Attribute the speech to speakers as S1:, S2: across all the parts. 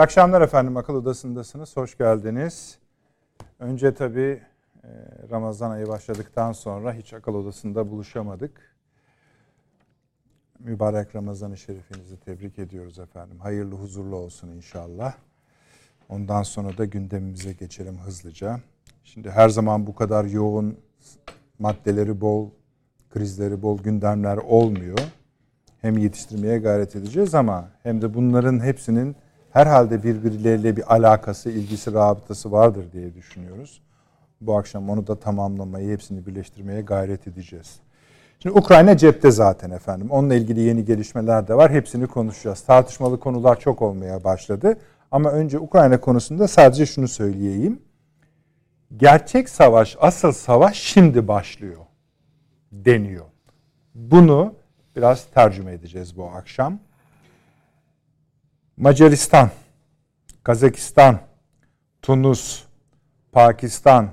S1: İyi akşamlar efendim. Akıl Odası'ndasınız. Hoş geldiniz. Önce tabii e, Ramazan ayı başladıktan sonra hiç akıl odasında buluşamadık. Mübarek Ramazan-ı Şerifinizi tebrik ediyoruz efendim. Hayırlı, huzurlu olsun inşallah. Ondan sonra da gündemimize geçelim hızlıca. Şimdi her zaman bu kadar yoğun maddeleri bol, krizleri bol gündemler olmuyor. Hem yetiştirmeye gayret edeceğiz ama hem de bunların hepsinin herhalde birbirleriyle bir alakası, ilgisi, rabıtası vardır diye düşünüyoruz. Bu akşam onu da tamamlamayı, hepsini birleştirmeye gayret edeceğiz. Şimdi Ukrayna cepte zaten efendim. Onunla ilgili yeni gelişmeler de var. Hepsini konuşacağız. Tartışmalı konular çok olmaya başladı. Ama önce Ukrayna konusunda sadece şunu söyleyeyim. Gerçek savaş, asıl savaş şimdi başlıyor deniyor. Bunu biraz tercüme edeceğiz bu akşam. Macaristan, Kazakistan, Tunus, Pakistan,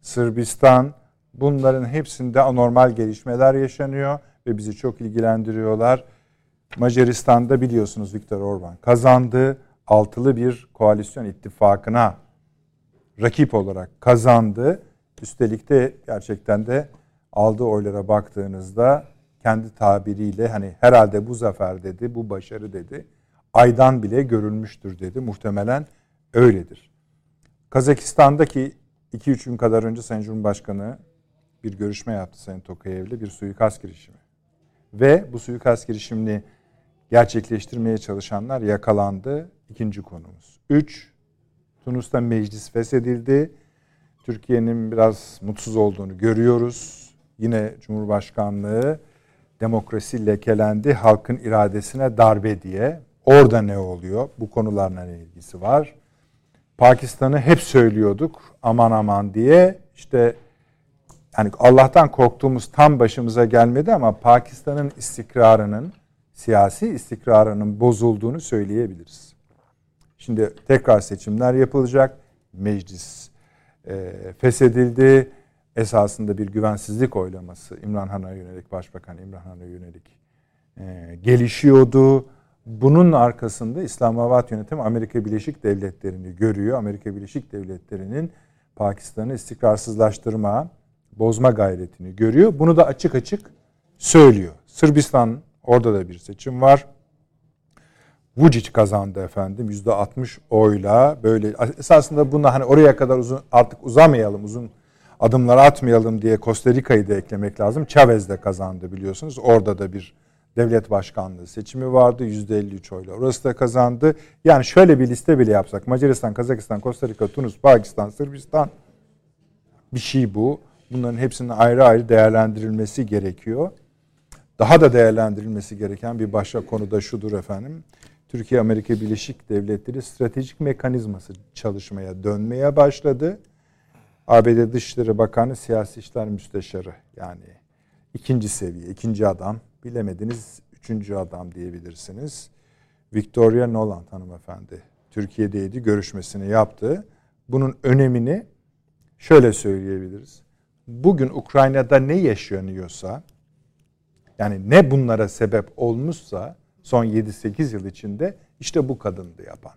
S1: Sırbistan bunların hepsinde anormal gelişmeler yaşanıyor ve bizi çok ilgilendiriyorlar. Macaristan'da biliyorsunuz Viktor Orban kazandı. Altılı bir koalisyon ittifakına rakip olarak kazandı. Üstelik de gerçekten de aldığı oylara baktığınızda kendi tabiriyle hani herhalde bu zafer dedi, bu başarı dedi aydan bile görülmüştür dedi. Muhtemelen öyledir. Kazakistan'daki 2-3 gün kadar önce Sayın Cumhurbaşkanı bir görüşme yaptı Sayın Tokayev'le bir suikast girişimi. Ve bu suikast girişimini gerçekleştirmeye çalışanlar yakalandı. İkinci konumuz. Üç, Tunus'ta meclis feshedildi. Türkiye'nin biraz mutsuz olduğunu görüyoruz. Yine Cumhurbaşkanlığı demokrasi lekelendi, halkın iradesine darbe diye Orada ne oluyor? Bu konularla ne ilgisi var? Pakistan'ı hep söylüyorduk aman aman diye. İşte yani Allah'tan korktuğumuz tam başımıza gelmedi ama Pakistan'ın istikrarının, siyasi istikrarının bozulduğunu söyleyebiliriz. Şimdi tekrar seçimler yapılacak. Meclis e, feshedildi. Esasında bir güvensizlik oylaması İmran Han'a yönelik, Başbakan İmran Han'a yönelik e, gelişiyordu bunun arkasında İslamabad yönetimi Amerika Birleşik Devletleri'ni görüyor. Amerika Birleşik Devletleri'nin Pakistan'ı istikrarsızlaştırma, bozma gayretini görüyor. Bunu da açık açık söylüyor. Sırbistan orada da bir seçim var. Vucic kazandı efendim yüzde 60 oyla böyle esasında bunda hani oraya kadar uzun artık uzamayalım uzun adımlar atmayalım diye Costa Rica'yı da eklemek lazım. Chavez de kazandı biliyorsunuz. Orada da bir devlet başkanlığı seçimi vardı. %53 oyla orası da kazandı. Yani şöyle bir liste bile yapsak Macaristan, Kazakistan, Costa Rica, Tunus, Pakistan, Sırbistan bir şey bu. Bunların hepsinin ayrı ayrı değerlendirilmesi gerekiyor. Daha da değerlendirilmesi gereken bir başka konu da şudur efendim. Türkiye Amerika Birleşik Devletleri stratejik mekanizması çalışmaya dönmeye başladı. ABD Dışişleri Bakanı Siyasi İşler Müsteşarı yani ikinci seviye, ikinci adam bilemediniz üçüncü adam diyebilirsiniz. Victoria Nolan hanımefendi Türkiye'deydi, görüşmesini yaptı. Bunun önemini şöyle söyleyebiliriz. Bugün Ukrayna'da ne yaşanıyorsa, yani ne bunlara sebep olmuşsa son 7-8 yıl içinde işte bu kadındı yapan.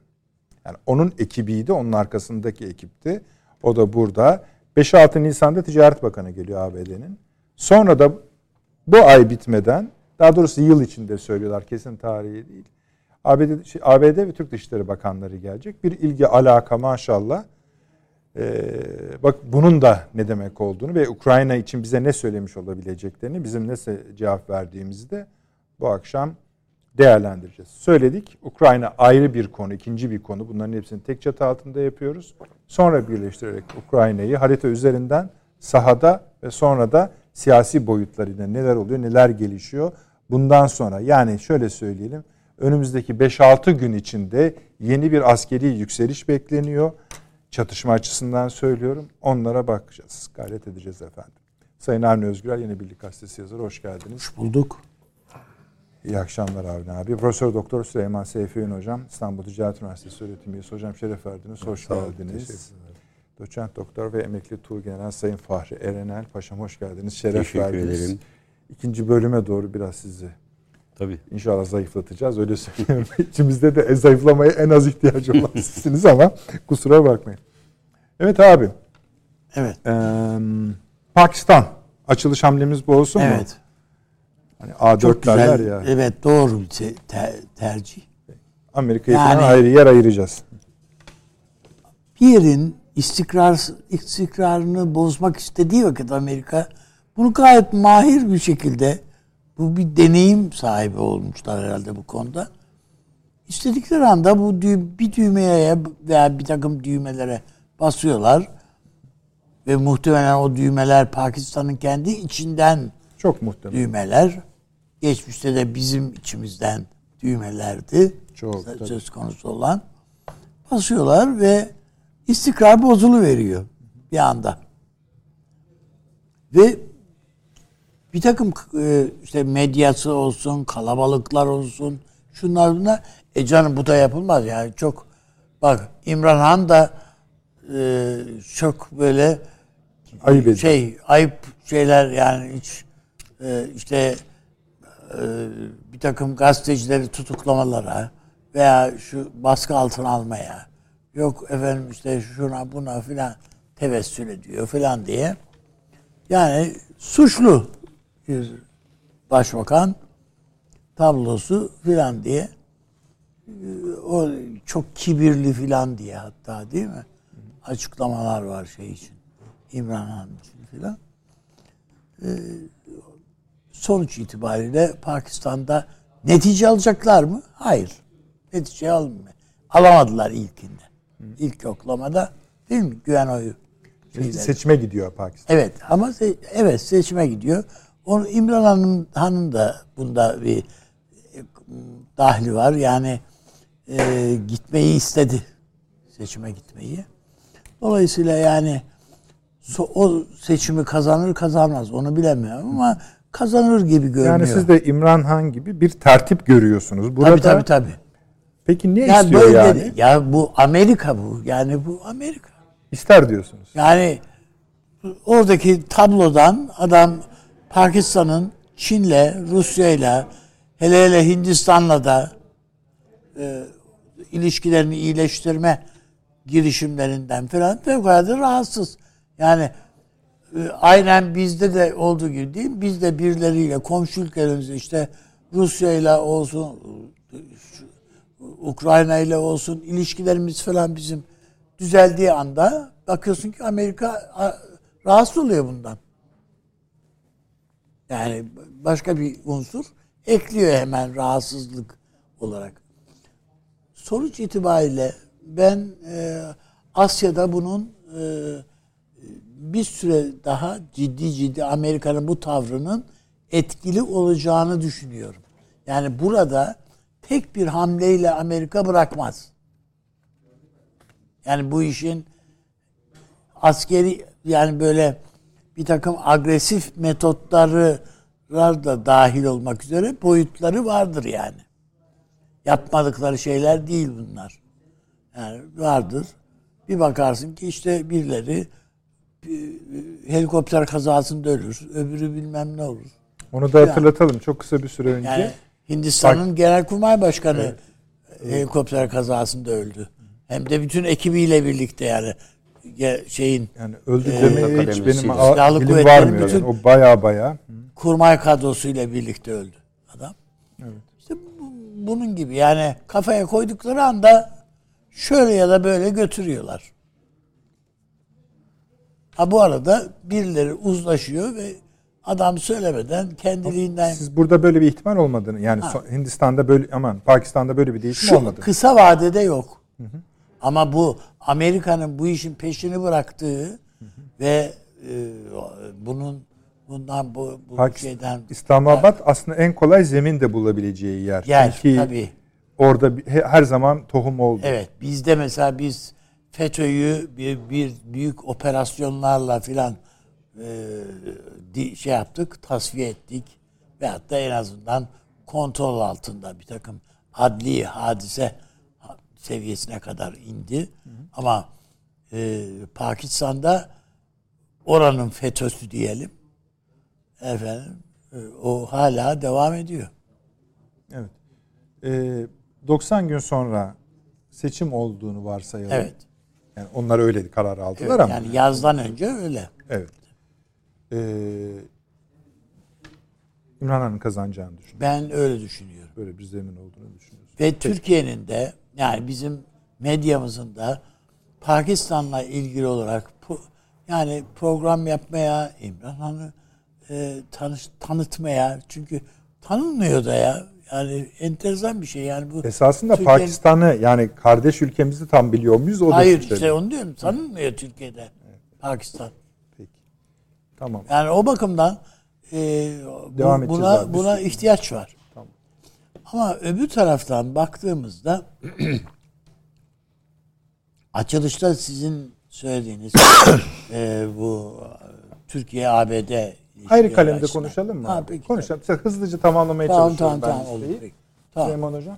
S1: Yani onun ekibiydi, onun arkasındaki ekipti. O da burada. 5-6 Nisan'da Ticaret Bakanı geliyor ABD'nin. Sonra da bu ay bitmeden daha doğrusu yıl içinde söylüyorlar kesin tarihi değil. ABD, şey, ABD ve Türk Dışişleri Bakanları gelecek. Bir ilgi alaka maşallah. Ee, bak bunun da ne demek olduğunu ve Ukrayna için bize ne söylemiş olabileceklerini bizim ne cevap verdiğimizi de bu akşam değerlendireceğiz. Söyledik. Ukrayna ayrı bir konu, ikinci bir konu. Bunların hepsini tek çatı altında yapıyoruz. Sonra birleştirerek Ukrayna'yı harita üzerinden sahada ve sonra da siyasi boyutlarıyla neler oluyor, neler gelişiyor. Bundan sonra yani şöyle söyleyelim. Önümüzdeki 5-6 gün içinde yeni bir askeri yükseliş bekleniyor. Çatışma açısından söylüyorum. Onlara bakacağız. Gayret edeceğiz efendim. Sayın Avni Özgürel yeni Birlik Gazetesi yazarı. Hoş geldiniz.
S2: Hoş bulduk.
S1: İyi akşamlar Avni abi. Profesör Doktor Süleyman Seyfi Ün hocam. İstanbul Ticaret Üniversitesi öğretim üyesi. Hocam şeref verdiniz. Hoş Sağ geldiniz. Doçent Doktor ve Emekli Tuğgeneral Sayın Fahri Erenel Paşam hoş geldiniz. Şeref
S3: Teşekkür
S1: verdiniz.
S3: ederim.
S1: İkinci bölüme doğru biraz sizi
S3: Tabii.
S1: İnşallah zayıflatacağız. Öyle söylüyorum. İçimizde de zayıflamaya en az ihtiyacı olan sizsiniz ama kusura bakmayın. Evet abi.
S2: Evet.
S1: Ee, Pakistan. Açılış hamlemiz bu olsun mu?
S2: Evet.
S1: Hani A4
S2: Çok
S1: derler ya.
S2: Evet doğru bir te- te- tercih.
S1: Amerika'ya
S2: Yani-
S1: ayrı yer ayıracağız.
S2: Bir yerin istikrar istikrarını bozmak istediği vakit Amerika bunu gayet mahir bir şekilde bu bir deneyim sahibi olmuşlar herhalde bu konuda. İstedikleri anda bu dü- bir düğmeye veya bir takım düğmelere basıyorlar ve muhtemelen o düğmeler Pakistan'ın kendi içinden
S1: Çok muhtemel.
S2: düğmeler. Geçmişte de bizim içimizden düğmelerdi.
S1: Çok,
S2: Söz
S1: tabii.
S2: konusu olan. Basıyorlar ve istikrar bozulu veriyor bir anda. Ve bir takım e, işte medyası olsun, kalabalıklar olsun, şunlar bunlar. E canım bu da yapılmaz. Yani çok bak İmran Han da e, çok böyle
S1: Ayıp
S2: şey ayıp şeyler yani hiç e, işte e, bir takım gazetecileri tutuklamalara veya şu baskı altına almaya yok efendim işte şuna buna filan tevessül ediyor filan diye. Yani suçlu bir başbakan tablosu filan diye e, o çok kibirli filan diye hatta değil mi? Açıklamalar var şey için. İmran Han için filan. Ee, sonuç itibariyle Pakistan'da netice alacaklar mı? Hayır. Netice almıyor. Alamadılar ilkinde. İlk yoklamada değil mi? Güven oyu. şeyleri.
S1: Seçime gidiyor Pakistan.
S2: Evet ama se- evet seçime gidiyor. Onu İmran Hanım Han'ın da bunda bir e, dahli var. Yani e, gitmeyi istedi. Seçime gitmeyi. Dolayısıyla yani so- o seçimi kazanır kazanmaz onu bilemiyorum ama kazanır gibi görünüyor.
S1: Yani siz de İmran Han gibi bir tertip görüyorsunuz. Burada
S2: tabii tabii tabii.
S1: peki ne
S2: Yani
S1: istiyor
S2: böyle
S1: yani?
S2: ya bu Amerika bu. Yani bu Amerika.
S1: İster diyorsunuz.
S2: Yani oradaki tablodan adam Pakistan'ın Çin'le, Rusya'yla, hele hele Hindistan'la da e, ilişkilerini iyileştirme girişimlerinden falan fevkalade rahatsız. Yani e, aynen bizde de olduğu gibi değil? Biz de birileriyle komşu ülkelerimizle işte Rusya ile olsun Ukrayna ile olsun ilişkilerimiz falan bizim düzeldiği anda bakıyorsun ki Amerika rahatsız oluyor bundan. Yani başka bir unsur ekliyor hemen rahatsızlık olarak. Sonuç itibariyle ben e, Asya'da bunun e, bir süre daha ciddi ciddi Amerika'nın bu tavrının etkili olacağını düşünüyorum. Yani burada tek bir hamleyle Amerika bırakmaz. Yani bu işin askeri yani böyle bir takım agresif metotları da dahil olmak üzere boyutları vardır yani. Yapmadıkları şeyler değil bunlar. Yani vardır. Bir bakarsın ki işte birileri bir helikopter kazasında ölür. Öbürü bilmem ne olur.
S1: Onu da hatırlatalım. Çok kısa bir süre önce.
S2: Yani Hindistan'ın Genelkurmay Başkanı helikopter kazasında öldü. Hem de bütün ekibiyle birlikte yani şeyin
S1: Yani öldü demeye hiç
S3: akademisi,
S1: benim dilim
S2: kuvvetlerin
S1: varmıyor.
S2: bütün-
S1: Yani. O baya baya.
S2: kurmay kadrosuyla birlikte öldü adam. İşte bu- bunun gibi yani kafaya koydukları anda şöyle ya da böyle götürüyorlar. Ha bu arada birileri uzlaşıyor ve adam söylemeden kendiliğinden
S1: Siz burada böyle bir ihtimal olmadığını yani so- Hindistan'da böyle aman Pakistan'da böyle bir değişim
S2: şu
S1: olmadı.
S2: kısa vadede yok. Ama bu Amerika'nın bu işin peşini bıraktığı ve e, bunun bundan bu, bu
S1: Pakistan-
S2: şeyden
S1: İslamabad aslında en kolay zemin de bulabileceği yer.
S2: yer
S1: Çünkü
S2: tabii.
S1: orada her zaman tohum oldu.
S2: Evet bizde mesela biz FETÖ'yü bir, bir büyük operasyonlarla filan e, şey yaptık, tasfiye ettik. Veyahut da en azından kontrol altında bir takım adli hadise seviyesine kadar indi. Ama e, Pakistan'da oranın FETÖ'sü diyelim. Efendim e, o hala devam ediyor.
S1: Evet. Ee, 90 gün sonra seçim olduğunu varsayalım.
S2: Evet.
S1: Yani onlar öyle karar aldılar
S2: evet
S1: ama.
S2: yani yazdan önce öyle.
S1: Evet. Ee, İmran kazanacağını düşünüyorum.
S2: Ben öyle düşünüyorum.
S1: Böyle bir zemin olduğunu düşünüyoruz.
S2: Ve Türkiye'nin de yani bizim medyamızın da Pakistan'la ilgili olarak yani program yapmaya, İmran Han'ı e, tanış, tanıtmaya çünkü tanınmıyor da ya. Yani enteresan bir şey yani bu.
S1: Esasında
S2: Türkiye'nin-
S1: Pakistan'ı yani kardeş ülkemizi tam biliyor muyuz? O da
S2: Hayır
S1: şüpheli.
S2: işte onu diyorum. Tanınmıyor Türkiye'de Pakistan.
S1: Peki. Tamam.
S2: Yani o bakımdan e, bu-
S1: Devam edeceğiz
S2: buna
S1: abi.
S2: buna ihtiyaç var. Ama öbür taraftan baktığımızda açılışta sizin söylediğiniz e, bu Türkiye ABD ilişkileri
S1: kalemde
S2: açısından.
S1: konuşalım mı?
S2: Ha, peki.
S1: konuşalım. Size hızlıca tamamlamaya
S2: Tamam
S1: çalışıyorum
S2: tamam
S1: ben
S2: tamam
S1: listeyi.
S2: Tamam.
S1: Süleyman Hocam.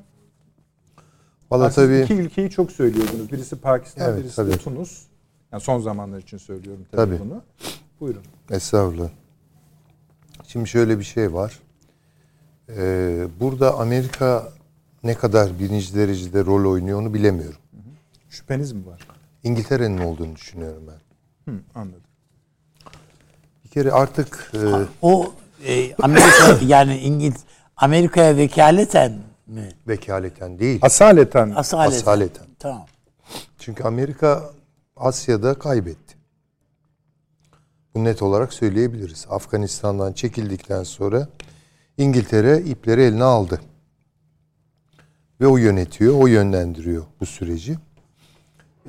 S3: Valla tabii
S1: iki ülkeyi çok söylüyordunuz. Birisi Pakistan,
S3: Evet,
S1: birisi
S3: tabii.
S1: de Tunus. Yani son zamanlar için söylüyorum tabii,
S3: Tabii.
S1: bunu. Buyurun.
S3: estağfurullah. Şimdi şöyle bir şey var. Ee, burada Amerika ne kadar birinci derecede rol oynuyor onu bilemiyorum.
S1: Şüpheniz mi var?
S3: İngiltere'nin olduğunu düşünüyorum ben.
S1: Hı, anladım.
S3: Bir kere artık e,
S2: O e, Amerika yani İngiliz Amerika'ya vekaleten mi?
S3: vekaleten değil,
S1: Asaleten
S2: Asaleten.
S3: asaleten.
S2: Tamam.
S3: Çünkü Amerika Asya'da kaybetti. Bu net olarak söyleyebiliriz. Afganistan'dan çekildikten sonra İngiltere ipleri eline aldı. Ve o yönetiyor, o yönlendiriyor bu süreci.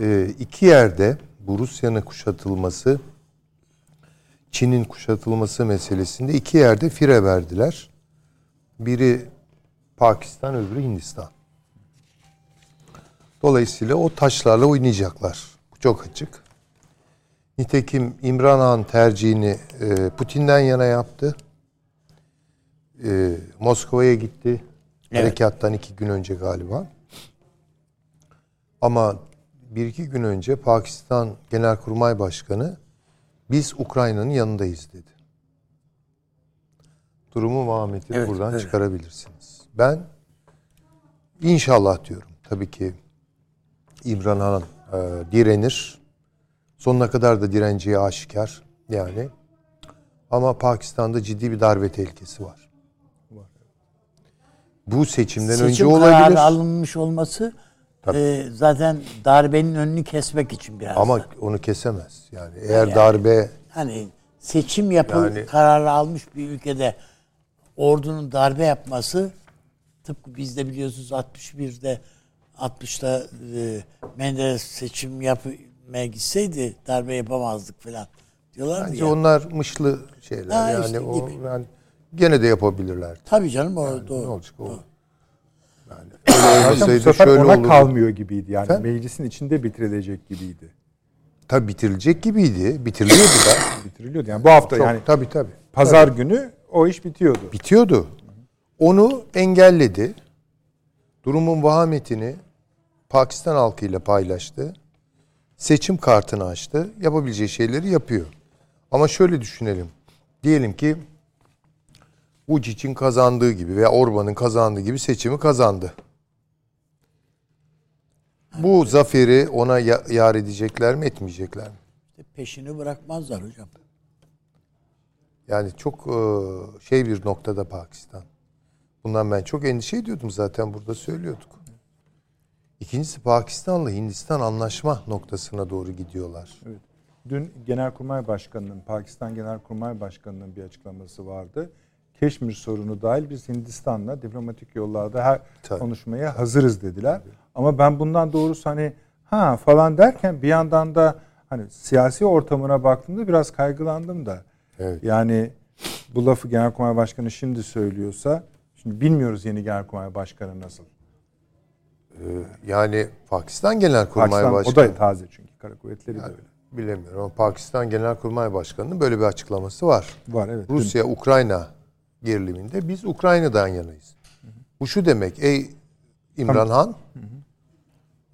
S3: Ee, iki yerde bu Rusya'nın kuşatılması, Çin'in kuşatılması meselesinde iki yerde fire verdiler. Biri Pakistan, öbürü Hindistan. Dolayısıyla o taşlarla oynayacaklar. Bu çok açık. Nitekim İmran Han tercihini e, Putin'den yana yaptı. E, Moskova'ya gitti.
S2: Evet.
S3: Harekattan iki gün önce galiba. Ama bir iki gün önce Pakistan Genelkurmay Başkanı biz Ukrayna'nın yanındayız dedi. Durumu Muhammed'i
S2: Evet,
S3: buradan
S2: evet.
S3: çıkarabilirsiniz. Ben inşallah diyorum. Tabii ki İmran Han e, direnir. Sonuna kadar da direneceği aşikar yani. Ama Pakistan'da ciddi bir darbe tehlikesi var. Bu seçimden önce
S2: Seçim
S3: olabilir.
S2: kararı alınmış olması e, zaten darbenin önünü kesmek için biraz.
S3: Ama
S2: da.
S3: onu kesemez. Yani eğer darbe
S2: hani seçim yapı
S3: Yani-
S2: kararı almış bir ülkede ordunun darbe yapması tıpkı bizde biliyorsunuz 61'de 60'ta e, Menderes seçim yapmaya gitseydi darbe yapamazdık falan diyorlardı
S3: bence
S2: ya.
S3: onlar mışlı şeyler.
S2: Ha,
S3: yani
S2: işte
S3: o
S2: gibi.
S3: yani gene de yapabilirler.
S2: Tabii canım o
S3: Ne
S2: doğru.
S3: olacak o? Yani öyle
S1: bu sefer
S3: şöyle
S1: ona
S3: olurdu.
S1: kalmıyor gibiydi. Yani
S3: Efendim?
S1: meclisin içinde bitirilecek gibiydi.
S3: Tabii bitirilecek gibiydi. Bitiriliyordu da.
S1: Bitiriliyordu. Yani bu hafta
S3: Çok,
S1: yani
S3: tabii tabii.
S1: pazar günü o iş bitiyordu.
S3: bitiyordu. Onu engelledi. Durumun vahametini Pakistan halkıyla paylaştı. Seçim kartını açtı. Yapabileceği şeyleri yapıyor. Ama şöyle düşünelim. Diyelim ki Vucic'in kazandığı gibi veya Orban'ın kazandığı gibi seçimi kazandı. Bu zaferi ona ya- yar edecekler mi etmeyecekler mi?
S2: Peşini bırakmazlar hocam.
S3: Yani çok e, şey bir noktada Pakistan. Bundan ben çok endişe ediyordum zaten burada söylüyorduk. İkincisi Pakistan'la Hindistan anlaşma noktasına doğru gidiyorlar.
S1: Dün Genelkurmay Başkanı'nın, Pakistan Genelkurmay Başkanı'nın bir açıklaması vardı. Keşmir sorunu dahil biz Hindistan'la diplomatik yollarda her
S3: Tabii.
S1: konuşmaya hazırız dediler. Ama ben bundan doğrusu hani ha falan derken bir yandan da hani siyasi ortamına baktığımda biraz kaygılandım da.
S3: Evet.
S1: Yani bu lafı Genelkurmay Başkanı şimdi söylüyorsa şimdi bilmiyoruz yeni Genelkurmay Başkanı nasıl.
S3: yani Pakistan Genelkurmay
S1: Pakistan,
S3: Başkanı.
S1: o da taze çünkü kara kuvvetleri de öyle.
S3: Bilemiyorum ama Pakistan Genelkurmay Başkanı'nın böyle bir açıklaması var.
S1: Var evet.
S3: Rusya Ukrayna geriliminde biz Ukrayna'dan yanayız. Bu şu demek ey İmran Han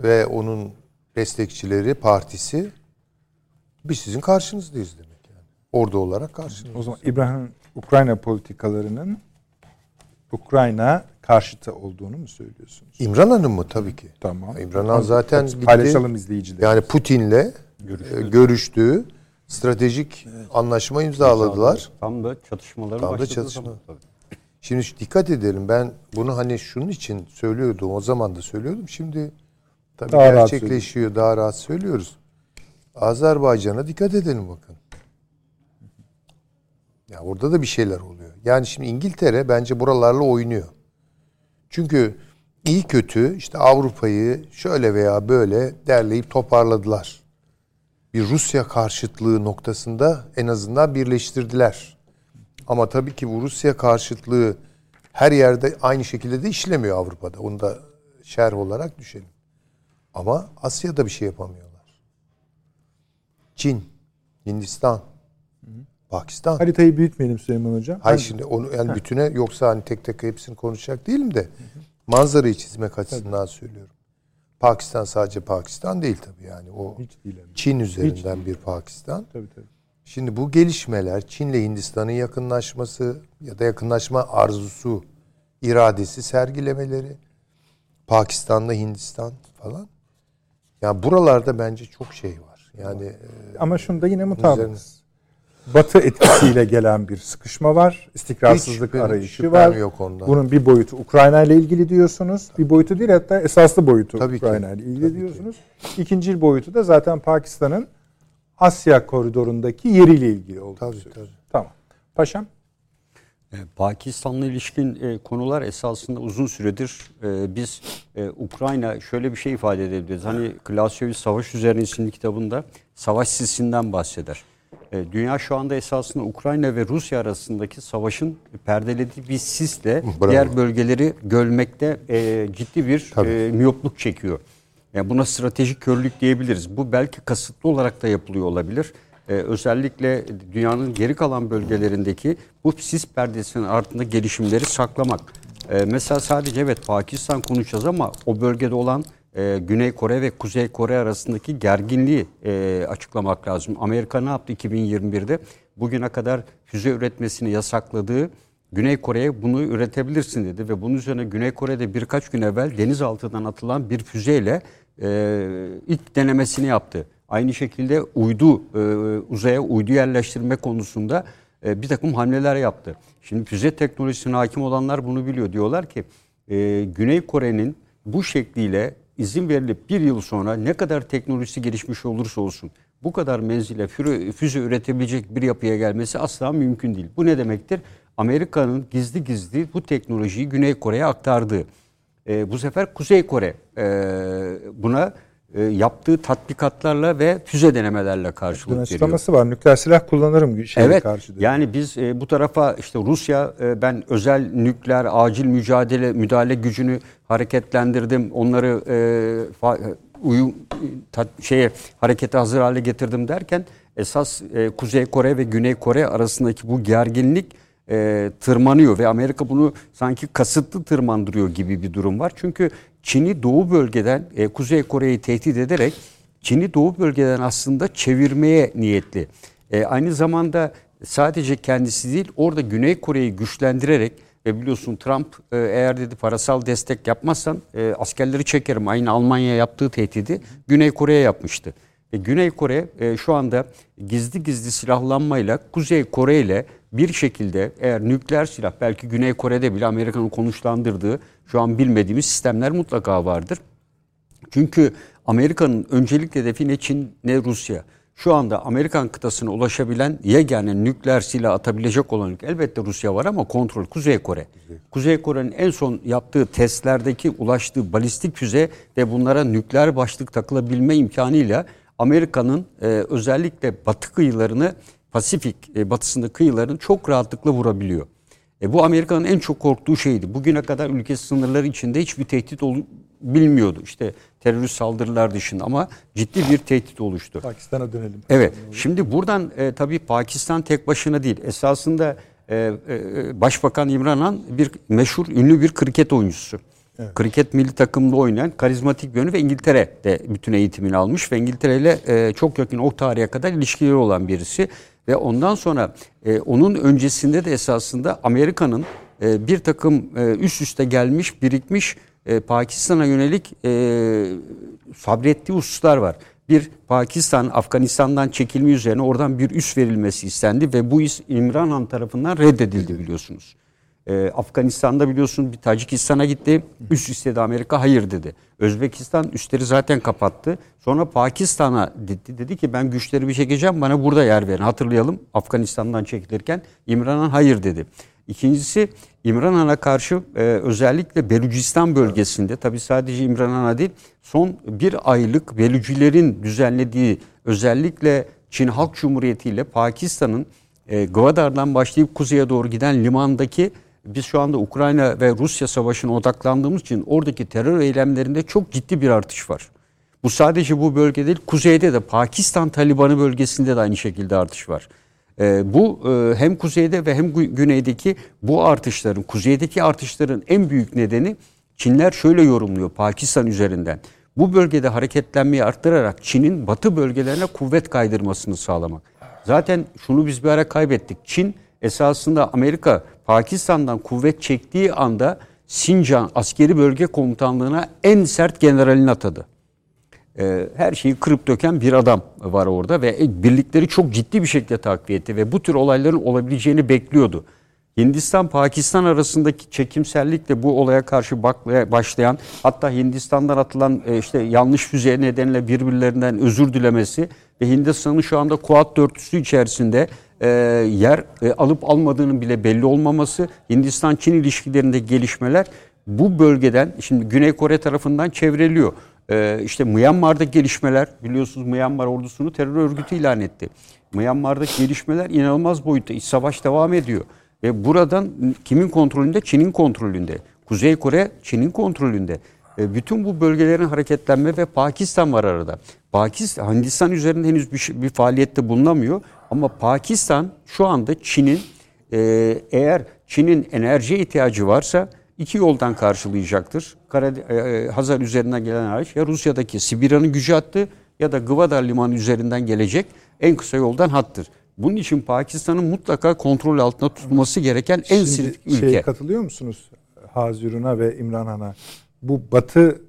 S3: ve onun destekçileri partisi biz sizin karşınızdayız demek yani. Ordu olarak karşınızda.
S1: O zaman İbrahim Ukrayna politikalarının Ukrayna karşıtı olduğunu mu söylüyorsunuz?
S3: İmran Hanım mı tabii ki.
S1: Tamam.
S3: İmran Han zaten gitti.
S1: paylaşalım izleyiciler.
S3: Yani Putin'le e, görüştüğü stratejik anlaşma imzaladılar.
S4: Tam da çatışmaların
S3: Tam da çatışma.
S4: zaman tabii.
S3: Şimdi dikkat edelim ben bunu hani şunun için söylüyordum o zaman da söylüyordum. Şimdi tabii
S1: Daha rahat
S3: gerçekleşiyor daha rahat söylüyoruz. Azerbaycan'a dikkat edelim bakın. Ya orada da bir şeyler oluyor. Yani şimdi İngiltere bence buralarla oynuyor. Çünkü iyi kötü işte Avrupa'yı şöyle veya böyle derleyip toparladılar. Bir Rusya karşıtlığı noktasında en azından birleştirdiler. Ama tabii ki bu Rusya karşıtlığı her yerde aynı şekilde de işlemiyor Avrupa'da. Onu da şerh olarak düşelim. Ama Asya'da bir şey yapamıyorlar. Çin, Hindistan, Pakistan.
S1: Haritayı büyütmeyelim Süleyman Hocam.
S3: Hayır şimdi onu yani bütüne yoksa hani tek tek hepsini konuşacak değilim de manzarayı çizmek açısından söylüyorum. Pakistan sadece Pakistan değil tabii yani o
S1: Hiç değil. de.
S3: Çin üzerinden bir Pakistan.
S1: Tabii tabii.
S3: Şimdi bu gelişmeler Çin'le Hindistan'ın yakınlaşması ya da yakınlaşma arzusu, iradesi sergilemeleri, Pakistan'la Hindistan falan. Yani buralarda bence çok şey var. Yani e,
S1: Ama şunda yine mutabıkız. Batı etkisiyle gelen bir sıkışma var.
S3: hiç
S1: İstikrarsızlık
S3: şüphem-
S1: arayışı var.
S3: yok ondan.
S1: Bunun bir boyutu Ukrayna ile ilgili diyorsunuz. Bir boyutu değil hatta esaslı boyutu
S3: Tabii ki.
S1: Ukrayna ile ilgili
S3: Tabii ki.
S1: diyorsunuz. İkinci boyutu da zaten Pakistan'ın Asya koridorundaki yeriyle ilgili olduğunu
S3: Tabii,
S1: söylüyorsunuz.
S3: tabii.
S1: Tamam. Paşam
S4: E, Pakistan'la ilişkin e, konular esasında uzun süredir e, biz e, Ukrayna şöyle bir şey ifade edebiliriz. Hani Clausewitz Savaş Üzerine isimli kitabında savaş sisinden bahseder. E, dünya şu anda esasında Ukrayna ve Rusya arasındaki savaşın perdelediği bir sisle
S3: Bravo.
S4: diğer bölgeleri gölmekte e, ciddi bir
S3: Tabii.
S4: e, miyopluk çekiyor. Yani buna stratejik körlük diyebiliriz. Bu belki kasıtlı olarak da yapılıyor olabilir. Ee, özellikle dünyanın geri kalan bölgelerindeki bu sis perdesinin altında gelişimleri saklamak. Ee, mesela sadece evet Pakistan konuşacağız ama o bölgede olan e, Güney Kore ve Kuzey Kore arasındaki gerginliği e, açıklamak lazım. Amerika ne yaptı 2021'de? Bugüne kadar füze üretmesini yasakladığı Güney Kore'ye bunu üretebilirsin dedi ve bunun üzerine Güney Kore'de birkaç gün evvel denizaltıdan atılan bir füzeyle e, ilk denemesini yaptı. Aynı şekilde uydu, e, uzaya uydu yerleştirme konusunda e, bir takım hamleler yaptı. Şimdi füze teknolojisine hakim olanlar bunu biliyor. Diyorlar ki e, Güney Kore'nin bu şekliyle izin verilip bir yıl sonra ne kadar teknolojisi gelişmiş olursa olsun bu kadar menzile füze, üretebilecek bir yapıya gelmesi asla mümkün değil. Bu ne demektir? Amerika'nın gizli gizli bu teknolojiyi Güney Kore'ye aktardığı. E, bu sefer Kuzey Kore e, buna e, yaptığı tatbikatlarla ve füze denemelerle
S1: Dün
S4: karşılık veriyor.
S1: açıklaması var. Nükleer silah kullanırım şeye
S4: Evet.
S1: karşı. dedi.
S4: Yani biz e, bu tarafa işte Rusya e, ben özel nükleer acil mücadele müdahale gücünü hareketlendirdim. Onları e, fa- uyum tat- şeye harekete hazır hale getirdim derken esas e, Kuzey Kore ve Güney Kore arasındaki bu gerginlik e, tırmanıyor ve Amerika bunu sanki kasıtlı tırmandırıyor gibi bir durum var. Çünkü Çin'i doğu bölgeden e, Kuzey Kore'yi tehdit ederek Çin'i doğu bölgeden aslında çevirmeye niyetli. E, aynı zamanda sadece kendisi değil orada Güney Kore'yi güçlendirerek ve biliyorsun Trump e, eğer dedi parasal destek yapmazsan e, askerleri çekerim. Aynı Almanya yaptığı tehdidi Güney Kore'ye yapmıştı. Güney Kore e, şu anda gizli gizli silahlanmayla Kuzey Kore ile bir şekilde eğer nükleer silah belki Güney Kore'de bile Amerika'nın konuşlandırdığı şu an bilmediğimiz sistemler mutlaka vardır. Çünkü Amerika'nın öncelik hedefi ne Çin ne Rusya. Şu anda Amerikan kıtasına ulaşabilen yegane nükleer silah atabilecek olan ülke elbette Rusya var ama kontrol Kuzey Kore. Kuzey Kore'nin en son yaptığı testlerdeki ulaştığı balistik füze ve bunlara nükleer başlık takılabilme imkanıyla Amerika'nın e, özellikle batı kıyılarını Pasifik e, batısında kıyılarını çok rahatlıkla vurabiliyor. E, bu Amerika'nın en çok korktuğu şeydi. Bugüne kadar ülke sınırları içinde hiçbir tehdit ol, bilmiyordu. İşte terörist saldırılar dışında ama ciddi bir tehdit oluştu.
S1: Pakistan'a dönelim.
S4: Evet. Şimdi buradan e, tabii Pakistan tek başına değil. Esasında e, e, Başbakan İmran Han bir meşhur, ünlü bir kriket oyuncusu. Evet. Kriket milli takımda oynayan karizmatik bir yönü ve İngiltere'de bütün eğitimini almış ve İngiltere ile e, çok yakın o tarihe kadar ilişkileri olan birisi. Ve ondan sonra e, onun öncesinde de esasında Amerika'nın e, bir takım e, üst üste gelmiş, birikmiş e, Pakistan'a yönelik e, sabrettiği hususlar var. Bir Pakistan Afganistan'dan çekilme üzerine oradan bir üs verilmesi istendi ve bu is İmran Han tarafından reddedildi biliyorsunuz. Ee, Afganistan'da biliyorsun bir Tacikistan'a gitti. Üst istedi Amerika hayır dedi. Özbekistan üstleri zaten kapattı. Sonra Pakistan'a dedi, dedi ki ben güçleri bir çekeceğim bana burada yer verin. Hatırlayalım Afganistan'dan çekilirken İmran Han hayır dedi. İkincisi İmran Han'a karşı e, özellikle Belucistan bölgesinde tabi sadece İmran Han'a değil son bir aylık Belücilerin düzenlediği özellikle Çin Halk Cumhuriyeti ile Pakistan'ın e, Gwadar'dan başlayıp kuzeye doğru giden limandaki biz şu anda Ukrayna ve Rusya savaşına odaklandığımız için oradaki terör eylemlerinde çok ciddi bir artış var. Bu sadece bu bölge değil, kuzeyde de Pakistan Talibanı bölgesinde de aynı şekilde artış var. E, bu e, hem kuzeyde ve hem güneydeki bu artışların, kuzeydeki artışların en büyük nedeni Çinler şöyle yorumluyor Pakistan üzerinden. Bu bölgede hareketlenmeyi arttırarak Çin'in batı bölgelerine kuvvet kaydırmasını sağlamak. Zaten şunu biz bir ara kaybettik. Çin esasında Amerika Pakistan'dan kuvvet çektiği anda Sincan askeri bölge komutanlığına en sert generalini atadı. Ee, her şeyi kırıp döken bir adam var orada ve birlikleri çok ciddi bir şekilde takviye etti ve bu tür olayların olabileceğini bekliyordu. Hindistan-Pakistan arasındaki çekimsellikle bu olaya karşı başlayan hatta Hindistan'dan atılan e, işte yanlış füze nedeniyle birbirlerinden özür dilemesi ve Hindistan'ın şu anda Kuat dörtlüsü içerisinde e, yer e, alıp almadığının bile belli olmaması, Hindistan-Çin ilişkilerinde gelişmeler bu bölgeden şimdi Güney Kore tarafından çevreliyor. Ee, işte Myanmar'da gelişmeler biliyorsunuz Myanmar ordusunu terör örgütü ilan etti. Myanmar'daki gelişmeler inanılmaz boyutta. İç savaş devam ediyor. Ve buradan kimin kontrolünde? Çin'in kontrolünde. Kuzey Kore Çin'in kontrolünde. E, bütün bu bölgelerin hareketlenme ve Pakistan var arada. Pakistan, Hindistan üzerinde henüz bir, bir faaliyette bulunamıyor. Ama Pakistan şu anda Çin'in e, eğer Çin'in enerji ihtiyacı varsa iki yoldan karşılayacaktır. Kara, e, e, Hazar üzerinden gelen araç ya Rusya'daki Sibirya'nın gücü hattı ya da Gwadar limanı üzerinden gelecek en kısa yoldan hattır. Bunun için Pakistan'ın mutlaka kontrol altında tutulması gereken en Şimdi ülke. Şeye
S1: katılıyor musunuz Hazirun'a ve İmran Han'a? Bu Batı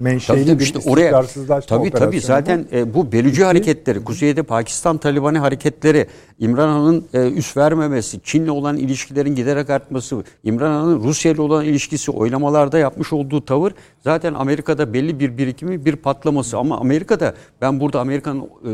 S1: menşeli tabii, bir işte oraya,
S4: Tabii tabii zaten bu, e, bu bölücü hareketleri, kuzeyde Pakistan Talibani hareketleri, İmran Han'ın e, üst vermemesi, Çin'le olan ilişkilerin giderek artması, İmran Han'ın Rusya ile olan ilişkisi, oylamalarda yapmış olduğu tavır zaten Amerika'da belli bir birikimi, bir patlaması. Ama Amerika'da ben burada Amerika'nın e,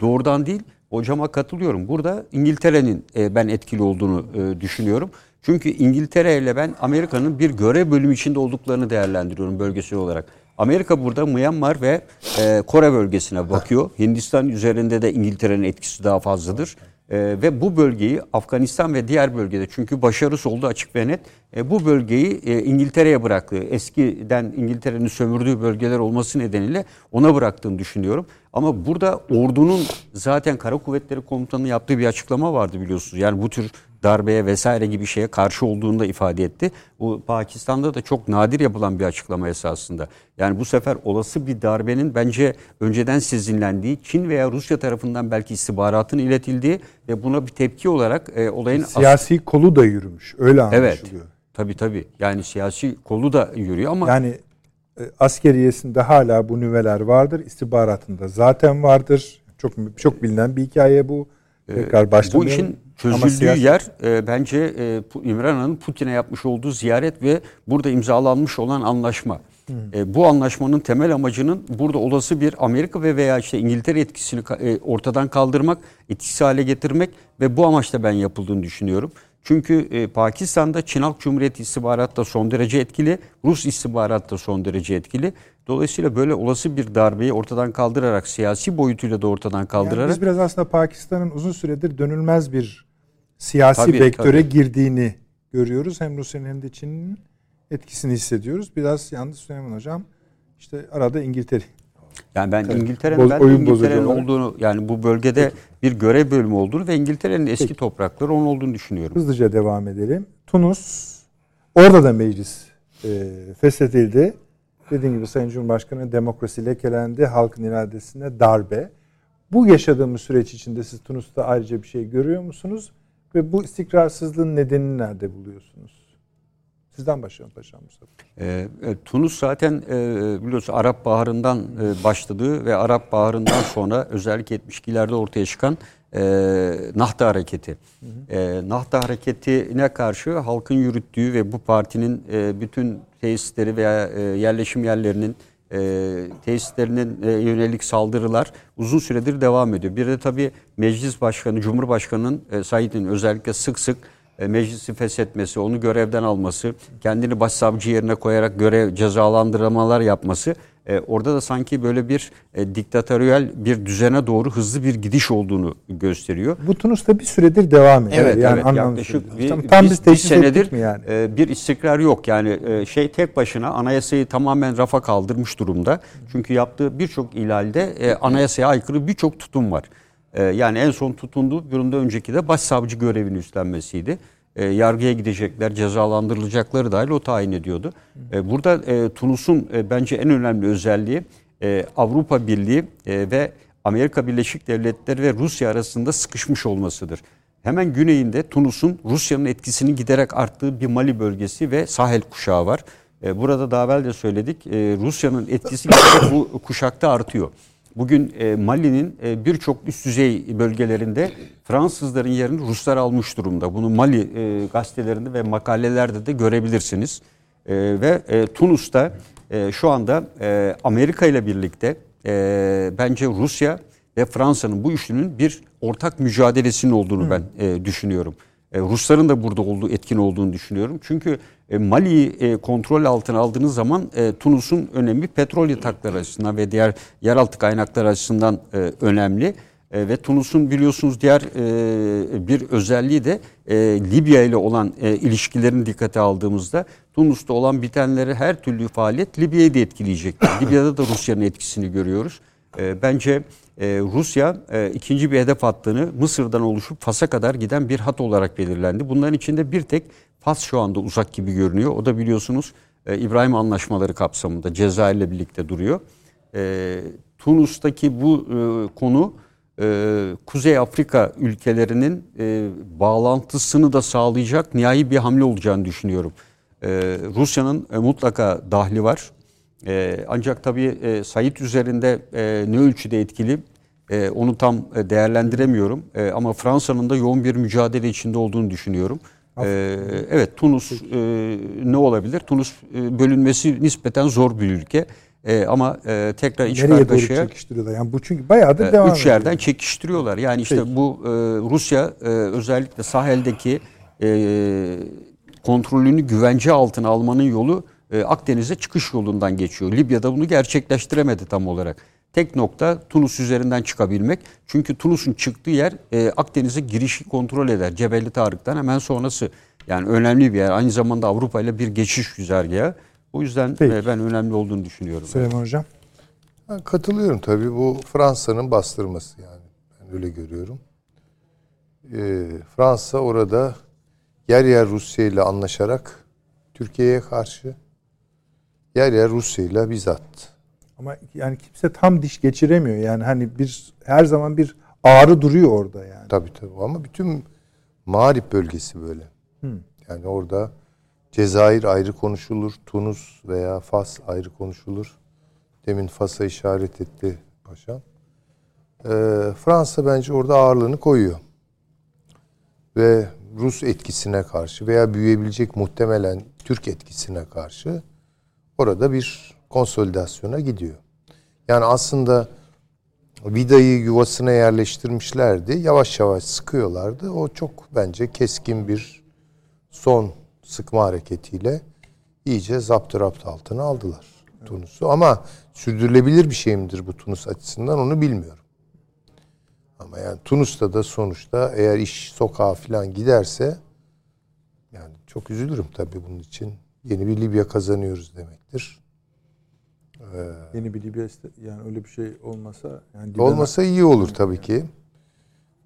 S4: doğrudan değil, hocama katılıyorum. Burada İngiltere'nin e, ben etkili olduğunu e, düşünüyorum. Çünkü İngiltere ile ben Amerika'nın bir görev bölümü içinde olduklarını değerlendiriyorum bölgesel olarak. Amerika burada Myanmar ve e, Kore bölgesine bakıyor. Hindistan üzerinde de İngiltere'nin etkisi daha fazladır. E, ve bu bölgeyi Afganistan ve diğer bölgede çünkü başarısı oldu açık ve net. E, bu bölgeyi e, İngiltere'ye bıraktı. Eskiden İngiltere'nin sömürdüğü bölgeler olması nedeniyle ona bıraktığını düşünüyorum. Ama burada ordunun zaten Kara Kuvvetleri Komutanı yaptığı bir açıklama vardı biliyorsunuz. Yani bu tür darbeye vesaire gibi şeye karşı olduğunu da ifade etti. Bu Pakistan'da da çok nadir yapılan bir açıklama esasında. Yani bu sefer olası bir darbenin bence önceden sezinlendiği, Çin veya Rusya tarafından belki istihbaratın iletildiği ve buna bir tepki olarak e, olayın...
S1: Siyasi kolu da yürümüş, öyle anlaşılıyor. Evet,
S4: tabii tabii. Yani siyasi kolu da yürüyor ama...
S1: Yani e, askeriyesinde hala bu nüveler vardır, istihbaratında zaten vardır. Çok çok bilinen bir hikaye bu.
S4: Ee, Tekrar başlamayalım. Bu işin çözüldüğü siyasi... yer e, bence e, İmran Han'ın Putin'e yapmış olduğu ziyaret ve burada imzalanmış olan anlaşma. Hmm. E, bu anlaşmanın temel amacının burada olası bir Amerika ve veya işte İngiltere etkisini e, ortadan kaldırmak, etkisiz hale getirmek ve bu amaçla ben yapıldığını düşünüyorum. Çünkü e, Pakistan'da Çin Halk Cumhuriyeti istihbarat da son derece etkili, Rus istihbarat da son derece etkili. Dolayısıyla böyle olası bir darbeyi ortadan kaldırarak, siyasi boyutuyla da ortadan kaldırarak... Yani
S1: biz biraz aslında Pakistan'ın uzun süredir dönülmez bir siyasi tabii, vektöre tabii. girdiğini görüyoruz. Hem Rusya'nın hem de Çin'in etkisini hissediyoruz. Biraz yalnız Süleyman Hocam işte arada İngiltere
S4: Yani ben. İngiltere'nin
S1: Boz-
S4: ben İngiltere'nin olduğunu yani bu bölgede bir görev bölümü olduğunu ve İngiltere'nin eski
S1: Peki.
S4: toprakları onun olduğunu düşünüyorum.
S1: hızlıca devam edelim. Tunus orada da meclis e, feshedildi. Dediğim gibi Sayın Cumhurbaşkanı demokrasi lekelendi. Halkın iradesine darbe. Bu yaşadığımız süreç içinde siz Tunus'ta ayrıca bir şey görüyor musunuz? Ve bu istikrarsızlığın nedenini nerede buluyorsunuz? Sizden başlayalım Paşam Mustafa.
S4: Ee, e, Tunus zaten e, biliyorsun Arap Baharı'ndan e, başladığı ve Arap Baharı'ndan sonra özellikle 72'lerde ortaya çıkan e, Nahda Hareketi. E, Nahda Hareketi'ne karşı halkın yürüttüğü ve bu partinin e, bütün tesisleri veya e, yerleşim yerlerinin e, tesislerinin e, yönelik saldırılar uzun süredir devam ediyor. Bir de tabii Meclis Başkanı, Cumhurbaşkanı'nın e, Said'in özellikle sık sık e, meclisi feshetmesi, onu görevden alması, kendini başsavcı yerine koyarak görev cezalandırmalar yapması e, orada da sanki böyle bir e, diktatöryel bir düzene doğru hızlı bir gidiş olduğunu gösteriyor.
S1: Bu Tunus'ta bir süredir devam ediyor.
S4: Evet,
S1: yani
S4: evet. Yaklaşık bir,
S1: Tam- tam
S4: biz bir
S1: teşhis
S4: senedir
S1: yani?
S4: e, bir istikrar yok. Yani e, şey tek başına anayasayı tamamen rafa kaldırmış durumda. Çünkü yaptığı birçok ihlalde e, anayasaya aykırı birçok tutum var. E, yani en son tutunduğu durumda önceki de başsavcı görevini üstlenmesiydi. E, yargıya gidecekler, cezalandırılacakları dahil o tayin ediyordu. E, burada e, Tunus'un e, bence en önemli özelliği e, Avrupa Birliği e, ve Amerika Birleşik Devletleri ve Rusya arasında sıkışmış olmasıdır. Hemen güneyinde Tunus'un Rusya'nın etkisinin giderek arttığı bir Mali bölgesi ve Sahel kuşağı var. E, Burada daha evvel de söyledik. e, Rusya'nın etkisi giderek bu kuşakta artıyor. Bugün e, Mali'nin e, birçok üst düzey bölgelerinde Fransızların yerini Ruslar almış durumda. Bunu Mali e, gazetelerinde ve makalelerde de görebilirsiniz. E, ve e, Tunus'ta e, şu anda e, Amerika ile birlikte e, bence Rusya ve Fransa'nın bu üçlünün bir ortak mücadelesinin olduğunu ben e, düşünüyorum. E, Rusların da burada olduğu etkin olduğunu düşünüyorum. Çünkü e, Mali'yi e, kontrol altına aldığınız zaman Tunus'un önemi petrol yatakları açısından ve diğer yeraltı kaynakları açısından önemli. Ve Tunus'un biliyorsunuz diğer bir özelliği de Libya ile olan ilişkilerini dikkate aldığımızda Tunus'ta olan bitenleri her türlü faaliyet Libya'yı da etkileyecektir. Libya'da da Rusya'nın etkisini görüyoruz. E, bence e, Rusya e, ikinci bir hedef hattını Mısır'dan oluşup Fas'a kadar giden bir hat olarak belirlendi. Bunların içinde bir tek Fas şu anda uzak gibi görünüyor. O da biliyorsunuz e, İbrahim anlaşmaları kapsamında Cezayir'le birlikte duruyor. E, Tunus'taki bu e, konu e, Kuzey Afrika ülkelerinin e, bağlantısını da sağlayacak nihai bir hamle olacağını düşünüyorum. E, Rusya'nın e, mutlaka dahli var. E, ancak tabii e, Said üzerinde e, ne ölçüde etkili e, onu tam e, değerlendiremiyorum. E, ama Fransa'nın da yoğun bir mücadele içinde olduğunu düşünüyorum. E, evet Tunus e, ne olabilir? Tunus e, bölünmesi nispeten zor bir ülke. E, ama e, tekrar iç
S1: Nereye doğru
S4: kargaşaya
S1: çekiştiriyorlar? Yani bu çünkü bayağıdır
S4: e,
S1: devam
S4: üç yerden
S1: ediyor.
S4: çekiştiriyorlar. Yani işte
S1: Peki.
S4: bu e, Rusya e, özellikle saheldeki e, kontrolünü güvence altına almanın yolu e, Akdeniz'e çıkış yolundan geçiyor. Libya'da bunu gerçekleştiremedi tam olarak. Tek nokta Tunus üzerinden çıkabilmek. Çünkü Tunus'un çıktığı yer e, Akdeniz'e girişi kontrol eder. Cebeli Tarık'tan hemen sonrası. Yani önemli bir yer. Aynı zamanda Avrupa ile bir geçiş güzergahı. O yüzden
S1: Peki.
S4: e, ben önemli olduğunu düşünüyorum.
S1: Süleyman Hocam.
S3: Ben katılıyorum tabii bu Fransa'nın bastırması yani ben öyle görüyorum. Ee, Fransa orada yer yer Rusya ile anlaşarak Türkiye'ye karşı yer yer Rusya ile bizzat.
S1: Ama yani kimse tam diş geçiremiyor. Yani hani bir her zaman bir ağrı duruyor orada yani.
S3: Tabii tabii ama bütün Mağrip bölgesi böyle. Yani orada Cezayir ayrı konuşulur, Tunus veya Fas ayrı konuşulur. Demin Fas'a işaret etti paşam. Ee, Fransa bence orada ağırlığını koyuyor. Ve Rus etkisine karşı veya büyüyebilecek muhtemelen Türk etkisine karşı orada bir konsolidasyona gidiyor. Yani aslında vidayı yuvasına yerleştirmişlerdi. Yavaş yavaş sıkıyorlardı. O çok bence keskin bir son sıkma hareketiyle iyice zapturapt altına aldılar Tunus'u. Ama sürdürülebilir bir şey midir bu Tunus açısından onu bilmiyorum. Ama yani Tunus'ta da sonuçta eğer iş sokağa falan giderse yani Çok üzülürüm tabii bunun için. Yeni bir Libya kazanıyoruz demektir.
S1: Yeni bir Libya yani öyle bir şey olmasa yani
S3: Olmasa iyi olur tabii ki.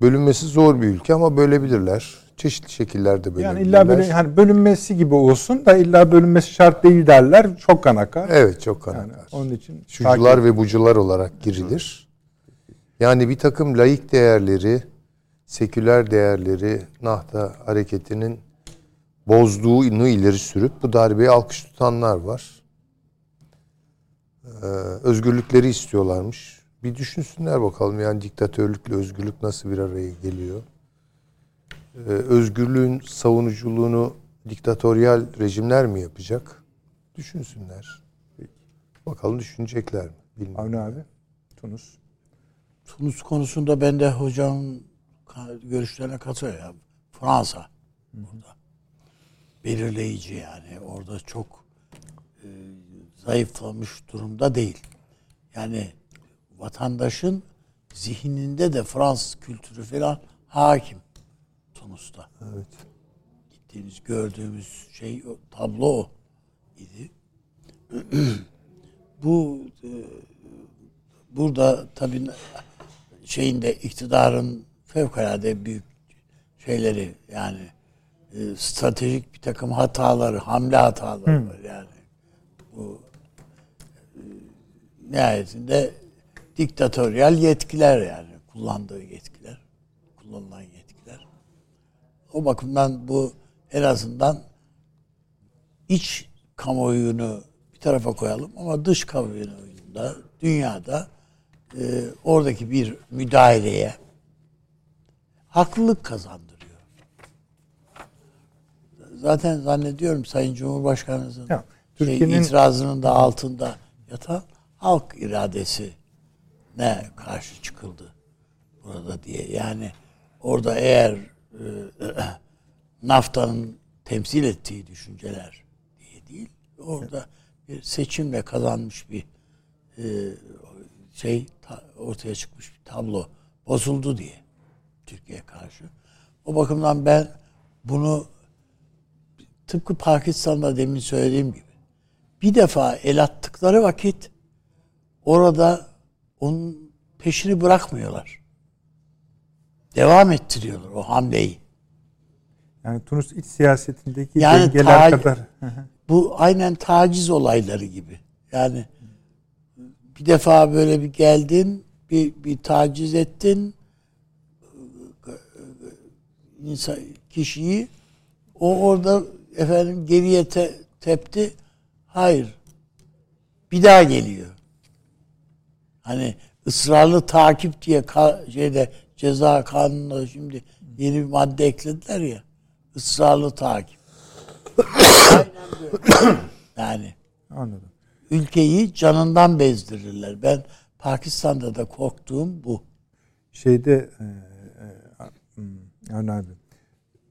S3: Bölünmesi zor bir ülke ama bölebilirler. Çeşitli şekillerde
S1: yani
S3: bölebilirler.
S1: illa böyle hani bölünmesi gibi olsun da illa bölünmesi şart değil derler. Çok kan akar.
S3: Evet çok kan
S1: Yani
S3: akar.
S1: onun için
S3: Şucular ve bucular olarak girilir. Yani bir takım laik değerleri, seküler değerleri Nahda hareketinin bozduğunu ileri sürüp bu darbeye alkış tutanlar var. Ee, özgürlükleri istiyorlarmış. Bir düşünsünler bakalım yani diktatörlükle özgürlük nasıl bir araya geliyor. Ee, özgürlüğün savunuculuğunu diktatöryal rejimler mi yapacak? Düşünsünler. Bakalım düşünecekler mi? Bilmiyorum.
S1: Avni abi Tunus.
S2: Tunus konusunda ben de hocam görüşlerine katılıyorum. Fransa burada. Belirleyici yani. Orada çok e, zayıflamış durumda değil. Yani vatandaşın zihninde de Fransız kültürü falan hakim Tunus'ta.
S3: Evet.
S2: Gittiğimiz gördüğümüz şey tablo o idi. Bu e, burada tabii şeyinde iktidarın fevkalade büyük şeyleri yani e, stratejik bir takım hataları, hamle hataları var yani. Bu e, nihayetinde diktatöryal yetkiler yani kullandığı yetkiler, kullanılan yetkiler. O bakımdan bu en azından iç kamuoyunu bir tarafa koyalım ama dış kamuoyunda dünyada e, oradaki bir müdahaleye haklılık kazandırıyor. Zaten zannediyorum Sayın Cumhurbaşkanımızın
S1: Ya,
S2: şey, itirazının da altında yatan halk iradesi ne karşı çıkıldı burada diye. Yani orada eğer e, naftanın temsil ettiği düşünceler diye değil, orada bir seçimle kazanmış bir e, şey ta- ortaya çıkmış bir tablo bozuldu diye Türkiye karşı. O bakımdan ben bunu tıpkı Pakistan'da demin söylediğim gibi bir defa el attıkları vakit orada onun peşini bırakmıyorlar. Devam ettiriyorlar o hamleyi.
S1: Yani Tunus iç siyasetindeki
S2: Yani
S1: dengeler kadar.
S2: Bu aynen taciz olayları gibi. Yani bir defa böyle bir geldin, bir, bir taciz ettin insan kişiyi o orada efendim geriye te- tepti. Hayır. Bir daha geliyor. Hani ısrarlı takip diye ka- şeyde ceza kanununda şimdi yeni bir madde eklediler ya. Israrlı takip. Yani
S1: Anladım.
S2: ülkeyi canından bezdirirler. Ben Pakistan'da da korktuğum bu.
S1: Şeyde e, e, hmm, abi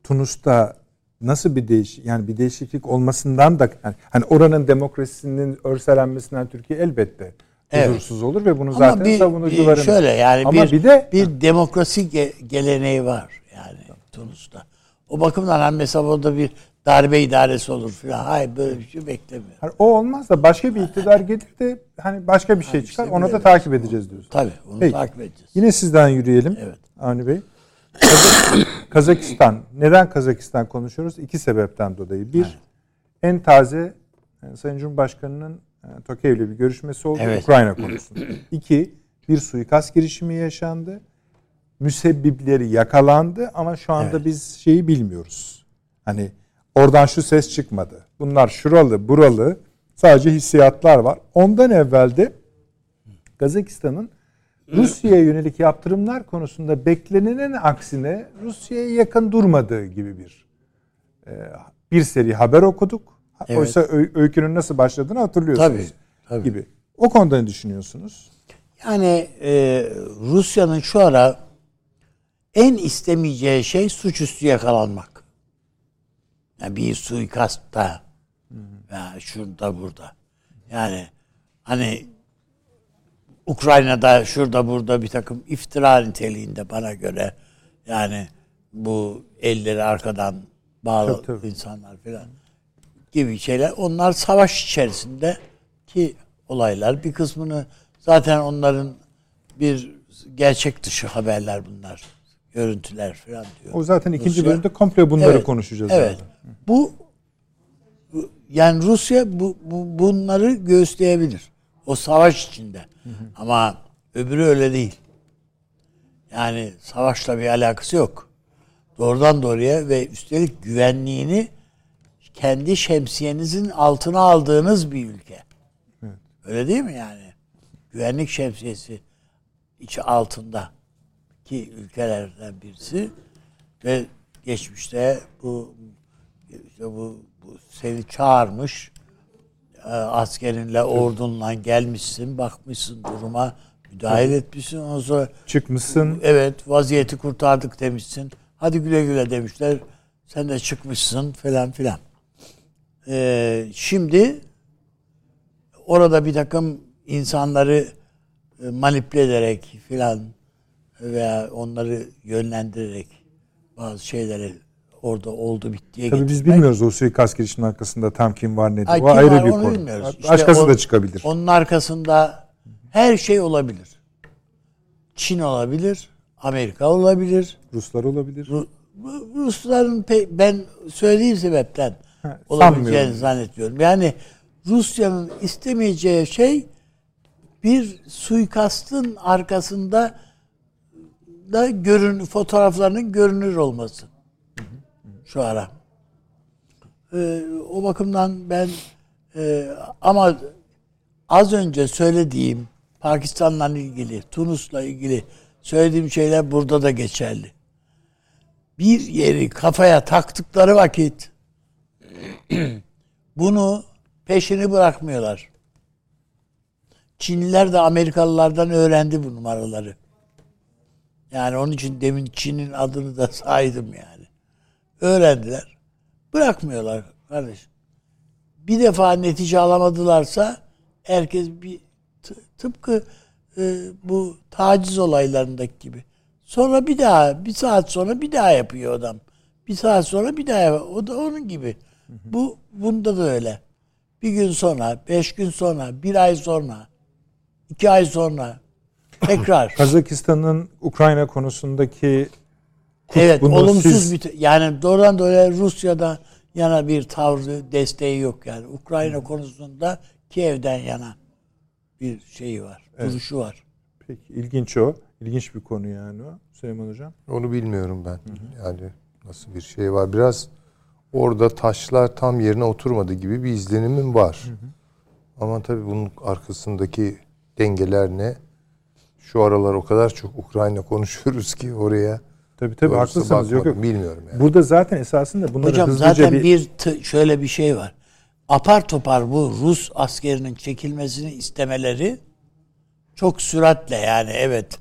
S1: Tunus'ta nasıl bir değiş yani bir değişiklik olmasından da yani, hani oranın demokrasisinin örselenmesinden Türkiye elbette
S2: Evet.
S1: huzursuz olur ve bunu
S2: Ama
S1: zaten
S2: bir,
S1: savunucuların
S2: bir şöyle yani
S1: Ama
S2: bir,
S1: bir de
S2: bir demokrasi ge- geleneği var yani Tunus'ta. O bakımdan hani mesela orada bir darbe idaresi olur falan. Hayır böyle bir şey beklemiyorum.
S1: hani o olmaz da başka bir iktidar gelir de hani başka bir şey
S2: işte
S1: çıkar. Onu da
S2: bilemeyiz.
S1: takip edeceğiz diyorsun.
S2: Tabii onu
S1: Peki.
S2: takip edeceğiz.
S1: Yine sizden yürüyelim.
S2: Evet.
S1: Avni Bey. Kazak- Kazakistan. Neden Kazakistan konuşuyoruz? İki sebepten dolayı. Bir, en taze e, Sayın Cumhurbaşkanı'nın e, Tokayev'le bir görüşmesi oldu
S2: Evet.
S1: Ukrayna konusunda. İki, bir suikast girişimi yaşandı. Müsebbipleri yakalandı ama şu anda
S2: Evet.
S1: biz şeyi bilmiyoruz. Hani oradan şu ses çıkmadı. Bunlar şuralı, buralı. Sadece hissiyatlar var. Ondan evvel de Kazakistan'ın Rusya'ya yönelik yaptırımlar konusunda beklenenin aksine Rusya'ya yakın durmadığı gibi bir e, bir seri haber okuduk.
S2: Evet.
S1: Oysa öy- öykünün nasıl başladığını hatırlıyorsunuz.
S2: Tabii, tabii.
S1: Gibi. O konuda ne düşünüyorsunuz?
S2: Yani e, Rusya'nın şu ara en istemeyeceği şey suçüstü yakalanmak. Yani bir suikastta ya şurada burada. Yani hani Ukrayna'da şurada burada bir takım iftira niteliğinde bana göre yani bu elleri arkadan bağlı
S1: Tabii, tabii.
S2: insanlar falan gibi şeyler. Onlar savaş içerisinde ki olaylar bir kısmını zaten onların bir gerçek dışı haberler bunlar. Görüntüler falan diyor.
S1: O zaten ikinci
S2: Rusya-
S1: bölümde komple bunları
S2: Evet,
S1: konuşacağız.
S2: Evet. Bu bu- yani Rusya bu, bu bunları göğüsleyebilir. O savaş içinde. Ama öbürü öyle değil. Yani savaşla bir alakası yok. Doğrudan doğruya ve üstelik güvenliğini kendi şemsiyenizin altına aldığınız bir ülke. Öyle değil mi yani? Güvenlik şemsiyesi içi altında ki ülkelerden birisi ve geçmişte bu işte bu, bu seni çağırmış askerinle ordunla gelmişsin bakmışsın duruma müdahale etmişsin. Ondan sonra
S1: Çıkmışsın.
S2: evet vaziyeti kurtardık demişsin. Hadi güle güle demişler. Sen de çıkmışsın falan filan. Ee, şimdi orada bir takım insanları e, manipüle ederek filan veya onları yönlendirerek bazı şeyleri orada oldu bittiye
S1: Tabii biz
S2: getirmek.
S1: bilmiyoruz o suikast girişiminin arkasında tam kim var nedir.
S2: Ay,
S1: o ayrı
S2: var
S1: bir
S2: onu
S1: konu.
S2: bilmiyoruz. İşte
S1: Başkası
S2: o-
S1: da çıkabilir.
S2: Onun arkasında her şey olabilir. Çin olabilir, Amerika olabilir.
S1: Ruslar olabilir.
S2: Ru- Rusların pe- ben söylediğim sebepten
S1: Ha,
S2: olabileceğini zannetmiyorum. Yani Rusya'nın istemeyeceği şey bir suikastın arkasında da görün fotoğraflarının görünür olması. Şu ara. Ee, o bakımdan ben e, ama az önce söylediğim Pakistan'la ilgili, Tunus'la ilgili söylediğim şeyler burada da geçerli. Bir yeri kafaya taktıkları vakit bunu peşini bırakmıyorlar. Çinliler de Amerikalılardan öğrendi bu numaraları. Yani onun için demin Çin'in adını da saydım yani. Öğrendiler. Bırakmıyorlar kardeşim. Bir defa netice alamadılarsa herkes bir tıpkı e, bu taciz olaylarındaki gibi. Sonra bir daha, bir saat sonra bir daha yapıyor adam. Bir saat sonra bir daha yapıyor. O da onun gibi. Bu bunda da öyle. Bir gün sonra, beş gün sonra, bir ay sonra, iki ay sonra tekrar.
S1: Kazakistan'ın Ukrayna konusundaki
S2: evet,
S1: bunu
S2: olumsuz
S1: siz-
S2: bir yani doğrudan doğruya Rusya'da yana bir tavrı, desteği yok yani. Ukrayna konusunda Kiev'den yana bir şeyi var, duruşu var.
S1: peki ilginç o. İlginç bir konu yani o. Süleyman Hocam.
S3: Onu bilmiyorum ben. Yani nasıl bir şey var. Biraz orada taşlar tam yerine oturmadı gibi bir izlenimim var. Ama tabii bunun arkasındaki dengeler ne? Şu aralar o kadar çok Ukrayna konuşuyoruz ki oraya.
S1: Tabii tabii
S3: doğrusu
S1: haklısınız. Yok
S3: bakmadım.
S1: yok.
S3: Bilmiyorum yani.
S1: Burada zaten esasında bunları
S2: Hocam
S1: hızlıca
S2: zaten
S1: bir,
S2: bir t- şöyle bir şey var. Apar topar bu Rus askerinin çekilmesini istemeleri çok süratle yani evet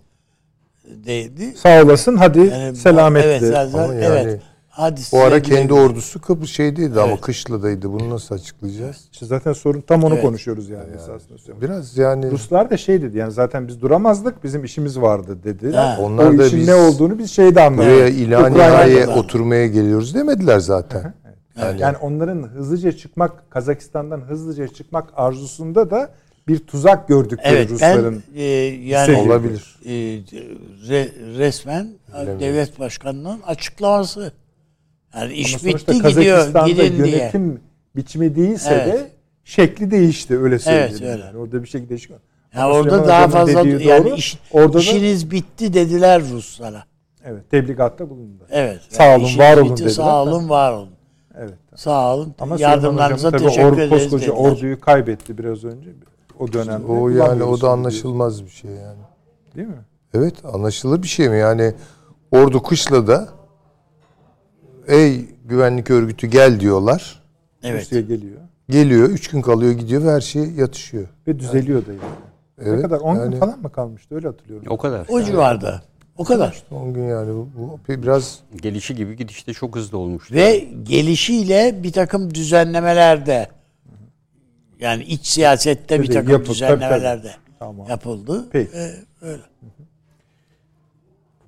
S2: değdi.
S1: sağ olasın hadi
S2: Yani,
S1: selametle.
S2: Evet, zaten,
S3: yani
S2: evet. Hadi
S3: O ara kendi
S2: güle.
S3: ordusu Kıbrıs şeydeydi ama
S2: Evet.
S3: kışladaydı. Bunu nasıl açıklayacağız?
S1: İşte zaten sorun tam onu
S2: Evet.
S1: konuşuyoruz yani, esasında. Süleyman.
S3: Biraz yani
S1: Ruslar da şey dedi yani zaten biz duramazdık bizim işimiz vardı dedi.
S2: Ha.
S3: Onlar
S1: o
S3: da
S1: işin
S3: biz
S1: ne olduğunu biz şeyde anladık.
S3: buraya
S2: da.
S3: oturmaya geliyoruz demediler zaten.
S1: Yani, yani onların hızlıca çıkmak, Kazakistan'dan hızlıca çıkmak arzusunda da bir tuzak gördükleri
S2: Evet
S1: Rusların.
S2: ben e, yani.
S3: Olabilir.
S2: e, re- resmen devlet başkanının açıklaması. Yani
S1: Ama
S2: iş
S1: sonuçta
S2: bitti gidiyor gidin diye.
S1: yönetim biçimi değilse
S2: Evet.
S1: de şekli değişti öyle söyleyeyim.
S2: öyle.
S1: Yani. Orada bir şekilde değişik.
S2: Ya
S1: Ama
S2: orada
S1: Süleyman
S2: daha fazla
S1: dediği
S2: yani
S1: doğru.
S2: iş,
S1: Orada da-
S2: işiniz bitti dediler Ruslara.
S1: Evet, tebligatta bulundu.
S2: Evet.
S1: Sağ olun,
S2: işiniz
S1: var olun
S2: bitti,
S1: dediler.
S2: Sağ olun, var olun.
S1: Evet.
S2: Sağ olun.
S1: Ama
S2: Yardımlarınıza
S1: Hocam
S2: teşekkür
S1: or,
S2: ederiz
S1: koskoca
S2: dediler.
S1: orduyu kaybetti biraz önce. O dönemde.
S3: O yani o da anlaşılmaz bir şey yani.
S1: Değil mi?
S3: Evet anlaşılır bir şey mi? Yani ordu kışlada ey güvenlik örgütü gel diyorlar.
S2: Evet.
S1: Rusya geliyor.
S3: Geliyor, üç gün kalıyor, gidiyor ve her şey yatışıyor.
S1: Ve düzeliyor da yani. ne
S3: Evet,
S1: kadar? 10 gün
S3: yani-
S1: falan mı kalmıştı? Öyle hatırlıyorum.
S4: O kadar.
S2: O civarda. O kadar.
S3: 10 gün yani bu, bu biraz
S4: Gelişi gibi gidişte çok hızlı olmuş.
S2: Ve gelişiyle bir takım düzenlemelerde yani iç siyasette bir
S1: Tabii,
S2: takım
S1: yapı- tabii, tabii.
S2: düzenlemelerde
S1: Tamam.
S2: yapıldı.
S1: Peki.
S2: Ee, öyle.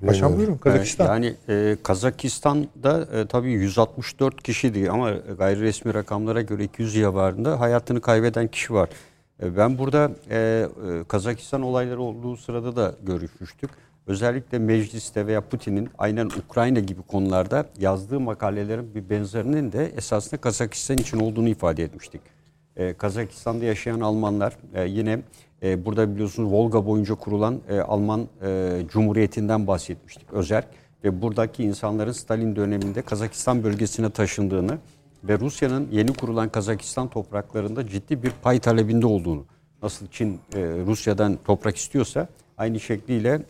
S1: Paşam buyurun Kazakistan.
S4: Yani e, Kazakistan'da e, tabii 164 kişiydi ama gayri resmi rakamlara göre 200 civarında hayatını kaybeden kişi var. E, ben burada e, e, Kazakistan olayları olduğu sırada da görüşmüştük. Özellikle mecliste veya Putin'in aynen Ukrayna gibi konularda yazdığı makalelerin bir benzerinin de esasında Kazakistan için olduğunu ifade etmiştik. E, Kazakistan'da yaşayan Almanlar e, yine e, burada biliyorsunuz Volga boyunca kurulan e, Alman e, Cumhuriyeti'nden bahsetmiştik özel ve buradaki insanların Stalin döneminde Kazakistan bölgesine taşındığını ve Rusya'nın yeni kurulan Kazakistan topraklarında ciddi bir pay talebinde olduğunu nasıl Çin Rusya'dan toprak istiyorsa aynı şekliyle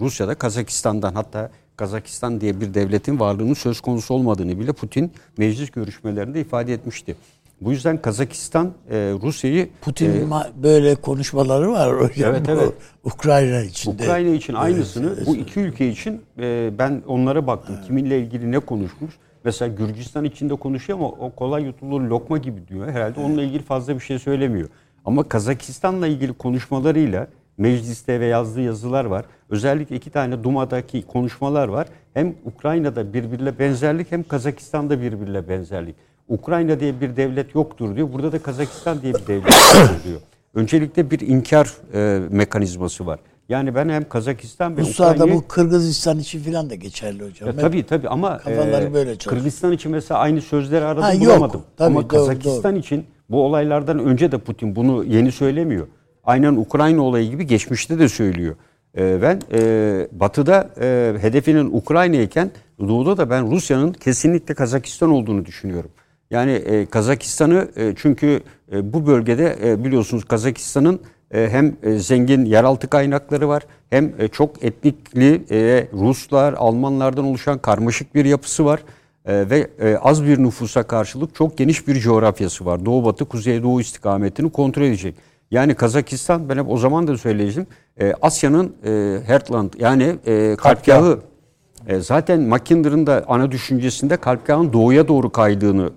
S4: Rusya'da Kazakistan'dan hatta Kazakistan diye bir devletin varlığının söz konusu olmadığını bile Putin meclis görüşmelerinde ifade etmişti. Bu yüzden Kazakistan e, Rusya'yı
S2: Putin'in e, böyle konuşmaları var hocam.
S4: Evet evet.
S2: Ukrayna için
S4: Ukrayna için aynısını evet, bu iki ülke için e, ben onlara baktım. Evet. Kiminle ilgili ne konuşmuş? Mesela Gürcistan içinde konuşuyor ama o kolay yutulur lokma gibi diyor. Herhalde onunla ilgili fazla bir şey söylemiyor. Ama Kazakistan'la ilgili konuşmalarıyla mecliste ve yazdığı yazılar var. Özellikle iki tane Duma'daki konuşmalar var. Hem Ukrayna'da birbirine benzerlik hem Kazakistan'da birbirine benzerlik. Ukrayna diye bir devlet yoktur diyor. Burada da Kazakistan diye bir devlet yoktur diyor. Öncelikle bir inkar e, mekanizması var. Yani ben hem Kazakistan ve
S2: Ukrayna'yı... bu Kırgızistan için falan da geçerli hocam.
S4: Ya, tabii tabii ama
S2: e, böyle
S4: Kırgızistan için mesela aynı sözleri aradım ha, bulamadım. Yok, tabii, ama doğru, Kazakistan doğru. için bu olaylardan önce de Putin bunu yeni söylemiyor. Aynen Ukrayna olayı gibi geçmişte de söylüyor. E, ben e, Batı'da e, hedefinin Ukrayna iken Doğu'da da ben Rusya'nın kesinlikle Kazakistan olduğunu düşünüyorum. Yani e, Kazakistan'ı e, çünkü e, bu bölgede e, biliyorsunuz Kazakistan'ın e, hem e, zengin yeraltı kaynakları var hem e, çok etnikli e, Ruslar, Almanlardan oluşan karmaşık bir yapısı var. E, ve e, az bir nüfusa karşılık çok geniş bir coğrafyası var. Doğu batı, kuzey doğu istikametini kontrol edecek. Yani Kazakistan ben hep o zaman da söyleyeceğim. E, Asya'nın Heartland yani e, kalpgahı e, zaten Mackinder'ın da ana düşüncesinde kalpgahın doğuya doğru kaydığını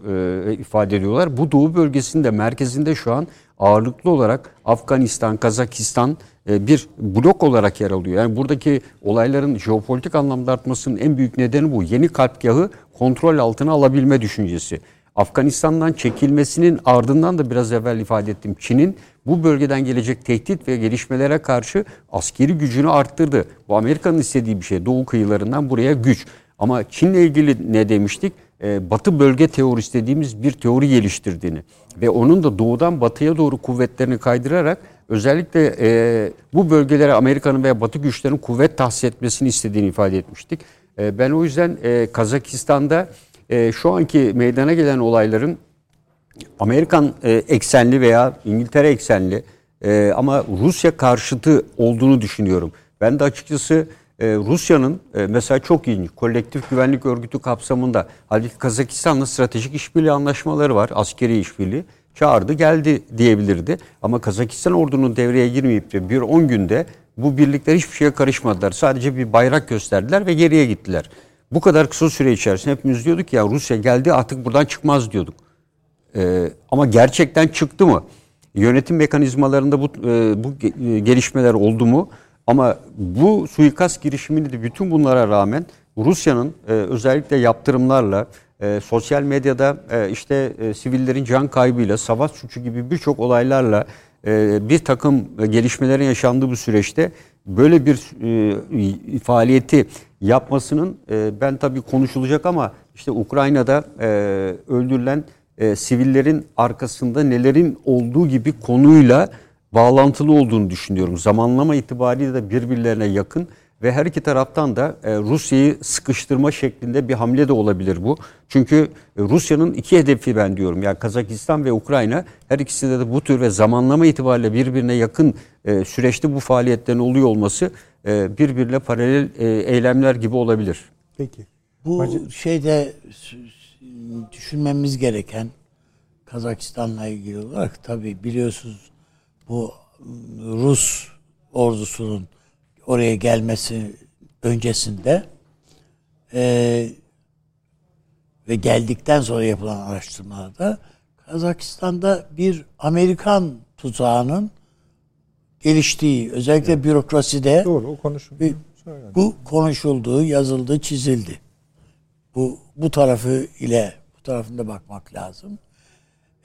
S4: e, ifade ediyorlar. Bu doğu bölgesinde merkezinde şu an ağırlıklı olarak Afganistan, Kazakistan e, bir blok olarak yer alıyor. Yani buradaki olayların jeopolitik anlamda artmasının en büyük nedeni bu. Yeni kalpgahı kontrol altına alabilme düşüncesi. Afganistan'dan çekilmesinin ardından da biraz evvel ifade ettim. Çin'in bu bölgeden gelecek tehdit ve gelişmelere karşı askeri gücünü arttırdı. Bu Amerika'nın istediği bir şey. Doğu kıyılarından buraya güç. Ama Çin'le ilgili ne demiştik? Ee, batı bölge teorisi dediğimiz bir teori geliştirdiğini ve onun da doğudan batıya doğru kuvvetlerini kaydırarak özellikle e, bu bölgelere Amerika'nın veya Batı güçlerinin kuvvet tahsis etmesini istediğini ifade etmiştik. E, ben o yüzden e, Kazakistan'da e, şu anki meydana gelen olayların Amerikan e, eksenli veya İngiltere eksenli e, ama Rusya karşıtı olduğunu düşünüyorum. Ben de açıkçası e, Rusya'nın e, mesela çok iyi kolektif güvenlik örgütü kapsamında halbuki Kazakistan'la stratejik işbirliği anlaşmaları var, askeri işbirliği. Çağırdı geldi diyebilirdi. Ama Kazakistan ordunun devreye girmeyip de bir 10 günde bu birlikler hiçbir şeye karışmadılar. Sadece bir bayrak gösterdiler ve geriye gittiler. Bu kadar kısa süre içerisinde hepimiz diyorduk ya Rusya geldi artık buradan çıkmaz diyorduk. Ee, ama gerçekten çıktı mı? Yönetim mekanizmalarında bu, e, bu gelişmeler oldu mu? Ama bu suikast girişimini de bütün bunlara rağmen Rusya'nın e, özellikle yaptırımlarla, e, sosyal medyada e, işte e, sivillerin can kaybıyla, savaş suçu gibi birçok olaylarla e, bir takım gelişmelerin yaşandığı bu süreçte böyle bir e, faaliyeti yapmasının e, ben tabii konuşulacak ama işte Ukrayna'da e, öldürülen e, sivillerin arkasında nelerin olduğu gibi konuyla bağlantılı olduğunu düşünüyorum. Zamanlama itibariyle de birbirlerine yakın ve her iki taraftan da e, Rusya'yı sıkıştırma şeklinde bir hamle de olabilir bu. Çünkü e, Rusya'nın iki hedefi ben diyorum. Yani Kazakistan ve Ukrayna her ikisinde de bu tür ve zamanlama itibariyle birbirine yakın e, süreçte bu faaliyetlerin oluyor olması e, birbirine paralel e, eylemler gibi olabilir.
S2: Peki. Bu Bacı... şeyde düşünmemiz gereken Kazakistan'la ilgili olarak tabii biliyorsunuz bu Rus ordusunun oraya gelmesi öncesinde e, ve geldikten sonra yapılan araştırmalarda Kazakistan'da bir Amerikan tuzağının geliştiği özellikle evet. bürokraside
S1: Doğru o konuşun.
S2: Bu konuşuldu, yazıldı, çizildi. Bu bu tarafı ile tarafında bakmak lazım.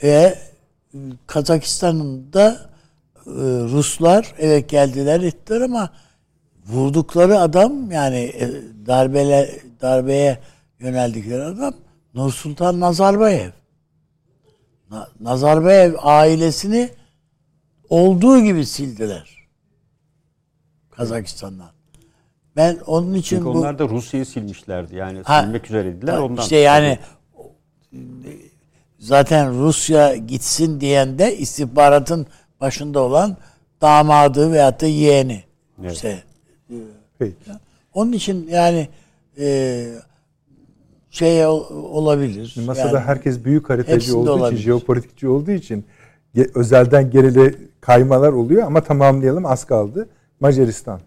S2: Ve e, Kazakistan'ın da e, Ruslar evet geldiler ettiler ama vurdukları adam yani e, darbele darbeye yöneldikleri adam Nursultan Nazarbayev. Nazarbayev ailesini olduğu gibi sildiler. Kazakistan'dan. Ben onun için
S4: Çünkü
S2: bu...
S4: onlar da Rusya'yı silmişlerdi. Yani
S2: Ha,
S4: silmek üzereydiler ondan.
S2: İşte yani zaten Rusya gitsin diyen de istihbaratın başında olan damadı veyahut da yeğeni.
S4: Evet.
S2: İşte
S1: Peki.
S2: onun için yani e, şey ol- olabilir.
S1: Masada
S2: yani,
S1: herkes büyük haritacı olduğu
S2: olabilir.
S1: için, jeopolitikçi olduğu için özelden gerile kaymalar oluyor ama tamamlayalım az kaldı. Macaristan.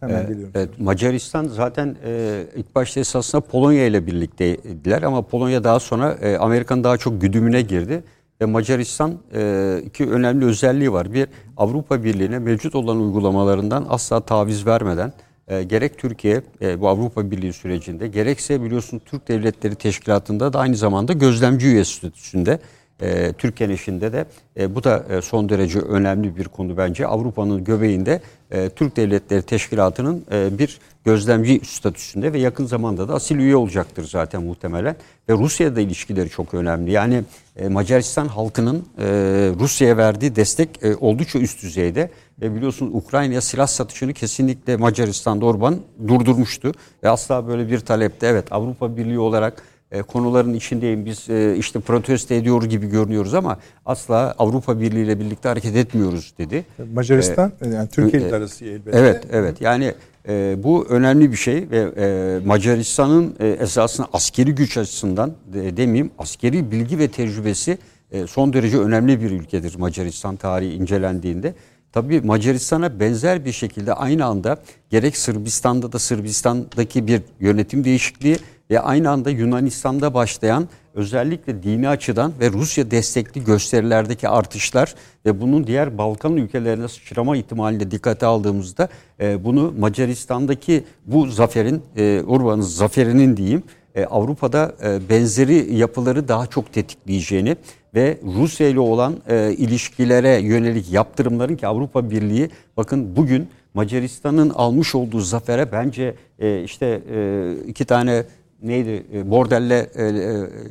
S1: Hemen
S4: Ee,
S1: geliyorum.
S4: Evet, Macaristan zaten e, ilk başta esasında Polonya ile birlikteydiler ama Polonya daha sonra e, Amerika'nın daha çok güdümüne girdi. Ve Macaristan e, iki önemli özelliği var. Bir, Avrupa Birliği'ne mevcut olan uygulamalarından asla taviz vermeden e, gerek Türkiye e, bu Avrupa Birliği sürecinde gerekse biliyorsun Türk Devletleri Teşkilatı'nda da aynı zamanda gözlemci üye statüsünde e, Türkiye'nin işinde de e, bu da e, son derece önemli bir konu bence. Avrupa'nın göbeğinde e, Türk Devletleri Teşkilatı'nın e, bir gözlemci statüsünde ve yakın zamanda da asil üye olacaktır zaten muhtemelen. Ve Rusya'da ilişkileri çok önemli. Yani e, Macaristan halkının e, Rusya'ya verdiği destek e, oldukça üst düzeyde. Ve biliyorsunuz Ukrayna'ya silah satışını kesinlikle Macaristan'da Orban durdurmuştu. Ve asla böyle bir talepte evet Avrupa Birliği olarak e, konuların içindeyim. Biz e, işte protesto ediyoruz gibi görünüyoruz ama asla Avrupa Birliği ile birlikte hareket etmiyoruz dedi.
S1: Macaristan yani Türkiye ile
S4: e,
S1: arası elbette.
S4: Evet, evet. Yani e, bu önemli bir şey ve e, Macaristan'ın e, esasında askeri güç açısından de, demeyeyim askeri bilgi ve tecrübesi e, son derece önemli bir ülkedir Macaristan tarihi incelendiğinde. Tabii Macaristan'a benzer bir şekilde aynı anda gerek Sırbistan'da da Sırbistan'daki bir yönetim değişikliği ve aynı anda Yunanistan'da başlayan özellikle dini açıdan ve Rusya destekli gösterilerdeki artışlar ve bunun diğer Balkan ülkelerine sıçrama ihtimalini dikkate aldığımızda e, bunu Macaristan'daki bu zaferin, e, Urban'ın zaferinin diyeyim e, Avrupa'da e, benzeri yapıları daha çok tetikleyeceğini ve Rusya ile olan ilişkilere yönelik yaptırımların ki Avrupa Birliği bakın bugün Macaristan'ın almış olduğu zafere bence işte iki tane neydi e, Bordelle e, e,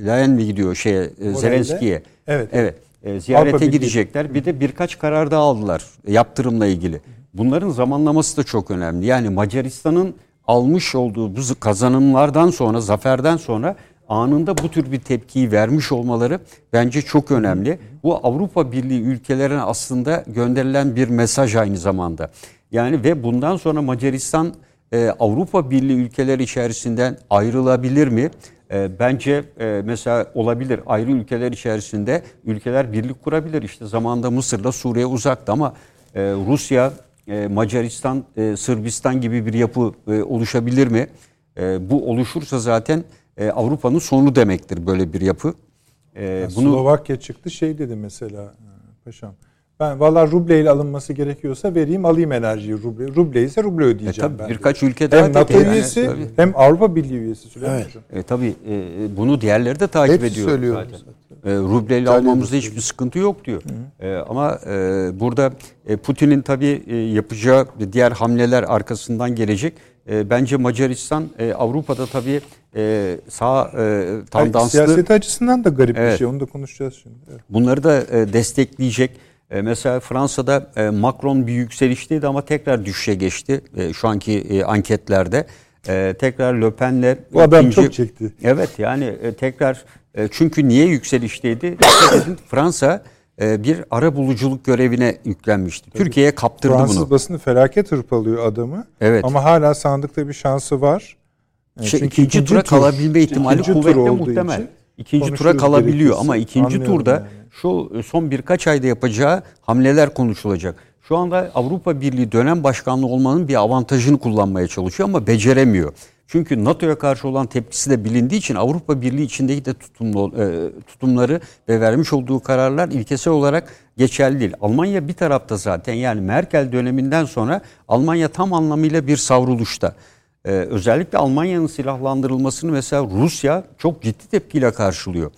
S4: Leyen mi gidiyor şeye e, Zelenski'ye?
S1: Evet.
S4: Evet. E, ziyarete
S1: Avrupa
S4: gidecekler. Bir de birkaç karar daha aldılar e, yaptırımla ilgili. Bunların zamanlaması da çok önemli. Yani Macaristan'ın almış olduğu bu kazanımlardan sonra, zaferden sonra anında bu tür bir tepkiyi vermiş olmaları bence çok önemli. Bu Avrupa Birliği ülkelerine aslında gönderilen bir mesaj aynı zamanda. Yani ve bundan sonra Macaristan e, Avrupa Birliği ülkeleri içerisinden ayrılabilir mi? E, bence e, mesela olabilir ayrı ülkeler içerisinde ülkeler birlik kurabilir. İşte zamanda Mısır'la Suriye uzaktı ama e, Rusya, e, Macaristan, e, Sırbistan gibi bir yapı e, oluşabilir mi? E, bu oluşursa zaten e, Avrupa'nın sonu demektir böyle bir yapı. E,
S1: Yani
S4: bunu
S1: Slovakya çıktı şey dedi mesela paşam. Ben valla rubleyle alınması gerekiyorsa vereyim alayım enerjiyi ruble. Ruble ise ruble
S4: e,
S1: ödeyeceğim
S4: tabii
S1: ben.
S4: birkaç ülke daha
S1: hem NATO.
S4: Yani
S1: üyesi
S4: tabii.
S1: hem Avrupa Birliği üyesi Süleyman
S2: Evet.
S1: Hocam.
S4: E, tabii e, bunu diğerleri de takip
S3: Hepsi
S4: ediyor
S3: söylüyor.
S4: E, rubleyle
S3: İtalya'da
S4: almamızda
S3: söylüyor.
S4: hiçbir sıkıntı yok diyor. E, ama e, burada e, Putin'in tabii e, yapacağı diğer hamleler arkasından gelecek. E, bence Macaristan e, Avrupa'da tabii e, sağ e,
S1: Yani
S4: tandanslı
S1: siyaseti açısından da garip bir
S4: Evet.
S1: şey. Onu da konuşacağız şimdi. Evet.
S4: Bunları da e, destekleyecek. E, mesela Fransa'da e, Macron bir yükselişteydi ama tekrar düşüşe geçti e, şu anki e, anketlerde. E, tekrar Le Pen'le
S1: Bu adam
S4: ikinci-
S1: çok çekti.
S4: Evet yani e, tekrar e, çünkü niye yükselişteydi? Fransa bir ara buluculuk görevine yüklenmişti. Türkiye'ye kaptırdı
S1: Fransız
S4: bunu.
S1: basını felaket hırpalıyor adamı.
S4: Evet.
S1: Ama hala sandıkta bir şansı var.
S4: İşte
S1: çünkü
S4: ikinci, tura
S1: tur,
S4: kalabilme ihtimali
S1: olduğu
S4: muhtemel. İkinci tura kalabiliyor
S1: gerekirse.
S4: ama ikinci
S1: Anlıyorum
S4: turda
S1: yani.
S4: Şu e, son birkaç ayda yapacağı hamleler konuşulacak. Şu anda Avrupa Birliği dönem başkanlığı olmanın bir avantajını kullanmaya çalışıyor ama beceremiyor. Çünkü NATO'ya karşı olan tepkisi de bilindiği için Avrupa Birliği içindeki de tutumlu, e, tutumları ve vermiş olduğu kararlar ilkesel olarak geçerli değil. Almanya bir tarafta zaten yani Merkel döneminden sonra Almanya tam anlamıyla bir savruluşta. Ee, özellikle Almanya'nın silahlandırılmasını mesela Rusya çok ciddi tepkiyle karşılıyor.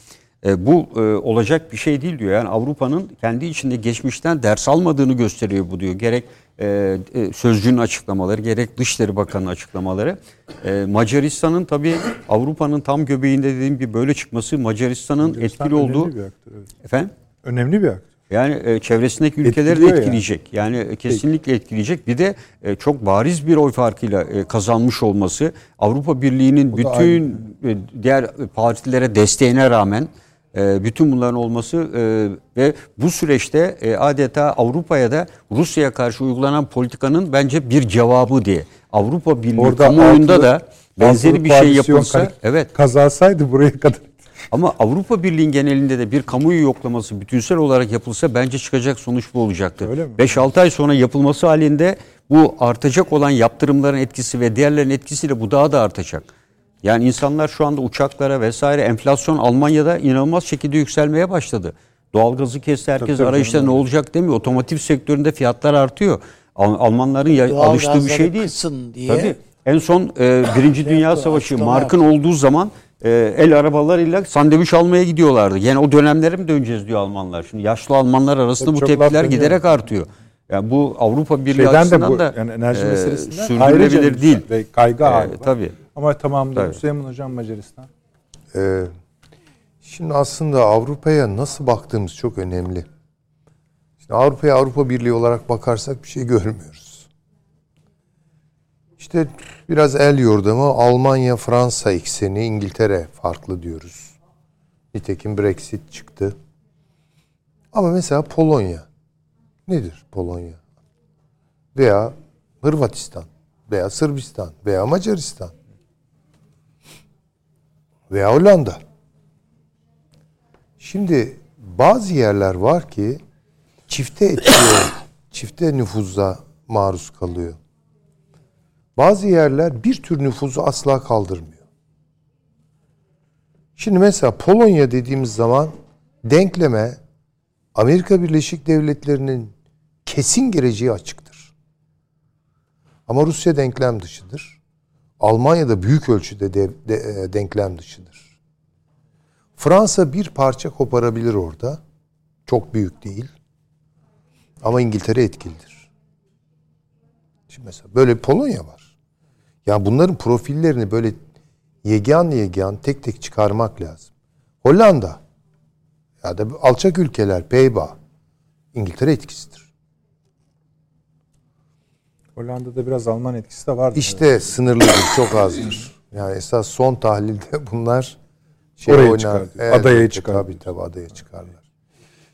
S4: Ee, bu e, olacak bir şey değil diyor. Yani Avrupa'nın kendi içinde geçmişten ders almadığını gösteriyor bu diyor. Gerek e, e, sözcüğün açıklamaları, gerek Dışişleri Bakanı'nın açıklamaları. E, Macaristan'ın tabii Avrupa'nın tam göbeğinde dediğim gibi böyle çıkması Macaristan'ın
S1: Macaristan
S4: etkili olduğu...
S1: bir aktör, evet.
S4: Efendim?
S1: Önemli bir aktör.
S4: Yani e, çevresindeki ülkeleri de
S1: Etkiliyor yani.
S4: etkileyecek. Yani, e, kesinlikle etkileyecek. Bir de e, çok bariz bir oy farkıyla e, kazanmış olması Avrupa Birliği'nin bütün e, diğer partilere desteğine rağmen e, bütün bunların olması e, ve bu süreçte e, adeta Avrupa'ya da Rusya'ya karşı uygulanan politikanın bence bir cevabı diye. Avrupa Birliği
S1: Orada
S4: kamuoyunda
S1: altılı-
S4: da benzeri bir şey yapılsa
S1: kar-
S4: evet
S1: Kazansaydı buraya kadar.
S4: ama Avrupa Birliği'nin genelinde de bir kamuoyu yoklaması bütünsel olarak yapılsa bence çıkacak sonuç bu olacaktır.
S1: Öyle mi?
S4: 5-6 ay sonra yapılması halinde bu artacak olan yaptırımların etkisi ve diğerlerin etkisiyle bu daha da artacak. Yani insanlar şu anda uçaklara vesaire enflasyon Almanya'da inanılmaz şekilde yükselmeye başladı. Doğalgazı kesti herkes
S1: tabii
S4: arayışta ne olacak demiyor. Otomotiv sektöründe fiyatlar artıyor. Al- Almanların ya-
S2: Doğal
S4: alıştığı bir şey değil.
S2: diye.
S4: Tabii. En son e, Birinci Dünya Savaşı Mark'ın olduğu zaman e, el arabalarıyla sandviç almaya gidiyorlardı. Yani o dönemlere mi döneceğiz diyor Almanlar. Şimdi yaşlı Almanlar arasında
S1: Tabii
S4: bu tepkiler giderek artıyor. Yani bu Avrupa Birliği
S1: Şeyden de
S4: açısından
S1: bu
S4: da
S1: yani enerji
S4: e, sürdürülebilir değil.
S1: Ve kaygı
S4: E, tabii.
S1: Ama tamam da
S4: Tabii.
S1: Süleyman Hocam Macaristan.
S3: Ee, şimdi aslında Avrupa'ya nasıl baktığımız çok önemli. Şimdi Avrupa'ya Avrupa Birliği olarak bakarsak bir şey görmüyoruz. İşte biraz el yordamı Almanya, Fransa ekseni, İngiltere farklı diyoruz. Nitekim Brexit çıktı. Ama mesela Polonya. Nedir Polonya? Veya Hırvatistan veya Sırbistan veya Macaristan veya Hollanda. Şimdi bazı yerler var ki çifte etkiye, çifte nüfuza maruz kalıyor. Bazı yerler bir tür nüfuzu asla kaldırmıyor. Şimdi mesela Polonya dediğimiz zaman denkleme Amerika Birleşik Devletleri'nin kesin geleceği açıktır. Ama Rusya denklem dışıdır. Almanya da büyük ölçüde de, de- e, denklem dışıdır. Fransa bir parça koparabilir orada. Çok büyük değil. Ama İngiltere etkilidir. Şimdi mesela böyle Polonya var. Ya bunların profillerini böyle yegan yegan tek tek çıkarmak lazım. Hollanda ya da alçak ülkeler Peyba İngiltere etkisidir.
S1: Hollanda'da biraz Alman etkisi de vardı.
S3: İşte sınırlıdır, çok azdır. Yani esas son tahlilde bunlar şey
S1: Oraya
S3: oynar.
S1: çıkar diyor, adaya
S3: evet,
S1: çıkar
S3: Tabii tabii adaya çıkarlar.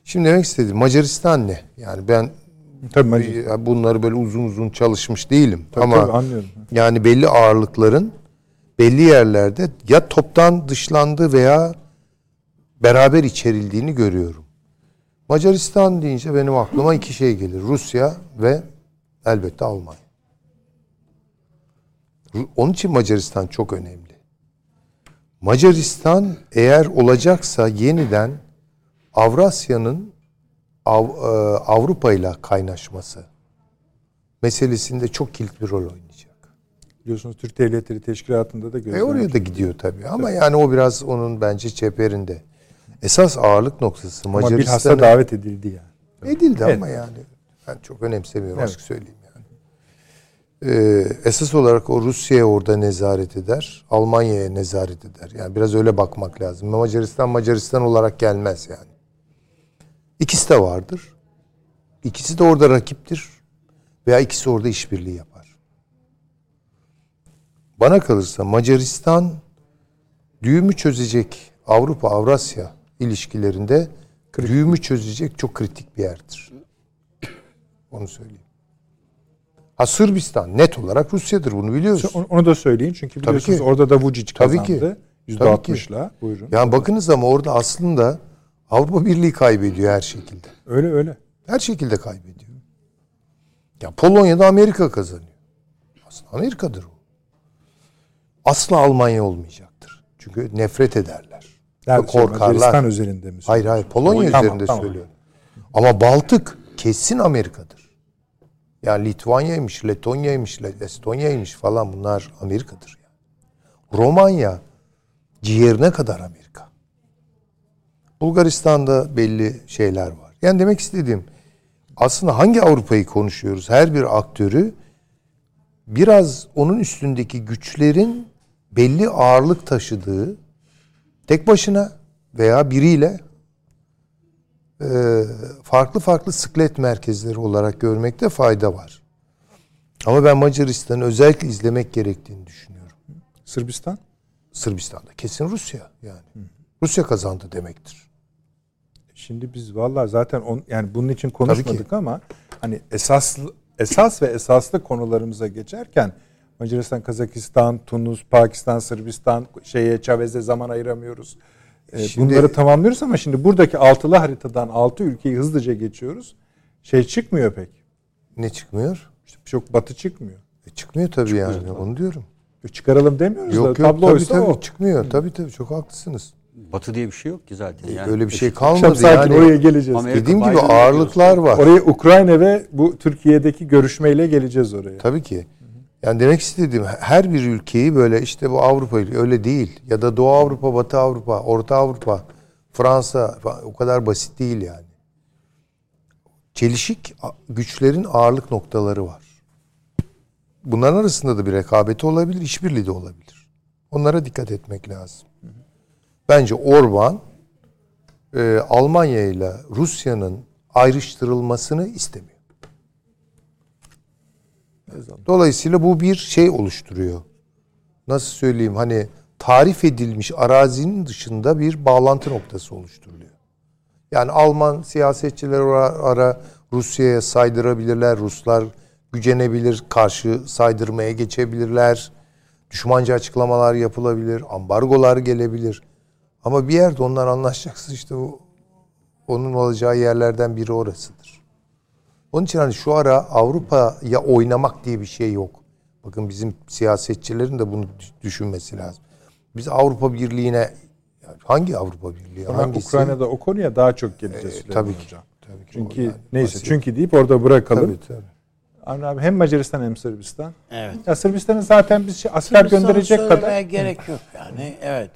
S3: Şimdi demek istediğim Macaristan ne? Yani ben
S1: Tabii Macaristan.
S3: bunları böyle uzun uzun çalışmış değilim.
S1: Tabii,
S3: Ama
S1: tabii, anlıyorum.
S3: yani belli ağırlıkların belli yerlerde ya toptan dışlandı veya beraber içerildiğini görüyorum. Macaristan deyince benim aklıma iki şey gelir. Rusya ve elbette Almanya. Onun için Macaristan çok önemli. Macaristan eğer olacaksa yeniden Avrasya'nın Av, e, Avrupa ile kaynaşması meselesinde çok kilit bir rol oynayacak.
S1: Biliyorsunuz Türk Devletleri Teşkilatı'nda da
S3: E
S1: gözlemci.
S3: oraya da gidiyor tabii ama yani o biraz onun bence çeperinde. Esas ağırlık noktası
S1: Ama bilhassa davet edildi yani.
S3: edildi
S1: Evet.
S3: ama yani ben çok önemsemiyorum
S1: Evet.
S3: açık söyleyeyim yani. Ee, esas olarak o Rusya'ya orada nezaret eder, Almanya'ya nezaret eder. Yani biraz öyle bakmak lazım. Macaristan Macaristan olarak gelmez yani. İkisi de vardır. İkisi de orada rakiptir veya ikisi orada işbirliği yapar. Bana kalırsa Macaristan düğümü çözecek Avrupa Avrasya ilişkilerinde düğümü çözecek çok kritik bir yerdir. Onu söyleyeyim. Ha Sırbistan net olarak Rusya'dır bunu biliyoruz.
S1: Onu, da söyleyin çünkü
S3: Tabii
S1: biliyorsunuz
S3: ki.
S1: orada da Vucic
S3: Tabii
S1: kazandı.
S3: ki.
S1: %60'la. Buyurun.
S3: Yani bakınız ama orada aslında Avrupa Birliği kaybediyor her şekilde.
S1: Öyle öyle.
S3: Her şekilde kaybediyor. Ya Polonya'da Amerika kazanıyor. Aslında Amerika'dır o. asla Almanya olmayacaktır. Çünkü nefret ederler.
S1: Yani
S3: korkarlar.
S1: Macaristan üzerinde mi?
S3: Hayır hayır Polonya
S1: Tamam,
S3: üzerinde
S1: tamam.
S3: söylüyorum. Ama Baltık kesin Amerika'dır. Yani Litvanya'ymış, Letonya'ymış, Estonya'ymış falan bunlar Amerika'dır. Yani. Romanya ciğerine kadar Amerika. Bulgaristan'da belli şeyler var. Yani demek istediğim aslında hangi Avrupa'yı konuşuyoruz? Her bir aktörü biraz onun üstündeki güçlerin belli ağırlık taşıdığı tek başına veya biriyle farklı farklı sıklet merkezleri olarak görmekte fayda var. Ama ben Macaristan'ı özellikle izlemek gerektiğini düşünüyorum.
S1: Sırbistan?
S3: Sırbistan'da kesin Rusya yani. Rusya kazandı demektir.
S1: Şimdi biz vallahi zaten on, yani bunun için konuşmadık ama hani esas esas ve esaslı konularımıza geçerken Macaristan, Kazakistan, Tunus, Pakistan, Sırbistan şeye Chavez'e zaman ayıramıyoruz. Ee,
S3: Şimdi-
S1: Bunları tamamlıyoruz ama şimdi buradaki altılı haritadan altı ülkeyi hızlıca geçiyoruz. Şey çıkmıyor pek.
S3: Ne çıkmıyor?
S1: İşte çok batı çıkmıyor.
S3: E, çıkmıyor tabii yani onu diyorum.
S1: Çıkaralım demiyoruz
S3: Yok
S1: da
S3: yok
S1: tablo
S3: tabii
S1: oysa
S3: tabii
S1: o.
S3: çıkmıyor. Tabii tabii çok haklısınız.
S4: Batı diye bir şey yok ki zaten. Yani
S3: Öyle bir şey kalmadı
S1: sakin
S3: yani.
S1: oraya geleceğiz.
S4: Amerika
S3: Dediğim gibi ağırlıklar var.
S1: Oraya Ukrayna ve bu Türkiye'deki görüşmeyle geleceğiz oraya.
S3: Tabii ki. Yani demek istediğim her bir ülkeyi böyle işte bu Avrupa öyle değil. Ya da Doğu Avrupa, Batı Avrupa, Orta Avrupa, Fransa o kadar basit değil yani. Çelişik güçlerin ağırlık noktaları var. Bunların arasında da bir rekabeti olabilir, işbirliği de olabilir. Onlara dikkat etmek lazım. Bence Orban e, Almanya ile Rusya'nın ayrıştırılmasını istemiyor. Dolayısıyla bu bir şey oluşturuyor. Nasıl söyleyeyim hani tarif edilmiş arazinin dışında bir bağlantı noktası oluşturuluyor. Yani Alman siyasetçiler ara, Rusya'ya saydırabilirler. Ruslar gücenebilir, karşı saydırmaya geçebilirler. Düşmanca açıklamalar yapılabilir, ambargolar gelebilir. Ama bir yerde onlar anlaşacaksa işte onun olacağı yerlerden biri orasıdır. Onun için hani şu ara Avrupa'ya oynamak diye bir şey yok. Bakın bizim siyasetçilerin de bunu düşünmesi lazım. Biz Avrupa Birliği'ne hangi Avrupa Birliği?
S1: Ama
S3: Hangisi?
S1: Ukrayna'da o konuya daha çok geleceğiz.
S3: Ee, tabii ki.
S1: Hocam.
S3: Tabii ki.
S1: Çünkü
S3: yani
S1: neyse
S3: basit.
S1: çünkü deyip orada bırakalım.
S3: Tabii tabii.
S1: Avni abi hem Macaristan hem Sırbistan.
S2: Evet.
S1: Ya Sırbistan'ın zaten biz şey, asker
S2: Sırbistan'ı
S1: gönderecek kadar
S2: gerek yok yani. Evet.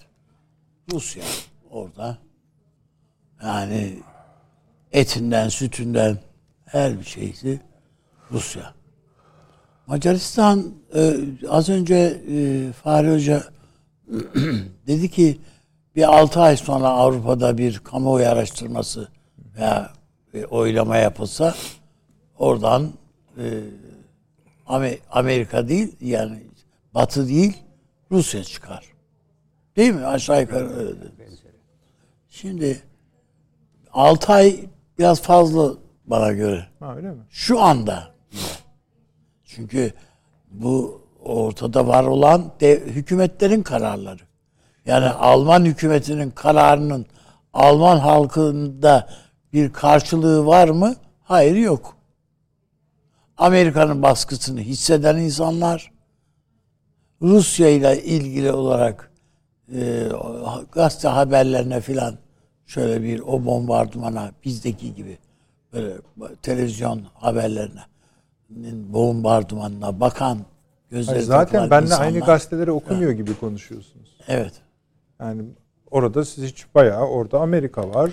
S2: Rusya orada. Yani etinden, sütünden her bir şeysi Rusya. Macaristan e, az önce e, Fahri Hoca dedi ki bir 6 ay sonra Avrupa'da bir kamuoyu araştırması veya bir oylama yapılsa oradan e, Amer- Amerika değil yani Batı değil Rusya çıkar. Değil mi? Aşağı yukarı öyle dedi. Şimdi 6 ay biraz fazla bana göre.
S1: Ha, öyle mi?
S2: Şu anda. Çünkü bu ortada var olan de, hükümetlerin kararları. Yani Alman hükümetinin kararının Alman halkında bir karşılığı var mı? Hayır yok. Amerika'nın baskısını hisseden insanlar Rusya ile ilgili olarak e, gazete haberlerine filan şöyle bir o bombardımana bizdeki gibi böyle televizyon haberlerine bombardımanına bakan gözleri
S1: Hayır, zaten benle
S2: insanlar-
S1: aynı gazeteleri okumuyor gibi konuşuyorsunuz.
S2: Evet.
S1: Yani orada siz hiç bayağı orada Amerika var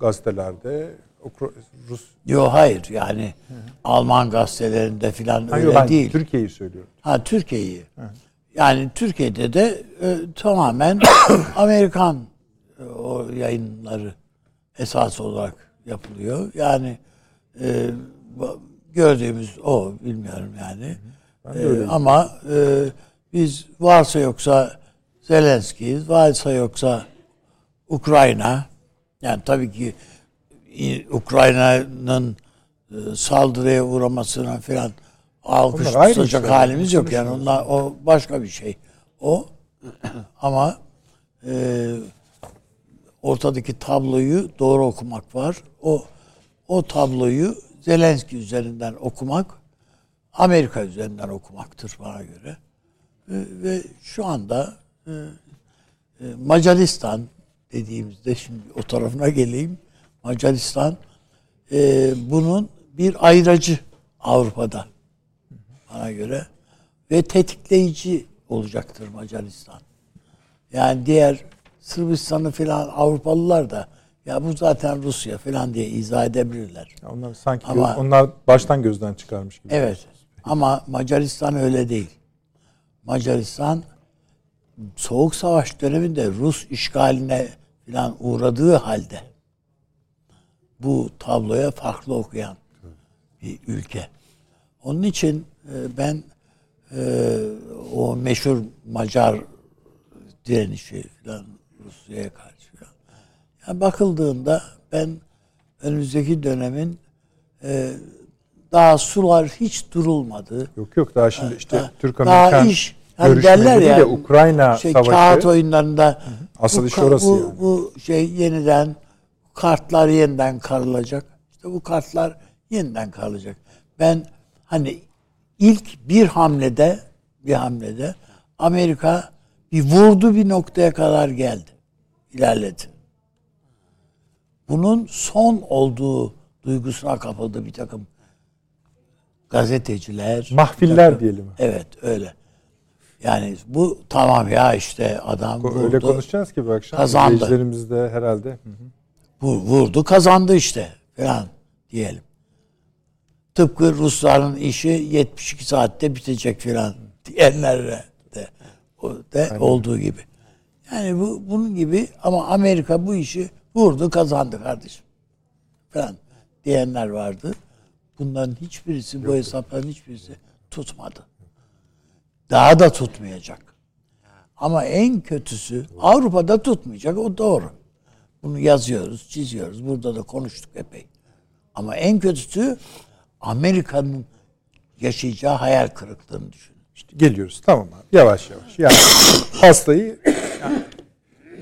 S1: gazetelerde Rus
S2: Yo hayır yani Alman gazetelerinde filan öyle
S1: ben
S2: değil.
S1: Türkiye'yi söylüyorum.
S2: Ha Türkiye'yi. Yani Türkiye'de de e, tamamen Amerikan e, o yayınları esas olarak yapılıyor. Yani e, gördüğümüz o bilmiyorum yani. E, ama e, biz varsa yoksa Zelenski, varsa yoksa Ukrayna yani tabii ki Ukrayna'nın e, saldırıya uğramasına filan alkış
S1: Onlar
S2: tutacak
S1: işler.
S2: halimiz yok yani onlar o başka bir şey o ama e, ortadaki tabloyu doğru okumak var o o tabloyu Zelenski üzerinden okumak Amerika üzerinden okumaktır bana göre ve şu anda e, e, Macaristan dediğimizde şimdi o tarafına geleyim. Macaristan e, bunun bir ayracı Avrupa'da bana göre ve tetikleyici olacaktır Macaristan. Yani diğer Sırbistan'ı filan Avrupalılar da ya bu zaten Rusya filan diye izah edebilirler.
S1: Ya onlar sanki
S2: Ama-
S1: göz- onlar baştan gözden çıkarmış gibi.
S2: Evet. Ama Macaristan öyle değil. Macaristan Soğuk Savaş döneminde Rus işgaline falan uğradığı halde bu tabloya farklı okuyan bir ülke. Onun için e, ben e, o meşhur Macar direnişi falan Rusya'ya karşı. Yani bakıldığında ben önümüzdeki dönemin e, daha sular hiç durulmadı.
S1: Yok yok daha şimdi işte
S2: Daha-
S1: Türk
S2: daha
S1: Amerikan
S2: iş, hani derler ya,
S1: Ukrayna
S2: şey,
S1: savaşı
S2: Kağıt oyunlarında
S1: Asıl iş orası
S2: bu,
S1: yani.
S2: bu şey yeniden kartlar yeniden karılacak. İşte bu kartlar yeniden karılacak. Ben hani ilk bir hamlede bir hamlede Amerika bir vurdu bir noktaya kadar geldi. İlerledi. Bunun son olduğu duygusuna kapıldı bir takım gazeteciler.
S1: Mahfiller
S2: takım-
S1: diyelim.
S2: Evet öyle. Yani bu tamam ya işte adam
S1: Ko-
S2: vurdu.
S1: öyle konuşacağız ki bu akşam.
S2: Kazandı.
S1: De herhalde. Hı hı.
S2: Bu vurdu kazandı işte falan diyelim. Tıpkı Rusların işi 72 saatte bitecek falan diyenlerle de, de olduğu gibi. Yani bu bunun gibi ama Amerika bu işi vurdu kazandı kardeşim falan diyenler vardı. Bunların hiçbirisi bu hesapların hiçbirisi tutmadı. Daha da tutmayacak. Ama en kötüsü Avrupa'da tutmayacak o doğru. Bunu yazıyoruz, çiziyoruz. Burada da konuştuk epey. Ama en kötüsü Amerika'nın yaşayacağı hayal kırıklığını düşünün.
S1: İşte geliyoruz tamam abi yavaş yavaş. Yani hastayı yani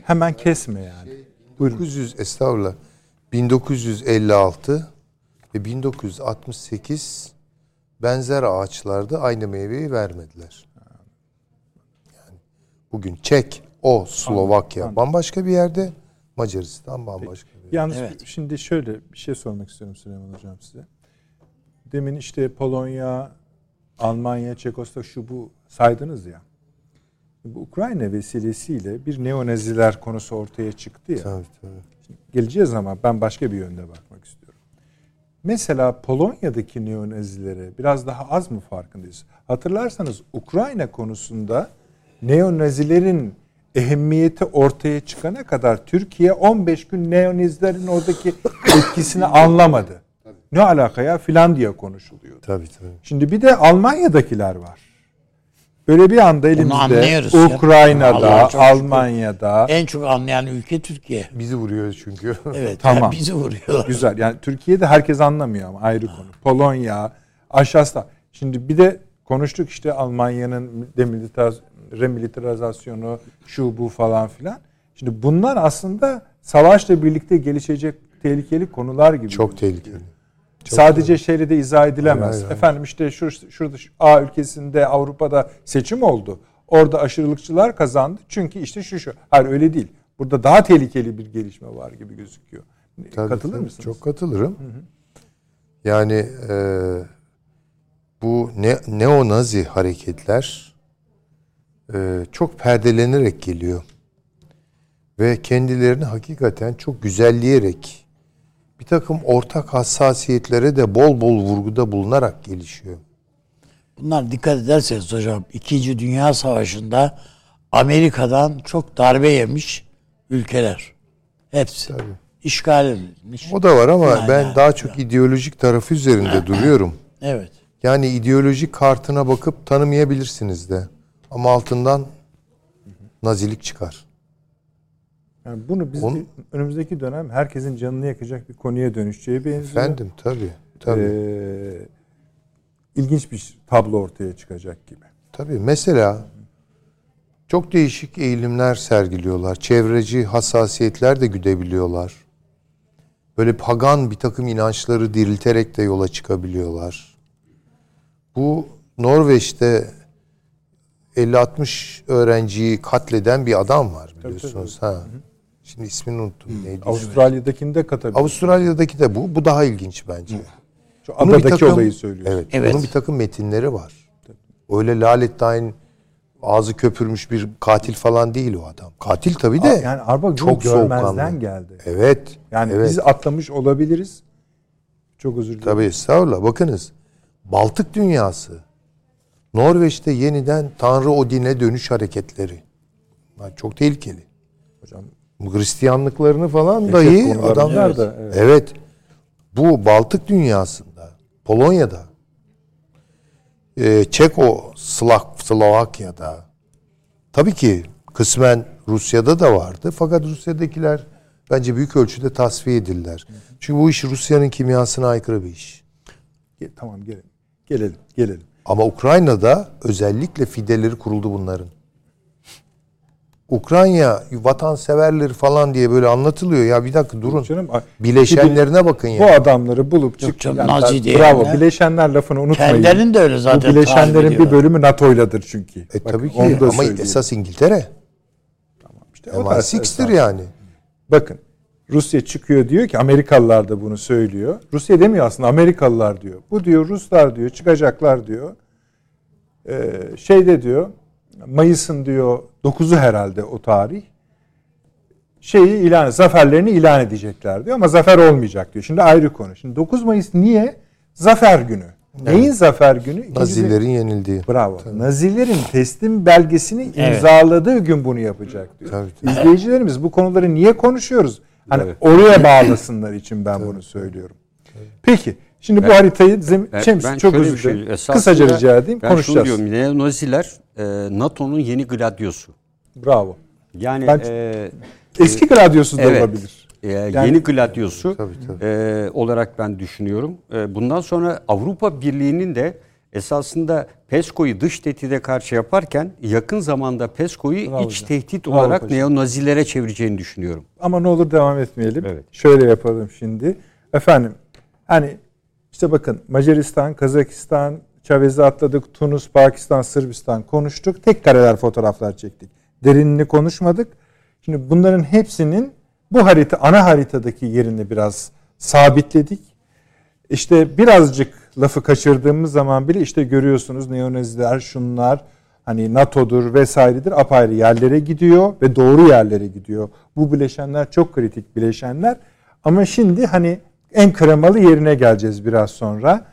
S1: hemen kesme yani. Buyurun.
S3: 1900 estağfurullah 1956 ve 1968 benzer ağaçlarda aynı meyveyi vermediler. Yani bugün Çek, o Slovakya bambaşka bir yerde, Macaristan bambaşka bir yerde.
S1: Yalnız
S2: Evet.
S1: şimdi şöyle bir şey sormak istiyorum Süleyman Hocam size. Demin işte Polonya, Almanya, Çekoslovakya şu bu saydınız ya. Bu Ukrayna vesilesiyle bir neonaziler konusu ortaya çıktı ya.
S3: Tabii tabii.
S1: Geleceğiz ama ben başka bir yönde bakmak istiyorum. Mesela Polonya'daki neonazilere biraz daha az mı farkındayız? Hatırlarsanız Ukrayna konusunda neonazilerin ehemmiyeti ortaya çıkana kadar Türkiye 15 gün neonazilerin oradaki etkisini anlamadı. Ne alaka ya filan diye konuşuluyor.
S3: Tabii tabii.
S1: Şimdi bir de Almanya'dakiler var. Böyle bir anda elimizde
S2: ya.
S1: Ukrayna'da,
S2: şükür.
S1: Almanya'da
S2: En çok anlayan ülke Türkiye.
S3: Bizi vuruyor çünkü.
S2: Evet.
S1: Tamam.
S2: yani bizi vuruyorlar.
S1: Güzel. Yani Türkiye'de herkes anlamıyor ama ayrı konu. Polonya, aşağıda. Şimdi bir de konuştuk işte Almanya'nın demilitaz, remilitarizasyonu, şu bu falan filan. Şimdi bunlar aslında savaşla birlikte gelişecek tehlikeli konular gibi.
S3: Çok tehlikeli.
S1: Sadece şeyle de izah edilemez.
S3: Hayır, hayır, hayır.
S1: Efendim işte şur, şurada şu A ülkesinde Avrupa'da seçim oldu. Orada aşırılıkçılar kazandı. Çünkü işte şu şu. Hayır öyle değil. Burada daha tehlikeli bir gelişme var gibi gözüküyor.
S3: Tabii,
S1: Katılır
S3: tabii.
S1: mısınız?
S3: Çok katılırım. Yani e, bu ne, neo-nazi hareketler e, çok perdelenerek geliyor. Ve kendilerini hakikaten çok güzelleyerek bir takım ortak hassasiyetlere de bol bol vurguda bulunarak gelişiyor.
S2: Bunlar dikkat ederseniz hocam İkinci Dünya Savaşı'nda Amerika'dan çok darbe yemiş ülkeler. Hepsi.
S3: Tabii.
S2: İşgal edilmiş.
S3: O da var ama
S2: Yani,
S3: ben
S2: yani.
S3: daha çok ideolojik tarafı üzerinde duruyorum.
S2: Evet.
S3: Yani ideolojik kartına bakıp tanımayabilirsiniz de. Ama altından nazilik çıkar.
S1: Yani bunu biz
S3: Onu-
S1: önümüzdeki dönem herkesin canını yakacak bir konuya dönüşeceği benziyor.
S3: Efendim tabii. Tabii.
S1: Ee, ilginç bir tablo ortaya çıkacak gibi.
S3: Tabii mesela çok değişik eğilimler sergiliyorlar. Çevreci hassasiyetler de güdebiliyorlar. Böyle pagan bir takım inançları dirilterek de yola çıkabiliyorlar. Bu Norveç'te 50-60 öğrenciyi katleden bir adam var biliyorsunuz. Ha. Şimdi ismini unuttum. Neydi?
S1: Avustralya'dakini de katabilir.
S3: Avustralya'daki de bu. Bu daha ilginç bence.
S1: Şu
S3: Bunun bir
S1: adadaki
S3: takım-
S1: olayı söylüyor.
S3: Evet,
S2: Evet.
S3: Bunun bir takım metinleri var. Öyle Laletdain ağzı köpürmüş bir katil falan değil o adam. Katil tabii de.
S1: Yani Arba
S3: çok
S1: görmezden geldi.
S3: Evet.
S1: Yani
S3: evet.
S1: biz atlamış olabiliriz. Çok özür dilerim.
S3: Tabii estağfurullah. Bakınız. Baltık dünyası. Norveç'te yeniden Tanrı Odin'e dönüş hareketleri. Bunlar çok tehlikeli. Hristiyanlıklarını falan
S1: Dehşet
S3: dahi adamlar
S1: bunlar da,
S3: evet.
S1: evet.
S3: Bu Baltık dünyasında, Polonya'da, e, Çeko, Slovak, Slovakya'da, tabii ki kısmen Rusya'da da vardı. Fakat Rusya'dakiler bence büyük ölçüde tasfiye edildiler. Çünkü bu iş Rusya'nın kimyasına aykırı bir iş.
S1: tamam gelelim. Gelelim, gelelim.
S3: Ama Ukrayna'da özellikle fideleri kuruldu bunların. Ukrayna vatanseverleri falan diye böyle anlatılıyor. Ya bir dakika durun.
S1: Canım,
S3: Bileşenlerine bakın
S1: Bu
S3: ya.
S1: adamları bulup çık.
S2: canım,
S1: yani
S2: Nazi diye
S1: Bravo.
S2: ya.
S1: Bileşenler lafını unutmayın.
S2: Kendilerinin de öyle zaten
S1: Bu bileşenlerin bir bölümü NATO'yladır çünkü.
S3: E
S1: Bakın,
S3: tabii ki
S1: onu da
S3: ama
S1: söyleyeyim.
S3: esas İngiltere.
S1: İşte o da
S3: MI6'tir
S1: esas.
S3: yani.
S1: Bakın Rusya çıkıyor diyor ki Amerikalılar da bunu söylüyor. Rusya demiyor aslında Amerikalılar diyor. Bu diyor Ruslar diyor çıkacaklar diyor. Ee, şeyde diyor Mayıs'ın diyor 9'u herhalde o tarih. Şeyi ilan zaferlerini ilan edecekler diyor ama zafer olmayacak diyor. Şimdi ayrı konu. Şimdi 9 Mayıs niye? Zafer günü. Neyin zafer günü? İkinci-
S3: Nazilerin yenildiği.
S1: Bravo. Nazilerin teslim belgesini
S2: Evet.
S1: imzaladığı gün bunu yapacak diyor.
S3: Tabii, tabii.
S1: İzleyicilerimiz bu konuları niye konuşuyoruz? Hani
S4: Evet.
S1: oraya bağlasınlar için ben bunu söylüyorum. Peki. Şimdi bu
S4: Ben-
S1: haritayı zem-
S4: Ben,
S1: Şems,
S4: ben
S1: çok özür
S4: şey-
S1: dilerim. Kısaca rica edeyim
S4: ben şunu
S1: konuşacağız.
S4: diyorum. Neonaziler e, NATO'nun yeni gladyosu.
S1: Bravo.
S4: Yani
S1: Ben-
S4: e,
S1: Eski gladyosu da
S4: Evet.
S1: olabilir.
S4: e,
S1: Yani-
S4: yeni gladyosu
S3: Tabii, tabii.
S4: e, olarak ben düşünüyorum. E, bundan sonra Avrupa Birliği'nin de esasında PESCO'yu dış tehdide karşı yaparken yakın zamanda PESCO'yu
S1: Bravo
S4: iç
S1: hocam.
S4: tehdit
S1: Bravo
S4: olarak neonazilere çevireceğini düşünüyorum.
S1: Ama ne olur devam etmeyelim.
S4: Evet.
S1: Şöyle yapalım şimdi. Efendim hani işte bakın Macaristan, Kazakistan, Chavez'i atladık, Tunus, Pakistan, Sırbistan konuştuk. Tek kareler fotoğraflar çektik. Derinini konuşmadık. Şimdi bunların hepsinin bu harita ana haritadaki yerini biraz sabitledik. İşte birazcık lafı kaçırdığımız zaman bile işte görüyorsunuz neonaziler şunlar hani NATO'dur vesairedir apayrı yerlere gidiyor ve doğru yerlere gidiyor. Bu bileşenler çok kritik bileşenler. Ama şimdi hani en kremalı yerine geleceğiz biraz sonra.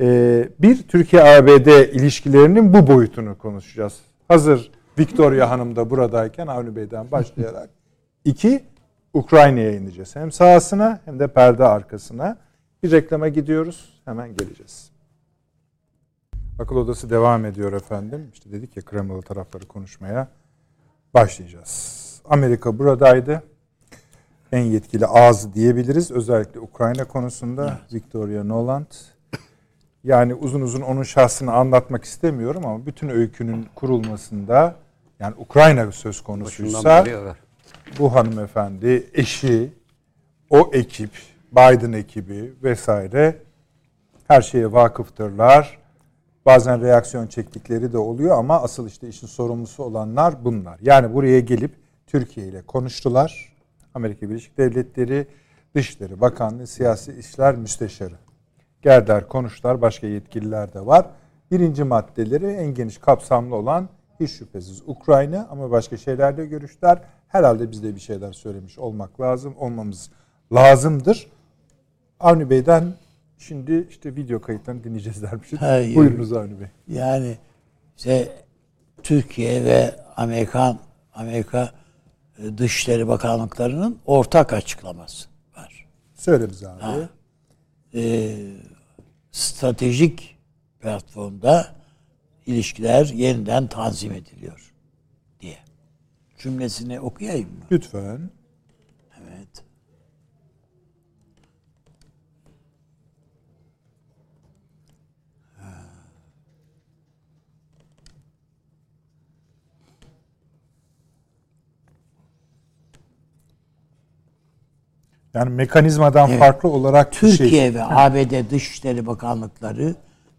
S1: Ee, bir Türkiye-ABD ilişkilerinin bu boyutunu konuşacağız. Hazır Victoria Hanım da buradayken Avni Bey'den başlayarak. İki, Ukrayna'ya ineceğiz. Hem sahasına hem de perde arkasına. Bir reklama gidiyoruz. Hemen geleceğiz. Akıl Odası devam ediyor efendim. İşte dedik ya kremalı tarafları konuşmaya başlayacağız. Amerika buradaydı. En yetkili ağzı diyebiliriz. Özellikle Ukrayna konusunda Victoria Noland. Yani uzun uzun onun şahsını anlatmak istemiyorum ama bütün öykünün kurulmasında yani Ukrayna söz konusuysa
S4: evet.
S1: bu hanımefendi, eşi, o ekip, Biden ekibi vesaire her şeye vakıftırlar. Bazen reaksiyon çektikleri de oluyor ama asıl işte işin sorumlusu olanlar bunlar. Yani buraya gelip Türkiye ile konuştular. Amerika Birleşik Devletleri Dışişleri Bakanlığı Siyasi İşler Müsteşarı. Geldiler konuştular. Başka yetkililer de var. Birinci maddeleri en geniş kapsamlı olan hiç şüphesiz Ukrayna ama başka şeylerle görüşler. Herhalde biz de bir şeyler söylemiş olmak lazım. Olmamız lazımdır. Avni Bey'den şimdi işte video kayıtlarını dinleyeceğiz dermişiz.
S2: Hayır.
S1: Buyurunuz Avni Bey.
S2: Yani işte Türkiye ve Amerikan Amerika Dışişleri Bakanlıklarının ortak açıklaması var.
S1: Söyle bize abi.
S2: Ee, stratejik platformda ilişkiler yeniden tanzim ediliyor diye. Cümlesini okuyayım mı?
S1: Lütfen.
S2: Evet.
S1: Yani mekanizmadan
S2: Evet.
S1: farklı olarak bir
S2: Türkiye
S1: şey.
S2: ve ABD Dışişleri Bakanlıkları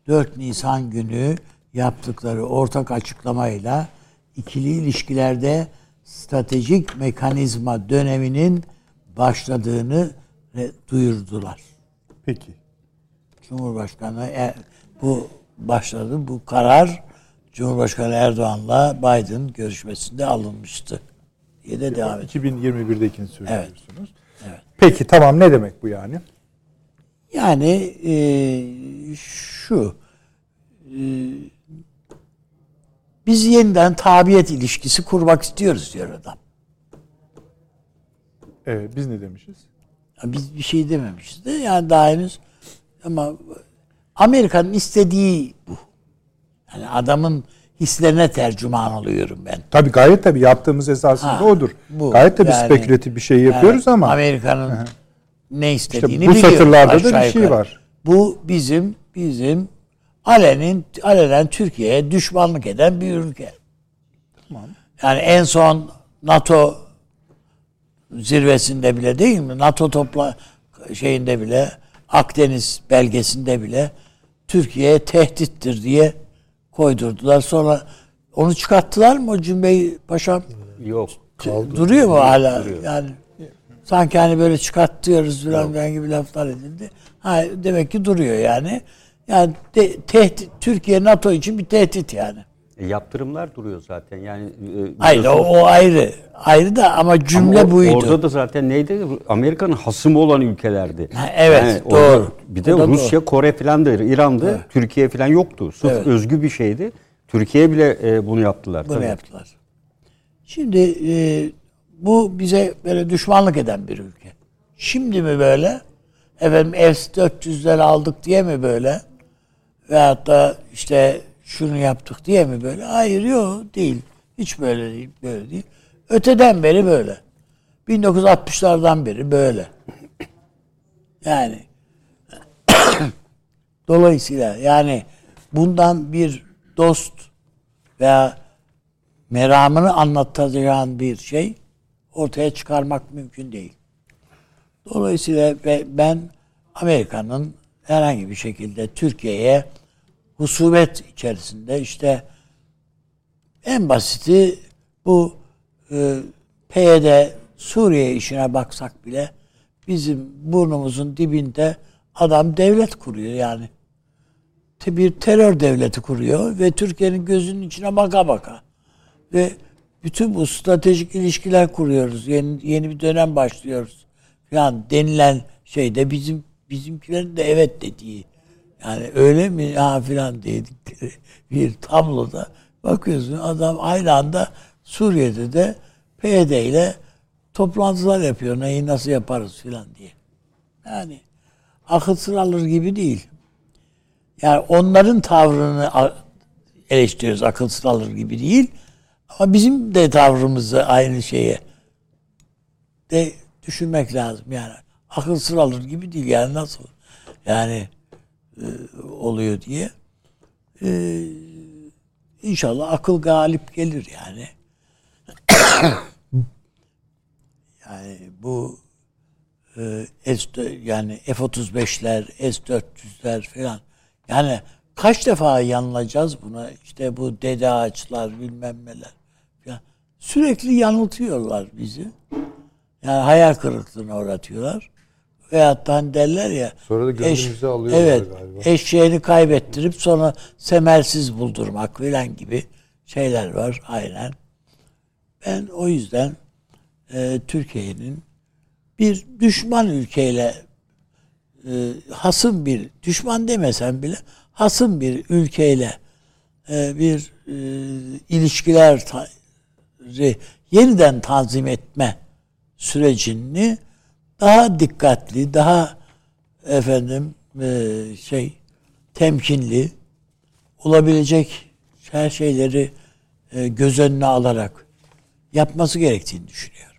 S2: 4 Nisan günü yaptıkları ortak açıklamayla ikili ilişkilerde stratejik mekanizma döneminin başladığını duyurdular.
S1: Peki.
S2: Cumhurbaşkanı e, bu başladı. Bu karar Cumhurbaşkanı Erdoğan'la Biden görüşmesinde alınmıştı diye de devam ediyor.
S1: 2021'dekini söylüyorsunuz. Peki tamam ne demek bu yani?
S2: Yani e, şu e, biz yeniden tabiyet ilişkisi kurmak istiyoruz diyor adam.
S1: Evet biz ne demişiz?
S2: Ya Biz bir şey dememişiz de yani daha henüz ama Amerika'nın istediği bu. Yani adamın hislerine tercüman oluyorum ben.
S1: Tabii gayet tabii yaptığımız esasında
S2: Ha,
S1: odur.
S2: bu.
S1: gayet tabii
S2: Yani-
S1: spekülatif bir şey yapıyoruz
S2: Yani
S1: ama
S2: Amerika'nın ne istediğini
S1: bu
S2: biliyoruz
S1: satırlarda da bir şey var.
S2: Bu bizim bizim alenin alenen Türkiye'ye düşmanlık eden bir ülke. Yani en son NATO zirvesinde bile değil mi? NATO topla şeyinde bile Akdeniz belgesinde bile Türkiye'ye tehdittir diye koydurdular. Sonra onu çıkarttılar mı o cümleyi paşam?
S4: Yok.
S2: Duruyor mu hala? Yani sanki hani böyle çıkartıyoruz falan ben gibi laflar edildi. Ha, demek ki duruyor yani. Yani de, tehdit, Türkiye NATO için bir tehdit yani.
S4: E, yaptırımlar duruyor zaten. Yani e,
S2: Hayır o, o ayrı. Ayrı da ama cümle
S4: Ama o-
S2: buydu.
S4: Orada da zaten neydi? Amerika'nın hasımı olan ülkelerdi.
S2: Ha, evet,
S4: orada
S2: doğru.
S4: Bir de
S2: O da
S4: Rusya, Kore filandı, İran'dı. Türkiye falan yoktu. Sırf
S2: Evet.
S4: özgü bir şeydi. Türkiye bile e, bunu yaptılar.
S2: Bunu
S4: tabii.
S2: yaptılar. Şimdi e, bu bize böyle düşmanlık eden bir ülke. Şimdi mi böyle? Efendim S-400'leri aldık diye mi böyle? Veyahut da işte şunu yaptık diye mi böyle? Hayır yok değil. Hiç böyle değil. Böyle değil. Öteden beri böyle. 1960'lardan beri böyle. Yani dolayısıyla yani bundan bir dost veya meramını anlatacağın bir şey ortaya çıkarmak mümkün değil. Dolayısıyla ben Amerika'nın herhangi bir şekilde Türkiye'ye husubet içerisinde işte en basiti bu e, PYD Suriye işine baksak bile bizim burnumuzun dibinde adam devlet kuruyor yani. Bir terör devleti kuruyor ve Türkiye'nin gözünün içine baka baka. Ve bütün bu stratejik ilişkiler kuruyoruz. Yeni, yeni bir dönem başlıyoruz. falan denilen şeyde bizim bizimkilerin de evet dediği. Yani öyle mi ha filan dedikleri bir tabloda bakıyorsun adam aynı anda Suriye'de de PYD ile toplantılar yapıyor. Neyi nasıl yaparız filan diye. Yani akıl alır gibi değil. Yani onların tavrını eleştiriyoruz akıl alır gibi değil. Ama bizim de tavrımızı aynı şeye de düşünmek lazım. Yani akıl sır gibi değil. Yani nasıl yani oluyor diye. E, inşallah akıl galip gelir yani. yani bu e, S yani F-35'ler, S-400'ler falan. Yani kaç defa yanılacağız buna? İşte bu dede ağaçlar bilmem neler. falan. Sürekli yanıltıyorlar bizi. Yani hayal kırıklığına uğratıyorlar. Veyahut da hani derler ya.
S3: Sonra da gönlümüzü alıyorlar
S2: evet,
S3: galiba.
S2: Eşeğini kaybettirip sonra semersiz buldurmak falan gibi şeyler var aynen. Ben o yüzden e, Türkiye'nin bir düşman ülkeyle e, hasım bir düşman demesem bile hasım bir ülkeyle e, bir e, ilişkiler ta- re- yeniden tanzim etme sürecini daha dikkatli, daha efendim e, şey temkinli olabilecek her şeyleri e, göz önüne alarak yapması gerektiğini düşünüyorum.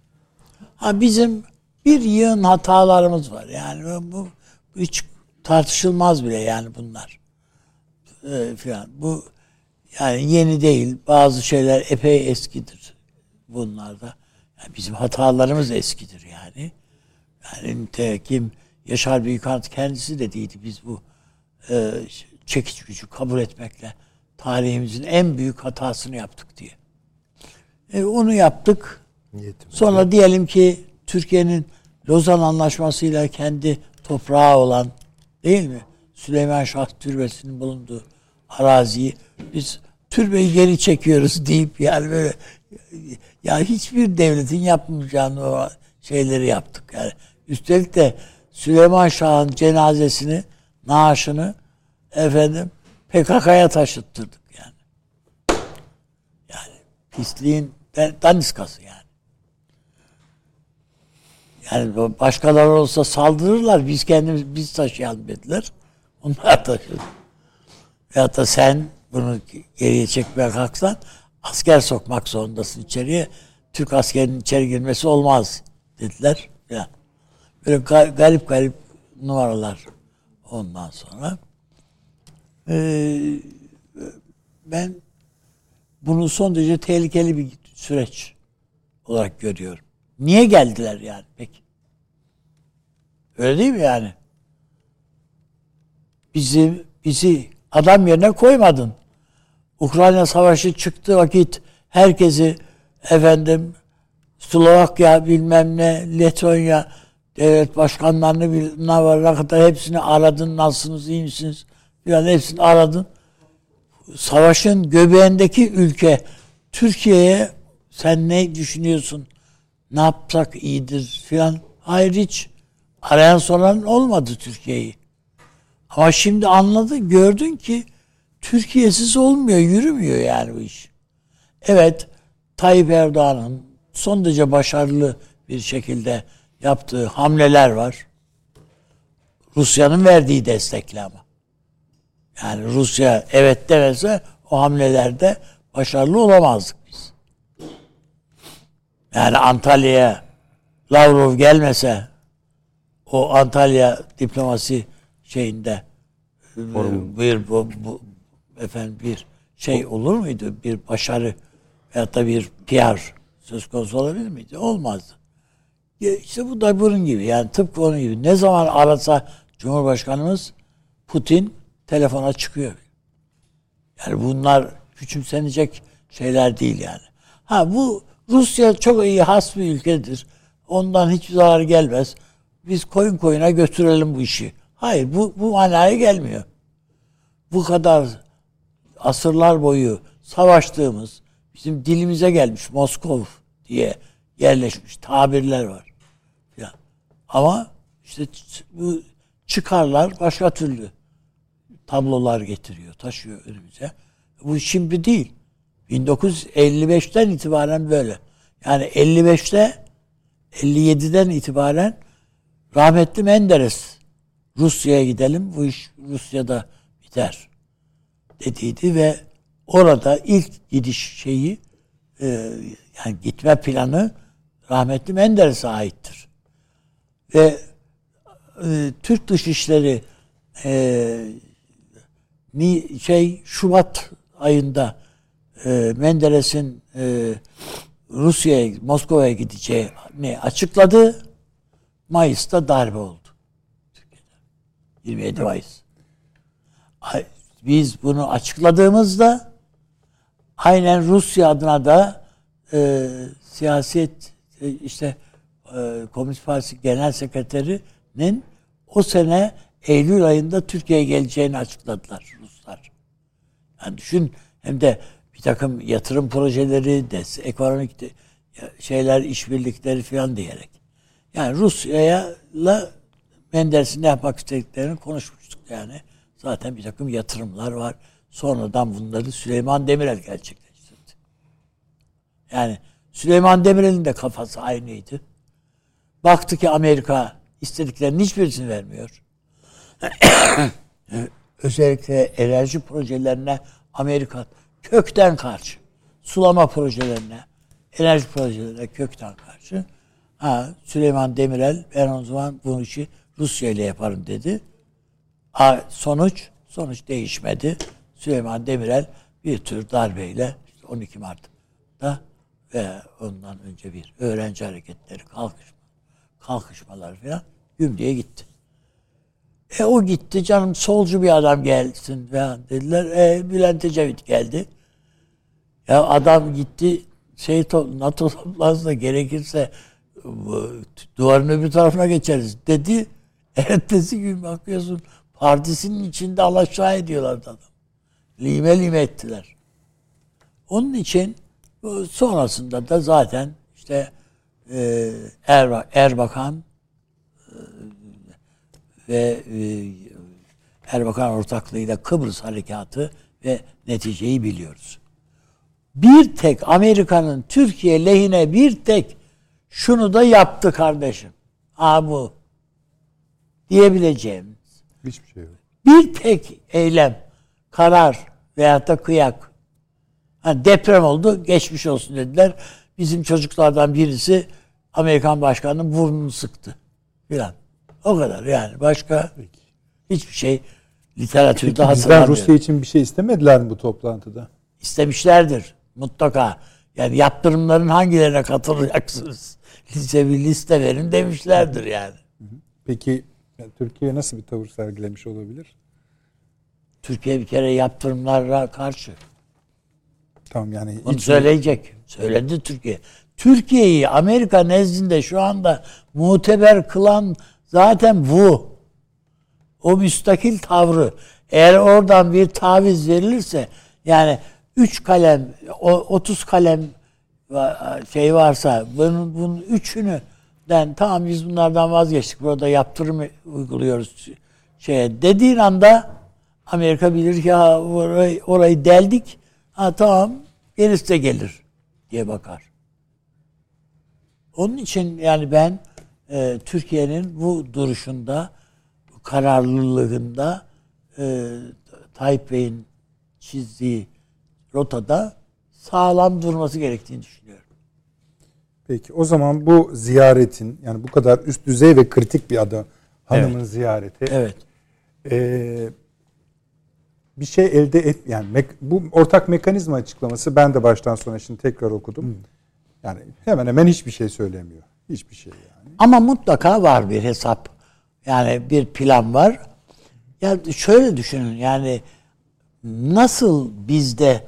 S2: Ha bizim bir yığın hatalarımız var. Yani bu, hiç tartışılmaz bile yani bunlar. Ee, filan. Bu yani yeni değil. Bazı şeyler epey eskidir bunlarda. Yani bizim hatalarımız eskidir yani. Yani nitekim Yaşar Büyükhan kendisi de değildi. Biz bu e, çekiç gücü kabul etmekle tarihimizin en büyük hatasını yaptık diye. E, onu yaptık.
S3: Niyetim.
S2: Sonra diyelim ki Türkiye'nin Lozan Anlaşması'yla kendi toprağı olan değil mi? Süleyman Şah Türbesi'nin bulunduğu araziyi biz türbeyi geri çekiyoruz deyip yani böyle ya hiçbir devletin yapmayacağını o şeyleri yaptık yani. Üstelik de Süleyman Şah'ın cenazesini, naaşını efendim PKK'ya taşıttırdık yani. Yani pisliğin daniskası yani. Yani başkaları olsa saldırırlar. Biz kendimiz biz taşıyalım dediler. Onlar taşıdı. Veyahut da sen bunu geriye çekmeye kalksan asker sokmak zorundasın içeriye. Türk askerinin içeri girmesi olmaz dediler. Ya. Böyle garip garip numaralar ondan sonra. Ee, ben bunu son derece tehlikeli bir süreç olarak görüyorum. Niye geldiler yani peki? Öyle değil mi yani? Bizi bizi adam yerine koymadın. Ukrayna savaşı çıktı vakit herkesi efendim Slovakya bilmem ne Letonya devlet başkanlarını varana kadar hepsini aradın nasılsınız iyi misiniz filan hepsini aradın. Savaşın göbeğindeki ülke Türkiye'ye sen ne düşünüyorsun? Ne yapsak iyidir filan. Hayır hiç arayan soran olmadı Türkiye'yi. Ama şimdi anladın, gördün ki Türkiye'siz olmuyor, yürümüyor yani bu iş. Evet, Tayyip Erdoğan'ın son derece başarılı bir şekilde yaptığı hamleler var. Rusya'nın verdiği destekle ama. Yani Rusya evet demese o hamlelerde başarılı olamazdık biz. Yani Antalya'ya Lavrov gelmese o Antalya diplomasi şeyinde Forum. bir bu, bu efendim bir şey olur muydu? Bir başarı veyahut da bir PR söz konusu olabilir miydi? Olmazdı. İşte bu da bunun gibi. Yani tıpkı onun gibi. Ne zaman arasa Cumhurbaşkanımız Putin telefona çıkıyor. Yani bunlar küçümsenecek şeyler değil yani. Ha bu Rusya çok iyi has bir ülkedir. Ondan hiçbir zarar gelmez. Biz koyun koyuna götürelim bu işi. Hayır bu, bu manaya gelmiyor. Bu kadar asırlar boyu savaştığımız bizim dilimize gelmiş Moskov diye yerleşmiş tabirler var. Ya. Ama işte bu çıkarlar başka türlü tablolar getiriyor, taşıyor önümüze. Bu şimdi değil. 1955'ten itibaren böyle. Yani 55'te 57'den itibaren rahmetli Menderes Rusya'ya gidelim bu iş Rusya'da biter dediydi ve orada ilk gidiş şeyi e, yani gitme planı rahmetli Menderes'e aittir. Ve e, Türk Dışişleri e, şey Şubat ayında e, Menderes'in e, Rusya'ya, Moskova'ya gideceğini açıkladı. Mayıs'ta darbe oldu. Türkiye'de. 27 Mayıs. Biz bunu açıkladığımızda aynen Rusya adına da e, siyaset işte e, Komünist Partisi Genel Sekreterinin o sene Eylül ayında Türkiye'ye geleceğini açıkladılar Ruslar. Yani düşün hem de bir takım yatırım projeleri, des, ekonomik de, şeyler, işbirlikleri falan diyerek. Yani Rusya'ya Menderes'in ne yapmak istediklerini konuşmuştuk yani. Zaten bir takım yatırımlar var. Sonradan bunları Süleyman Demirel gerçekleştirdi. Yani Süleyman Demirel'in de kafası aynıydı. Baktı ki Amerika istediklerinin hiçbirisini vermiyor. Özellikle enerji projelerine Amerika kökten karşı. Sulama projelerine, enerji projelerine kökten karşı. Ha, Süleyman Demirel ben o zaman bu işi Rusya ile yaparım dedi. Ha, sonuç sonuç değişmedi. Süleyman Demirel bir tür darbeyle 12 Mart'ta ve ondan önce bir öğrenci hareketleri, kalkışma, kalkışmalar falan güm diye gitti. E o gitti canım solcu bir adam gelsin falan dediler. E Bülent Ecevit geldi. Ya adam gitti şey to- NATO toplantısında gerekirse duvarın öbür tarafına geçeriz dedi. Ertesi gün bakıyorsun partisinin içinde alaşağı ediyorlar adam. Lime lime ettiler. Onun için sonrasında da zaten işte e, Erba- Erbakan e, ve e, Erbakan ortaklığıyla Kıbrıs harekatı ve neticeyi biliyoruz. Bir tek Amerika'nın Türkiye lehine bir tek şunu da yaptı kardeşim. Ha bu diyebileceğim
S3: Hiçbir şey yok.
S2: bir tek eylem, karar veyahut da kıyak. Hani deprem oldu, geçmiş olsun dediler. Bizim çocuklardan birisi Amerikan başkanının burnunu sıktı. Filan. O kadar yani. Başka hiçbir şey literatürde
S1: Peki
S2: hatırlamıyorum.
S1: Rusya için bir şey istemediler mi bu toplantıda?
S2: İstemişlerdir mutlaka. Yani yaptırımların hangilerine katılacaksınız? Lise bir liste verin demişlerdir yani.
S1: Peki yani Türkiye nasıl bir tavır sergilemiş olabilir?
S2: Türkiye bir kere yaptırımlara karşı.
S1: Tamam yani
S2: Bunu söyleyecek. Söyledi Türkiye. Türkiye'yi Amerika nezdinde şu anda muteber kılan zaten bu. O müstakil tavrı. Eğer oradan bir taviz verilirse yani 3 kalem, o 30 kalem şey varsa bunun, bunun üçünü den tamam biz bunlardan vazgeçtik. Burada yaptırım uyguluyoruz şeye dediğin anda Amerika bilir ki ha, orayı, orayı deldik. Ha tamam gerisi de gelir diye bakar. Onun için yani ben e, Türkiye'nin bu duruşunda, kararlılığında e, Tayyip Bey'in çizdiği rotada sağlam durması gerektiğini düşünüyorum.
S1: Peki o zaman bu ziyaretin yani bu kadar üst düzey ve kritik bir adam hanımın ziyareti
S2: Evet.
S1: e, bir şey elde et yani mek- bu ortak mekanizma açıklaması ben de baştan sona şimdi tekrar okudum. Yani hemen hemen hiçbir şey söylemiyor. Hiçbir şey yani.
S2: Ama mutlaka var bir hesap. Yani bir plan var. Ya şöyle düşünün yani nasıl bizde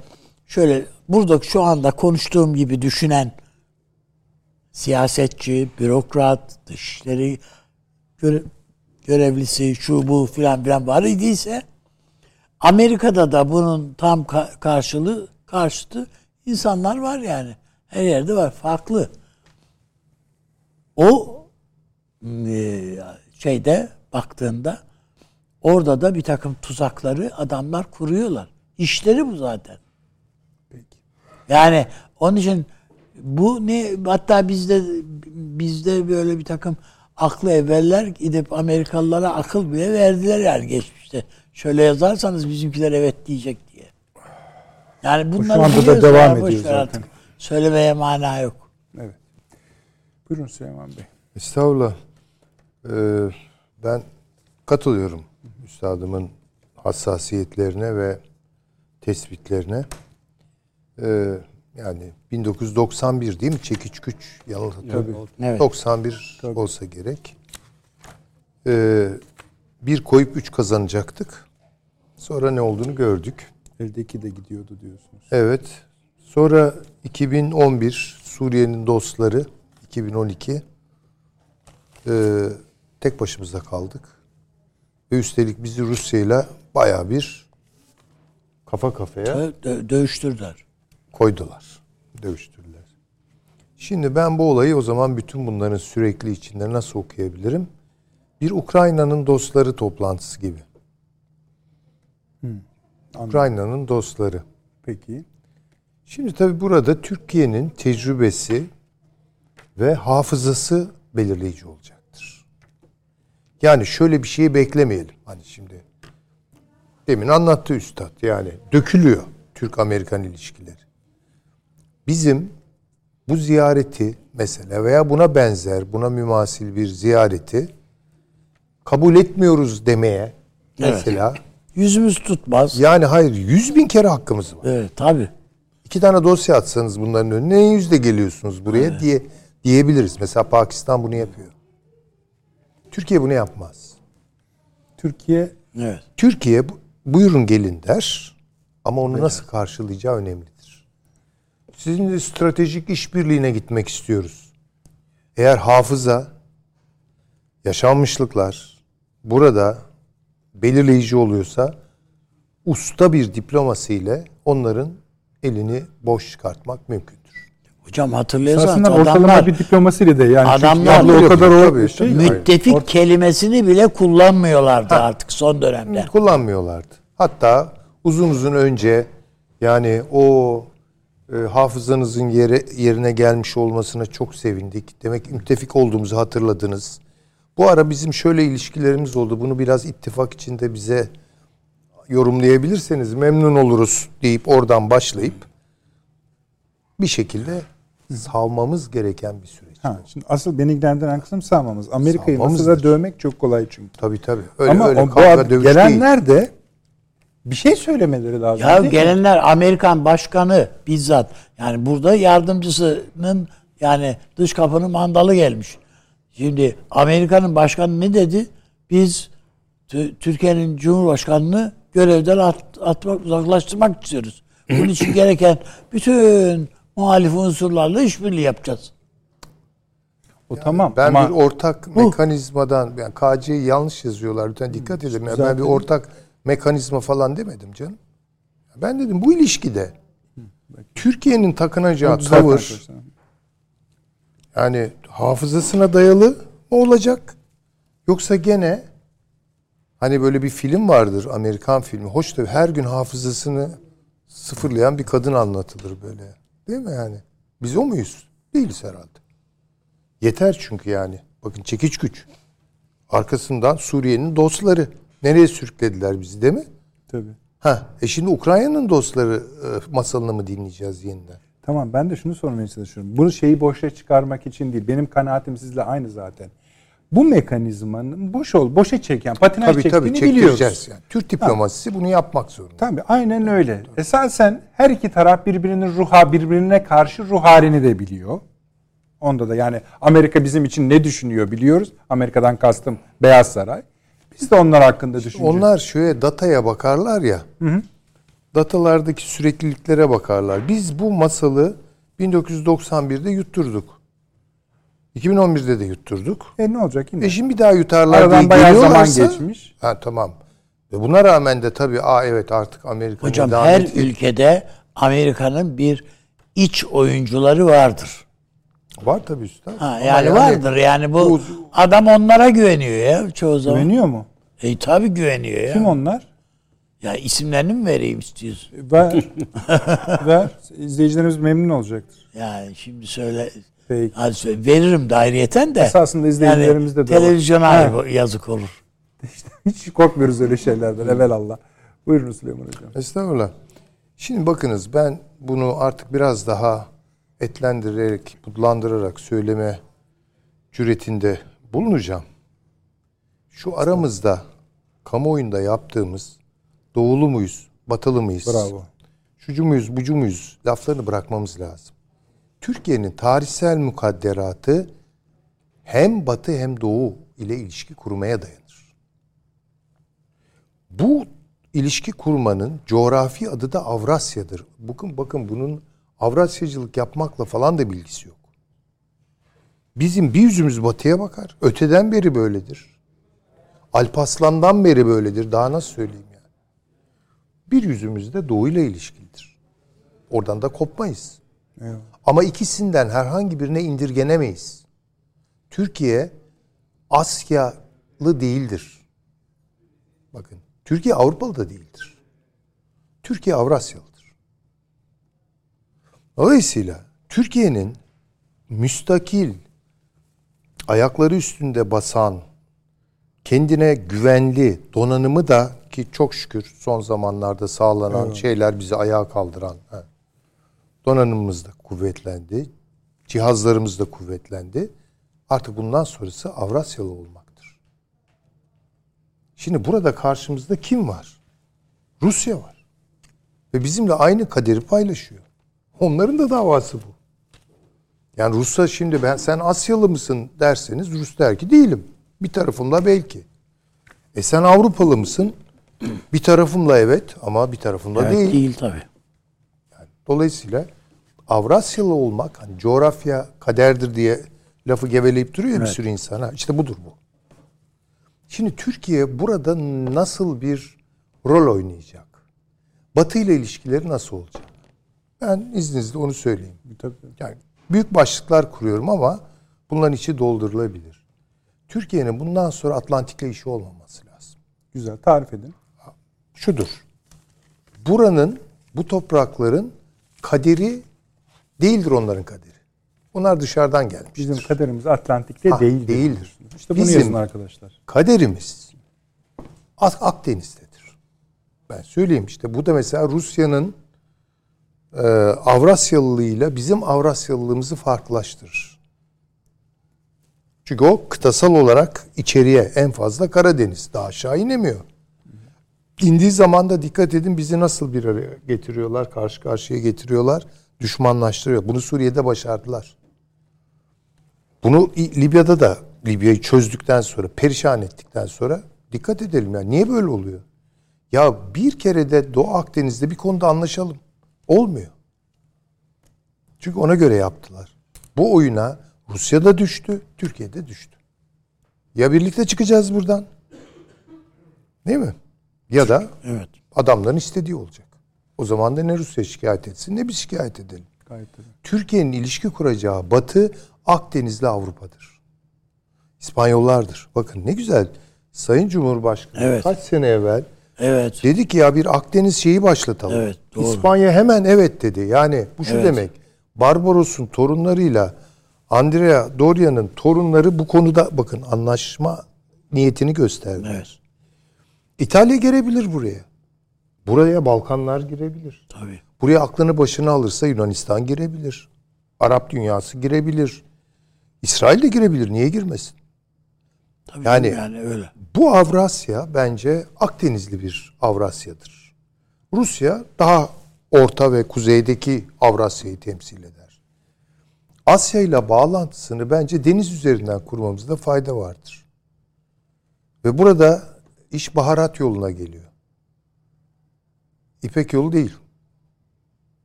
S2: şöyle burada şu anda konuştuğum gibi düşünen siyasetçi, bürokrat, dışişleri göre- görevlisi, şu bu filan filan var idiyse Amerika'da da bunun tam ka- karşılığı karşıtı insanlar var yani. Her yerde var. Farklı. O e, şeyde baktığında orada da bir takım tuzakları adamlar kuruyorlar. İşleri bu zaten. Yani onun için bu ne hatta bizde bizde böyle bir takım aklı evveller gidip Amerikalılara akıl bile verdiler yani geçmişte. Şöyle yazarsanız bizimkiler evet diyecek diye. Yani bunları
S1: anda da devam ediyor zaten.
S2: artık. Söylemeye mana yok.
S1: Evet. Buyurun Süleyman Bey.
S3: Estağfurullah. Ee, ben katılıyorum üstadımın hassasiyetlerine ve tespitlerine. Ee, yani 1991 değil mi? Çekiç güç yanıltı.
S1: Tabii.
S2: Evet.
S3: 91 olsa gerek. Ee, bir koyup üç kazanacaktık. Sonra ne olduğunu gördük.
S1: Eldeki de gidiyordu diyorsunuz.
S3: Evet. Sonra 2011 Suriye'nin dostları 2012 ee, tek başımıza kaldık. Ve üstelik bizi Rusya'yla baya bir kafa kafaya
S2: Dö- dö- dövüştürdüler.
S3: Koydular. Dövüştürdüler. Şimdi ben bu olayı o zaman bütün bunların sürekli içinde nasıl okuyabilirim? Bir Ukrayna'nın dostları toplantısı gibi. Ukrayna'nın dostları.
S1: Peki.
S3: Şimdi tabii burada Türkiye'nin tecrübesi ve hafızası belirleyici olacaktır. Yani şöyle bir şeyi beklemeyelim. Hani şimdi demin anlattı üstad yani dökülüyor Türk-Amerikan ilişkileri. Bizim bu ziyareti mesela veya buna benzer, buna mümasil bir ziyareti kabul etmiyoruz demeye mesela
S2: Yüzümüz tutmaz.
S3: yani hayır yüz bin kere hakkımız var.
S2: Evet tabii.
S3: İki tane dosya atsanız bunların önüne ne yüzde geliyorsunuz buraya diye diyebiliriz. Mesela Pakistan bunu yapıyor. Türkiye bunu yapmaz.
S1: Türkiye
S2: Evet.
S3: Türkiye bu- buyurun gelin der ama onu nasıl karşılayacağı önemlidir. Sizinle stratejik işbirliğine gitmek istiyoruz. Eğer hafıza, yaşanmışlıklar burada belirleyici oluyorsa usta bir diplomasi ile onların elini boş çıkartmak mümkündür.
S2: Hocam hatırlıyorsanız
S1: aslında ortalama
S2: adamlar
S1: bir diplomasiyle de yani
S2: Adamlar-
S1: o kadar o şey
S2: müttefik kelimesini bile kullanmıyorlardı artık son dönemde.
S3: kullanmıyorlardı. Hatta uzun uzun önce yani o e, hafızanızın yere, yerine gelmiş olmasına çok sevindik. Demek ki müttefik olduğumuzu hatırladınız. Bu ara bizim şöyle ilişkilerimiz oldu. Bunu biraz ittifak içinde bize yorumlayabilirseniz memnun oluruz deyip oradan başlayıp bir şekilde savmamız gereken bir süreç.
S1: Ha, şimdi asıl beni ilgilendiren kısım sağmamız. Amerika'yı masada dövmek çok kolay çünkü.
S3: Tabii tabii. Öyle
S1: Ama
S3: öyle
S1: o, bu
S3: dövüş değil.
S1: gelenler de bir şey söylemeleri lazım.
S2: Ya
S1: değil mi?
S2: gelenler Amerikan başkanı bizzat yani burada yardımcısının yani dış kapının mandalı gelmiş. Şimdi Amerika'nın başkanı ne dedi? Biz Tü- Türkiye'nin Cumhurbaşkanını görevden at- atmak, uzaklaştırmak istiyoruz. Bunun için gereken bütün muhalif unsurlarla işbirliği yapacağız.
S1: O tamam
S3: Ben
S1: ama
S3: bir ortak mekanizmadan, yani KC'yi yanlış yazıyorlar. Lütfen dikkat edin. Yani ben bir ortak mekanizma falan demedim canım. Ben dedim bu ilişkide Türkiye'nin takınacağı tavır yani hafızasına dayalı mı olacak? Yoksa gene hani böyle bir film vardır Amerikan filmi. Hoş da her gün hafızasını sıfırlayan bir kadın anlatılır böyle. Değil mi yani? Biz o muyuz? Değiliz herhalde. Yeter çünkü yani. Bakın çekiç güç. Arkasından Suriye'nin dostları. Nereye sürüklediler bizi değil mi?
S1: Tabii.
S3: Ha, e şimdi Ukrayna'nın dostları e, masalını mı dinleyeceğiz yeniden?
S1: Tamam ben de şunu sormaya çalışıyorum. Bunu şeyi boşa çıkarmak için değil. Benim kanaatim sizle aynı zaten. Bu mekanizmanın boş ol, boşa çeken, patinaj
S3: Tabii
S1: çektiğini
S3: tabii
S1: biliyoruz.
S3: yani. Türk diplomasisi bunu yapmak zorunda.
S1: Tabii aynen öyle. Esasen her iki taraf birbirinin ruha, birbirine karşı ruh halini de biliyor. Onda da yani Amerika bizim için ne düşünüyor biliyoruz. Amerika'dan kastım Beyaz Saray. Biz de onlar hakkında düşünüyoruz.
S3: Onlar şöyle dataya bakarlar ya. Datalardaki sürekliliklere bakarlar. Biz bu masalı 1991'de yutturduk. 2011'de de yutturduk.
S1: E ne olacak yine?
S3: E şimdi bir daha yutarlar
S1: Aradan
S3: diye
S1: bayağı zaman geçmiş.
S3: Ha tamam. Ve buna rağmen de tabii aa evet artık Amerika
S2: Hocam her ülkede Amerika'nın bir iç oyuncuları vardır.
S3: Var tabii üstad.
S2: Ha,
S3: Ama
S2: yani, vardır yani bu,
S3: bu-
S2: adam onlara güveniyor ya çoğu zaman.
S1: Güveniyor mu?
S2: E tabi güveniyor ya.
S1: Kim onlar?
S2: Ya isimlerini mi vereyim istiyorsun?
S1: Ver. ver. İzleyicilerimiz memnun olacaktır.
S2: Yani şimdi söyle.
S1: Peki.
S2: Hadi söyle. Veririm de ayrıyeten de.
S1: Esasında izleyicilerimizde de var.
S2: Televizyona ayıp- yazık olur.
S1: İşte hiç korkmuyoruz öyle şeylerden evelallah. Buyurun Süleyman Hocam.
S3: Estağfurullah. Şimdi bakınız ben bunu artık biraz daha etlendirerek, budlandırarak söyleme cüretinde bulunacağım. Şu aramızda kamuoyunda yaptığımız doğulu muyuz, batılı mıyız?
S1: Bravo.
S3: Şucu muyuz, bucu muyuz laflarını bırakmamız lazım. Türkiye'nin tarihsel mukadderatı hem batı hem doğu ile ilişki kurmaya dayanır. Bu ilişki kurmanın coğrafi adı da Avrasya'dır. Bakın bakın bunun Avrasyacılık yapmakla falan da bilgisi yok. Bizim bir yüzümüz batıya bakar. Öteden beri böyledir. Alpaslan'dan beri böyledir. Daha nasıl söyleyeyim yani? Bir yüzümüz de doğuyla ilişkilidir. Oradan da kopmayız. Ama ikisinden herhangi birine indirgenemeyiz. Türkiye Asyalı değildir. Bakın Türkiye Avrupalı da değildir. Türkiye Avrasyalıdır. Dolayısıyla Türkiye'nin müstakil ayakları üstünde basan kendine güvenli donanımı da ki çok şükür son zamanlarda sağlanan şeyler bizi ayağa kaldıran he, donanımımız da kuvvetlendi. Cihazlarımız da kuvvetlendi. Artık bundan sonrası Avrasyalı olmaktır. Şimdi burada karşımızda kim var? Rusya var. Ve bizimle aynı kaderi paylaşıyor. Onların da davası bu. Yani Rus'a şimdi ben sen Asyalı mısın derseniz Rus der ki değilim. Bir tarafımda belki. E sen Avrupalı mısın? Bir tarafımla evet ama bir tarafımla
S2: Evet,
S3: değil.
S2: değil tabii.
S3: Dolayısıyla Avrasyalı olmak hani coğrafya kaderdir diye lafı geveleyip duruyor ya bir sürü insana. İşte budur bu. Şimdi Türkiye burada nasıl bir rol oynayacak? Batı ile ilişkileri nasıl olacak? Ben izninizle onu söyleyeyim.
S1: Tabii.
S3: Yani büyük başlıklar kuruyorum ama bunların içi doldurulabilir. Türkiye'nin bundan sonra Atlantik'le işi olmaması lazım.
S1: Güzel. Tarif edin.
S3: Şudur. Buranın, bu toprakların kaderi değildir onların kaderi. Onlar dışarıdan gelmiş.
S1: Bizim kaderimiz Atlantik'te
S3: Ha,
S1: değildir.
S3: değildir.
S1: İşte bunu
S3: Bizim-
S1: yazın arkadaşlar.
S3: Kaderimiz Ak- Akdeniz'dedir. Ben söyleyeyim işte bu da mesela Rusya'nın e, Avrasyalılığıyla bizim Avrasyalılığımızı farklılaştırır. Çünkü o kıtasal olarak içeriye en fazla Karadeniz. Daha aşağı inemiyor. İndiği zaman da dikkat edin bizi nasıl bir araya getiriyorlar, karşı karşıya getiriyorlar, düşmanlaştırıyor. Bunu Suriye'de başardılar. Bunu Libya'da da Libya'yı çözdükten sonra, perişan ettikten sonra dikkat edelim ya. Niye böyle oluyor? Ya bir kere de Doğu Akdeniz'de bir konuda anlaşalım. Olmuyor. Çünkü ona göre yaptılar. Bu oyuna Rusya da düştü, Türkiye de düştü. Ya birlikte çıkacağız buradan. Değil mi? Ya da
S2: Evet.
S3: adamların istediği olacak. O zaman da ne Rusya şikayet etsin ne biz şikayet edelim. Türkiye'nin ilişki kuracağı Batı Akdeniz'le Avrupa'dır. İspanyollardır. Bakın ne güzel. Sayın Cumhurbaşkanı
S2: Evet.
S3: kaç sene evvel
S2: Evet.
S3: dedi ki ya bir Akdeniz şeyi başlatalım.
S2: Evet, doğru.
S3: İspanya hemen evet dedi. Yani bu şu
S2: Evet.
S3: demek. Barbaros'un torunlarıyla Andrea Doria'nın torunları bu konuda bakın anlaşma niyetini gösterdi.
S2: Evet.
S3: İtalya girebilir buraya. Buraya Balkanlar girebilir.
S2: Tabii.
S3: Buraya aklını başına alırsa Yunanistan girebilir. Arap dünyası girebilir. İsrail de girebilir. Niye girmesin?
S2: Tabii
S3: Yani-
S2: yani, öyle.
S3: Bu Avrasya bence Akdenizli bir Avrasya'dır. Rusya daha orta ve kuzeydeki Avrasya'yı temsil eder. Asya ile bağlantısını bence deniz üzerinden kurmamızda fayda vardır. Ve burada iş baharat yoluna geliyor. İpek yolu değil.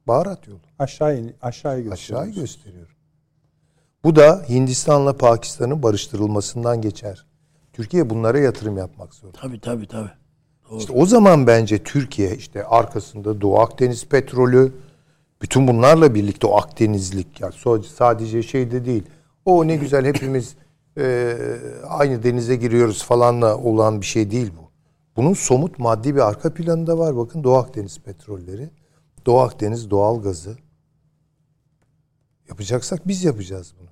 S3: Baharat yolu.
S1: Aşağı in,
S3: Aşağıyı
S1: gösteriyoruz.
S3: gösteriyorum. Bu da Hindistan'la Pakistan'ın barıştırılmasından geçer. Türkiye bunlara yatırım yapmak zorunda.
S2: Tabii tabii tabii.
S3: İşte o zaman bence Türkiye işte arkasında Doğu Akdeniz petrolü bütün bunlarla birlikte o Akdenizlik ya so- sadece şeyde değil. O ne güzel hepimiz e, aynı denize giriyoruz falanla olan bir şey değil bu. Bunun somut maddi bir arka planı da var. Bakın Doğu Akdeniz petrolleri, Doğu Akdeniz doğal gazı. Yapacaksak biz yapacağız bunu.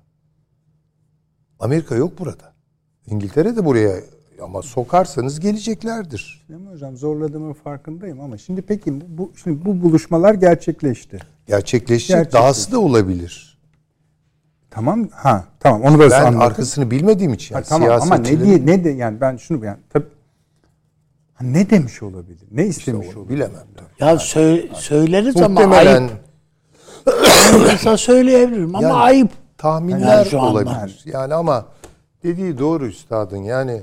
S3: Amerika yok burada. İngiltere de buraya ama sokarsanız geleceklerdir.
S1: Değil mi hocam? Zorladığımın farkındayım ama şimdi peki bu şimdi bu buluşmalar gerçekleşti.
S3: Gerçekleşecek.
S1: Gerçekleşecek.
S3: Dahası da olabilir.
S1: Tamam ha tamam onu da
S3: Ben
S1: anladım.
S3: arkasını bilmediğim için.
S1: Ha,
S3: Yani
S1: tamam ama ne diye ne de yani ben şunu yani tabii Ha, ne demiş olabilir? Ne istemiş
S3: onu
S1: olabilir?
S3: bilemem. tabii.
S2: Ya sö- söyleriz ama
S3: Muhtemelen
S2: ayıp. Mesela söyleyebilirim ama
S3: Yani-
S2: ayıp.
S3: tahminler
S2: Yani
S3: olabilir. Yani ama dediği doğru üstadın. Yani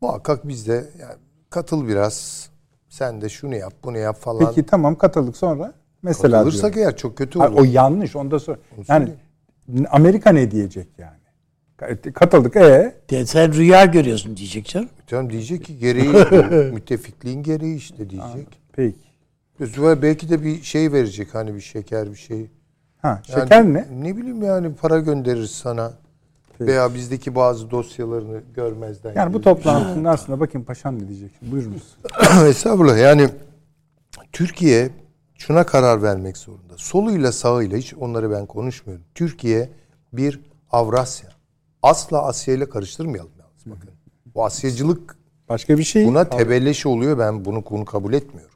S3: muhakkak biz de yani katıl biraz. Sen de şunu yap, bunu yap falan.
S1: Peki tamam katıldık sonra mesela
S3: Katılırsak
S1: diyorum.
S3: eğer çok kötü
S1: Hayır,
S3: olur.
S1: o yanlış onda sonra.
S3: Onu
S1: Yani Amerika ne diyecek yani? Katıldık e
S2: De, sen rüya görüyorsun diyecek canım.
S3: Tamam diyecek ki gereği müttefikliğin gereği işte diyecek.
S1: peki.
S3: Ve belki de bir şey verecek hani bir şeker bir şey.
S1: Ha
S3: Yani
S1: şeker ne?
S3: Ne bileyim yani para göndeririz sana. Veya bizdeki bazı dosyalarını görmezden
S1: Yani bu toplantının aslında bakın paşam ne diyecek. Buyurunuz.
S3: Estağfurullah yani Türkiye şuna karar vermek zorunda. Soluyla sağıyla hiç onları ben konuşmuyorum. Türkiye bir Avrasya. Asla Asya ile karıştırmayalım yalnız bakın. Bu Asyacılık
S1: Başka bir şey.
S3: buna tebelleş oluyor. Ben bunu bunu kabul etmiyorum.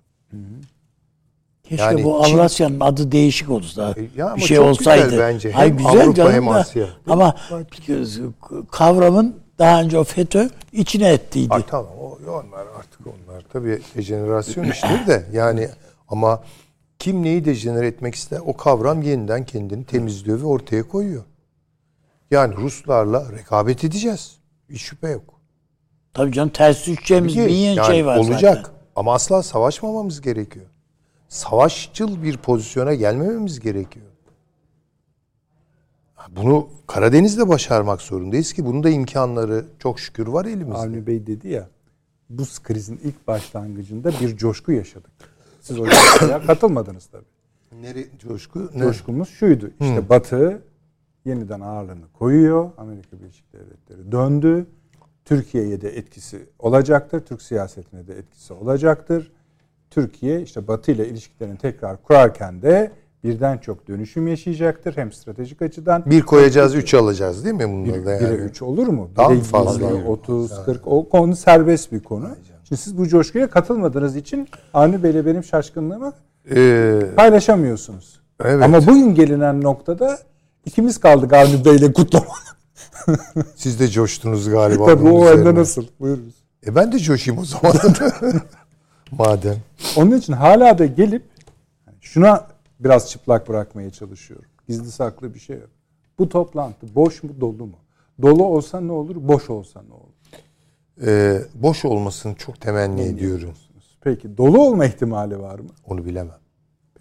S2: Keşke
S3: Yani
S2: bu
S3: Çin-
S2: Avrasya'nın adı değişik olsa.
S3: E, ya
S2: bir şey olsaydı.
S3: güzel bence.
S2: Ay
S3: Hem
S2: güzel
S3: Avrupa
S2: canım
S3: hem
S2: da.
S3: Asya.
S2: Ama kavramın daha önce o FETÖ içine ettiydi.
S3: Ay tamam o, onlar artık onlar tabii dejenerasyon işleri de yani ama kim neyi dejenere etmek ister o kavram yeniden kendini temizliyor ve ortaya koyuyor. Yani Ruslarla rekabet edeceğiz. Hiç şüphe yok.
S2: Tabii canım ters düşeceğimiz milyon
S3: yani
S2: şey var
S3: olacak.
S2: zaten.
S3: Ama asla savaşmamamız gerekiyor. Savaşçıl bir pozisyona gelmememiz gerekiyor. Bunu Karadeniz'de başarmak zorundayız ki bunun da imkanları çok şükür var elimizde.
S1: Avni Bey dedi ya bu krizin ilk başlangıcında bir coşku yaşadık. Siz o katılmadınız tabii.
S3: Nere, coşku? Ne?
S1: Coşkumuz şuydu. İşte Batı yeniden ağırlığını koyuyor. Amerika Birleşik Devletleri döndü. Türkiye'ye de etkisi olacaktır. Türk siyasetine de etkisi olacaktır. Türkiye işte Batı ile ilişkilerini tekrar kurarken de birden çok dönüşüm yaşayacaktır. Hem stratejik açıdan.
S3: Bir koyacağız, üç alacağız değil mi bunları
S1: Bir, bire
S3: yani?
S1: üç olur mu?
S3: Daha
S1: Bire
S3: fazla?
S1: yirmi, 30, 40 o konu serbest bir konu. Şimdi siz bu coşkuya katılmadığınız için Avni Bey'le benim şaşkınlığımı
S3: Ee,
S1: paylaşamıyorsunuz.
S3: Evet.
S1: Ama bugün gelinen noktada ikimiz kaldık Avni Bey'le kutlama.
S3: siz de coştunuz galiba.
S1: Tabii
S3: bunun
S1: o
S3: üzerine.
S1: nasıl? Buyurunuz.
S3: E ben de coşayım o zaman. Madem.
S1: Onun için hala da gelip şuna biraz çıplak bırakmaya çalışıyorum. Gizli saklı bir şey yok. Bu toplantı boş mu dolu mu? Dolu olsa ne olur, boş olsa ne olur?
S3: Ee, boş olmasını çok temenni ediyorum.
S1: Peki dolu olma ihtimali var mı?
S3: Onu bilemem.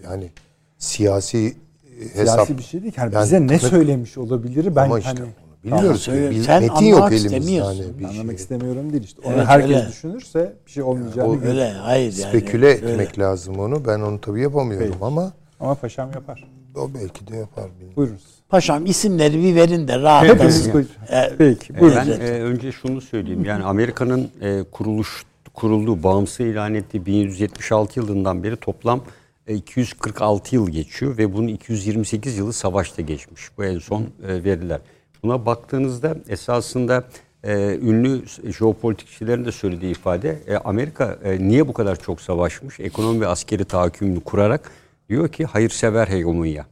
S3: Yani siyasi e, hesap.
S1: Siyasi bir şey değil. ki. Yani
S3: Yani
S1: bize ne
S3: tanık-
S1: söylemiş olabilir? Ben
S3: Ama işte
S1: hani
S3: onu bilmiyoruz.
S2: Söyle-
S3: Bil-
S2: sen
S3: metin yok
S2: anlamak
S3: elimizde.
S2: istemiyorsun.
S3: Hani bir
S1: anlamak
S3: şey.
S1: istemiyorum değil işte. Onu
S2: Evet,
S1: herkes
S2: öyle.
S1: düşünürse bir şey olmayacağını
S3: o-
S1: görür.
S2: Öyle hayır yani.
S3: Speküle
S2: öyle.
S3: etmek lazım onu. Ben onu tabii yapamıyorum
S1: Peki.
S3: ama
S1: Ama paşam yapar.
S3: o belki de yapar. bilmiyorum.
S1: Buyurunuz.
S2: Paşam isimleri bir verin de rahat
S1: Hepimiz
S2: edin.
S1: buyur.
S2: E,
S1: Peki.
S4: E,
S1: Buyurun.
S4: Ben e, önce şunu söyleyeyim. Yani Amerika'nın e, kuruluş kurulduğu, bağımsız ilan ettiği 1176 yılından beri toplam e, 246 yıl geçiyor ve bunun 228 yılı savaşta geçmiş. Bu en son e, veriler. Buna baktığınızda esasında e, ünlü jeopolitikçilerin de söylediği ifade e, Amerika e, niye bu kadar çok savaşmış? Ekonomi ve askeri tahakkümünü kurarak diyor ki hayırsever hegemonya.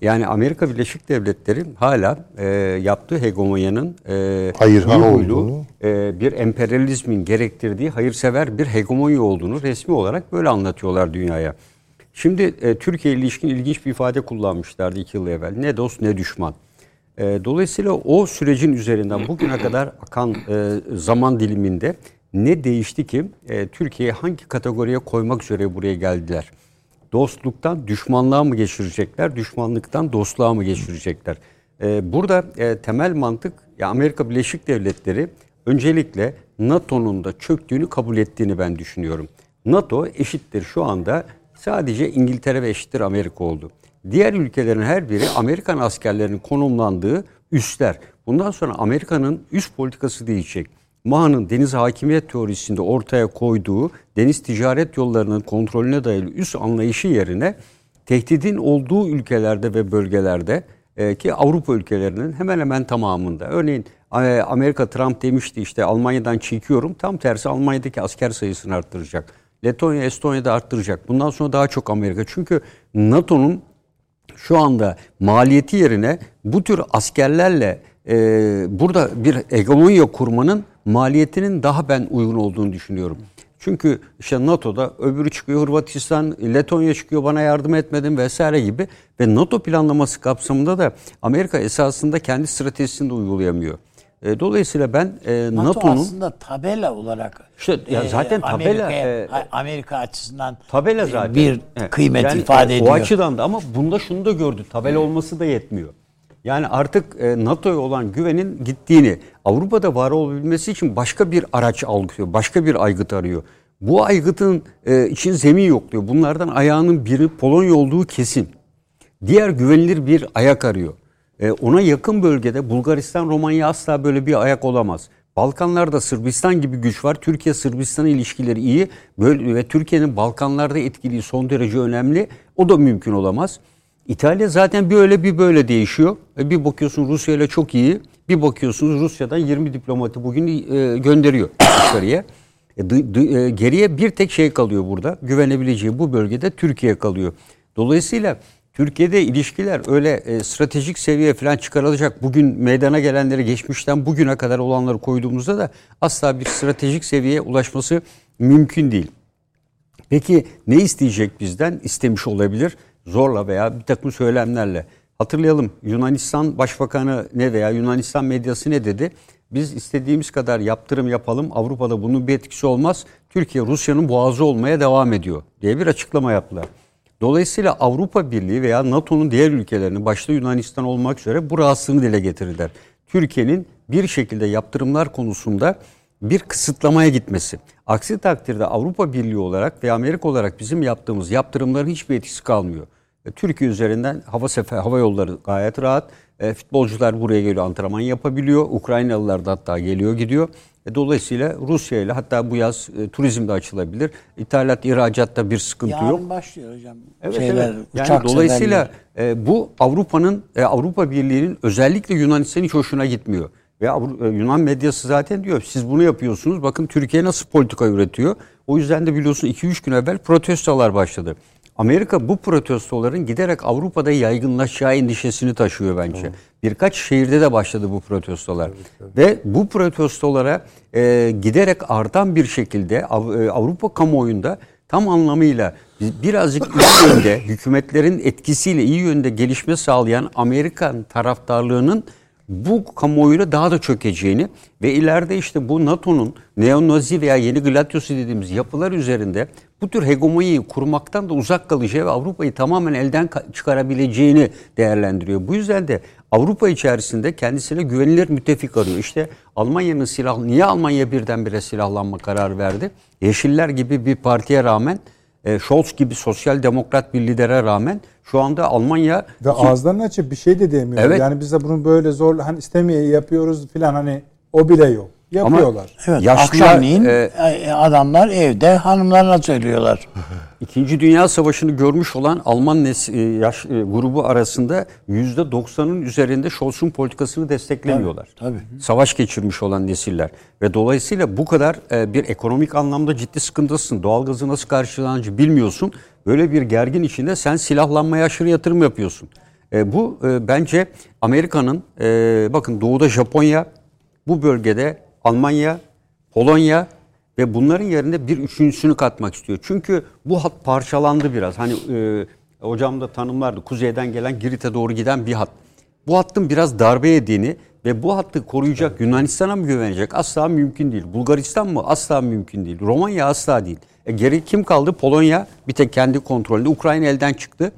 S4: Yani Amerika Birleşik Devletleri hala e, yaptığı hegemonyanın e,
S3: Hayırha olduğunu.
S4: e, bir emperyalizmin gerektirdiği hayırsever bir hegemonya olduğunu resmi olarak böyle anlatıyorlar dünyaya. Şimdi e, Türkiye ilişkin ilginç bir ifade kullanmışlardı iki yıl evvel. Ne dost ne düşman. E, dolayısıyla o sürecin üzerinden bugüne kadar akan e, zaman diliminde ne değişti ki e, Türkiye'yi hangi kategoriye koymak üzere buraya geldiler? Dostluktan düşmanlığa mı geçirecekler, düşmanlıktan dostluğa mı geçirecekler? Ee, burada e, temel mantık ya Amerika Birleşik Devletleri öncelikle NATO'nun da çöktüğünü kabul ettiğini ben düşünüyorum. NATO eşittir şu anda sadece İngiltere ve eşittir Amerika oldu. Diğer ülkelerin her biri Amerikan askerlerinin konumlandığı üsler. Bundan sonra Amerika'nın üst politikası değişecek. Maha'nın deniz hakimiyet teorisinde ortaya koyduğu deniz ticaret yollarının kontrolüne dayalı üst anlayışı yerine tehdidin olduğu ülkelerde ve bölgelerde e, ki Avrupa ülkelerinin hemen hemen tamamında. Örneğin e, Amerika Trump demişti işte Almanya'dan çekiyorum. Tam tersi Almanya'daki asker sayısını arttıracak. Letonya, Estonya'da arttıracak. Bundan sonra daha çok Amerika. Çünkü NATO'nun şu anda maliyeti yerine bu tür askerlerle e, burada bir hegemonya kurmanın maliyetinin daha ben uygun olduğunu düşünüyorum. Çünkü işte NATO'da öbürü çıkıyor Hırvatistan, Letonya çıkıyor bana yardım etmedin vesaire gibi ve NATO planlaması kapsamında da Amerika esasında kendi stratejisini de uygulayamıyor. E, dolayısıyla ben e,
S2: NATO
S4: NATO'nun
S2: aslında tabela olarak
S4: İşte ya
S2: e,
S4: zaten tabela,
S2: Amerika'ya-
S4: e,
S2: Amerika açısından
S4: Tabela
S2: e,
S4: zaten.
S2: bir
S4: Evet.
S2: kıymet
S4: Yani,
S2: ifade
S4: e,
S2: ediyor.
S4: O açıdan da ama bunda şunu da gördü. Tabela olması da yetmiyor. Yani artık e, NATO'ya olan güvenin gittiğini, Avrupa'da var olabilmesi için başka bir araç algılıyor, başka bir aygıt arıyor. Bu aygıtın e, için zemin yok diyor. Bunlardan ayağının biri Polonya olduğu kesin. Diğer güvenilir bir ayak arıyor. E, ona yakın bölgede Bulgaristan, Romanya asla böyle bir ayak olamaz. Balkanlarda Sırbistan gibi güç var. Türkiye Sırbistan ilişkileri iyi. Böyle ve Türkiye'nin Balkanlarda etkiliği son derece önemli. O da mümkün olamaz. İtalya zaten bir öyle bir böyle değişiyor. E, bir bakıyorsun Rusya ile çok iyi. Bir bakıyorsunuz Rusya'dan 20 diplomatı bugün e, gönderiyor dışarıya. Dı- dı- geriye bir tek şey kalıyor burada. Güvenebileceği bu bölgede Türkiye kalıyor. Dolayısıyla Türkiye'de ilişkiler öyle e, stratejik seviye falan çıkarılacak. Bugün meydana gelenleri geçmişten bugüne kadar olanları koyduğumuzda da asla bir stratejik seviyeye ulaşması mümkün değil. Peki ne isteyecek bizden? İstemiş olabilir. Zorla veya bir takım söylemlerle. Hatırlayalım Yunanistan Başbakanı ne veya Yunanistan medyası ne dedi? Biz istediğimiz kadar yaptırım yapalım. Avrupa'da bunun bir etkisi olmaz. Türkiye Rusya'nın boğazı olmaya devam ediyor diye bir açıklama yaptılar. Dolayısıyla Avrupa Birliği veya NATO'nun diğer ülkelerinin başta Yunanistan olmak üzere bu rahatsızlığını dile getirdiler. Türkiye'nin bir şekilde yaptırımlar konusunda bir kısıtlamaya gitmesi. Aksi takdirde Avrupa Birliği olarak ve Amerika olarak bizim yaptığımız yaptırımların hiçbir etkisi kalmıyor. E, Türkiye üzerinden hava sefer hava yolları gayet rahat. E, futbolcular buraya geliyor antrenman yapabiliyor. Ukraynalılar da hatta geliyor gidiyor. E, dolayısıyla Rusya ile hatta bu yaz e, turizm de açılabilir. İthalat, ihracatta bir sıkıntı
S2: Yarın
S4: yok.
S2: başlıyor hocam.
S4: Evet,
S2: Şeyler,
S4: evet. Yani
S2: uçak
S4: dolayısıyla e, bu Avrupa'nın e, Avrupa Birliği'nin özellikle Yunanistan'ın hiç hoşuna gitmiyor. Ve Avru- e, Yunan medyası zaten diyor siz bunu yapıyorsunuz. Bakın Türkiye nasıl politika üretiyor. O yüzden de biliyorsun 2-3 gün evvel protestolar başladı. Amerika bu protestoların giderek Avrupa'da yaygınlaşacağı endişesini taşıyor bence. Birkaç şehirde de başladı bu protestolar. Ve bu protestolara e, giderek artan bir şekilde Av- e, Avrupa kamuoyunda tam anlamıyla bi- birazcık iyi yönde hükümetlerin etkisiyle iyi yönde gelişme sağlayan Amerikan taraftarlığının bu kamuoyuyla daha da çökeceğini ve ileride işte bu NATO'nun neonazi veya yeni Gladyos'u dediğimiz yapılar üzerinde bu tür hegemonyayı kurmaktan da uzak kalacağı ve Avrupa'yı tamamen elden ka- çıkarabileceğini değerlendiriyor. Bu yüzden de Avrupa içerisinde kendisine güvenilir müttefik arıyor. İşte Almanya'nın silah niye Almanya birdenbire silahlanma kararı verdi? Yeşiller gibi bir partiye rağmen e, Scholz gibi sosyal demokrat bir lidere rağmen şu anda Almanya
S1: Ve ağızlarını açıp bir şey de demiyor.
S4: Evet.
S1: Yani biz de bunu böyle zor hani istemeye yapıyoruz filan hani o bile yok. Yapıyorlar.
S2: Evet,
S4: Yaşlılar,
S2: akşamleyin
S4: e,
S2: e, adamlar evde hanımlarına söylüyorlar.
S4: İkinci Dünya Savaşı'nı görmüş olan Alman nes- e, yaş e, grubu arasında %90'ın üzerinde Scholz'un politikasını desteklemiyorlar.
S2: Tabii.
S4: Savaş geçirmiş olan nesiller ve dolayısıyla bu kadar e, bir ekonomik anlamda ciddi sıkıntısın. Doğalgazı nasıl karşılanacağını bilmiyorsun. Böyle bir gergin içinde sen silahlanmaya aşırı yatırım yapıyorsun. E, bu e, bence Amerika'nın e, bakın doğuda Japonya, bu bölgede Almanya, Polonya ve bunların yerine bir üçüncüsünü katmak istiyor. Çünkü bu hat parçalandı biraz. Hani e, hocam da tanımlardı. Kuzeyden gelen Girit'e doğru giden bir hat. Bu hattın biraz darbe yediğini ve bu hattı koruyacak Yunanistan'a mı güvenecek? Asla mümkün değil. Bulgaristan mı? Asla mümkün değil. Romanya asla değil. E, geri kim kaldı? Polonya bir tek kendi kontrolünde. Ukrayna elden çıktı.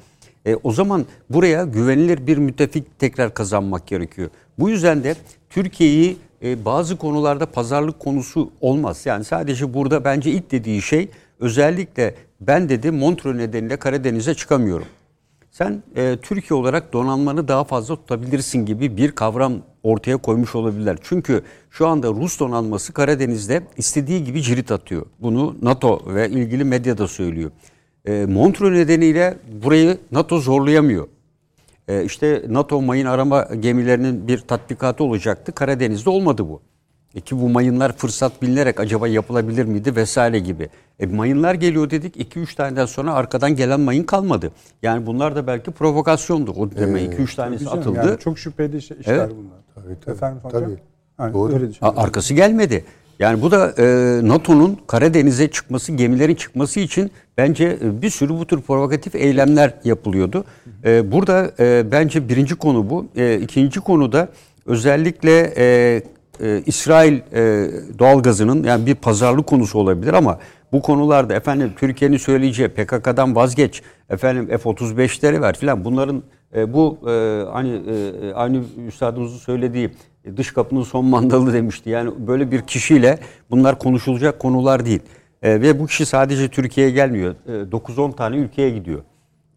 S4: E, o zaman buraya güvenilir bir müttefik tekrar kazanmak gerekiyor. Bu yüzden de Türkiye'yi e, bazı konularda pazarlık konusu olmaz. Yani sadece burada bence ilk dediği şey özellikle ben dedi Montreux nedeniyle Karadeniz'e çıkamıyorum. Sen e, Türkiye olarak donanmanı daha fazla tutabilirsin gibi bir kavram ortaya koymuş olabilirler. Çünkü şu anda Rus donanması Karadeniz'de istediği gibi cirit atıyor. Bunu NATO ve ilgili medyada söylüyor. E, Montreux nedeniyle burayı NATO zorlayamıyor. E, işte NATO mayın arama gemilerinin bir tatbikatı olacaktı. Karadeniz'de olmadı bu. E ki bu mayınlar fırsat bilinerek acaba yapılabilir miydi vesaire gibi. E mayınlar geliyor dedik 2-3 taneden sonra arkadan gelen mayın kalmadı. Yani bunlar da belki provokasyondu. O deme 2-3 tanesi
S1: Canım,
S4: atıldı.
S1: Yani çok şüpheli şey- işler
S4: Evet.
S1: bunlar.
S3: Tabii, tabii.
S1: Efendim hocam?
S3: Tabii.
S1: Hani
S3: Doğru.
S1: öyle düşünüyorum.
S4: Arkası gelmedi. Yani bu da e, NATO'nun Karadeniz'e çıkması, gemilerin çıkması için bence e, bir sürü bu tür provokatif eylemler yapılıyordu. E, burada e, bence birinci konu bu. E, ikinci konu da özellikle e, e, İsrail e, doğalgazının yani bir pazarlık konusu olabilir ama bu konularda efendim Türkiye'nin söyleyeceği PKK'dan vazgeç, efendim F-35'leri ver filan bunların e, bu e, hani e, aynı üstadımızın söylediği dış kapının son mandalı demişti. Yani böyle bir kişiyle bunlar konuşulacak konular değil. E, ve bu kişi sadece Türkiye'ye gelmiyor. E, 9-10 tane ülkeye gidiyor.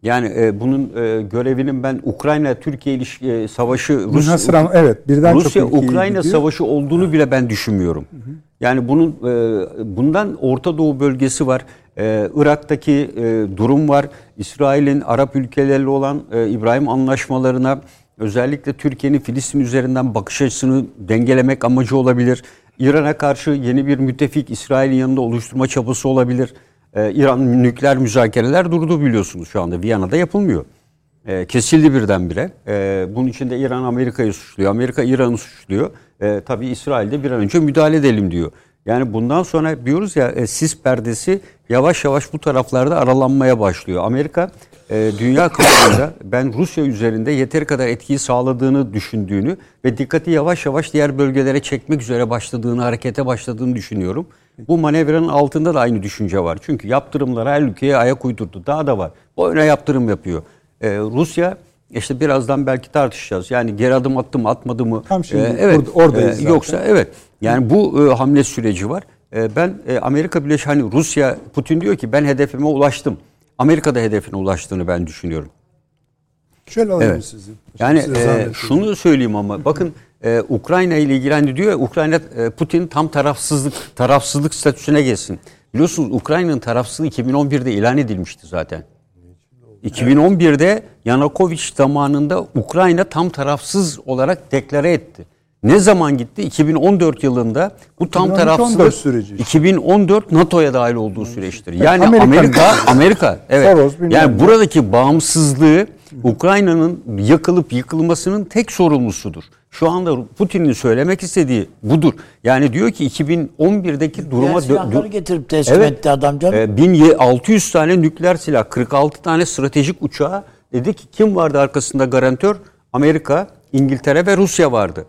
S4: Yani e, bunun e, görevinin ben Ukrayna-Türkiye ilişki e, savaşı Rus,
S1: Münhasıran, evet, birden çok ülkeye
S4: Rusya-Ukrayna
S1: gidiyor.
S4: savaşı olduğunu bile ben düşünmüyorum. Yani bunun e, bundan Orta Doğu bölgesi var. E, Irak'taki e, durum var. İsrail'in Arap ülkelerle olan e, İbrahim anlaşmalarına özellikle Türkiye'nin Filistin üzerinden bakış açısını dengelemek amacı olabilir. İran'a karşı yeni bir müttefik İsrail'in yanında oluşturma çabası olabilir. E, İran nükleer müzakereler durdu biliyorsunuz şu anda. Viyana'da yapılmıyor. E, kesildi birdenbire. E, bunun için de İran Amerika'yı suçluyor. Amerika İran'ı suçluyor. E, tabii İsrail de bir an önce müdahale edelim diyor. Yani bundan sonra diyoruz ya e, sis perdesi yavaş yavaş bu taraflarda aralanmaya başlıyor. Amerika e, dünya kamuoyunda ben Rusya üzerinde yeteri kadar etkiyi sağladığını düşündüğünü ve dikkati yavaş yavaş diğer bölgelere çekmek üzere başladığını, harekete başladığını düşünüyorum. Bu manevranın altında da aynı düşünce var. Çünkü yaptırımlara her ülkeye ayak uydurdu. Daha da var. Boyuna yaptırım yapıyor. Ee, Rusya işte birazdan belki tartışacağız. Yani geri adım attı mı atmadı mı?
S1: Tam şimdi
S4: Ee, evet.
S1: orada- oradayız zaten.
S4: Yoksa evet. Yani bu e, hamle süreci var. E, ben e, Amerika Birleşik hani Rusya Putin diyor ki ben hedefime ulaştım. Amerika da hedefine ulaştığını ben düşünüyorum.
S5: Şöyle alayım
S4: Evet.
S5: sizi.
S4: Yani e, şunu söyleyeyim ama bakın e, Ukrayna ile ilgili hani diyor ya Ukrayna e, Putin tam tarafsızlık tarafsızlık statüsüne geçsin. Biliyorsunuz Ukrayna'nın tarafsızlığı 2011'de ilan edilmişti zaten. 2011'de Yanukovych zamanında Ukrayna tam tarafsız olarak deklare etti. Ne zaman gitti? 2014 yılında bu tam
S5: 2013-14
S4: tarafsızlık
S5: süreci işte.
S4: 2014 NATO'ya dahil olduğu süreçtir. Yani
S1: Amerika'nın-
S4: Amerika Amerika evet.
S1: Soros,
S4: yani buradaki bağımsızlığı Ukrayna'nın yakılıp yıkılmasının tek sorumlusudur. Şu anda Putin'in söylemek istediği budur. Yani diyor ki 2011'deki duruma
S2: silahları getirip teslim
S4: Evet.
S2: etti adam canım.
S4: e, 1600 tane nükleer silah, 46 tane stratejik uçağı dedi ki kim vardı arkasında garantör? Amerika, İngiltere ve Rusya vardı.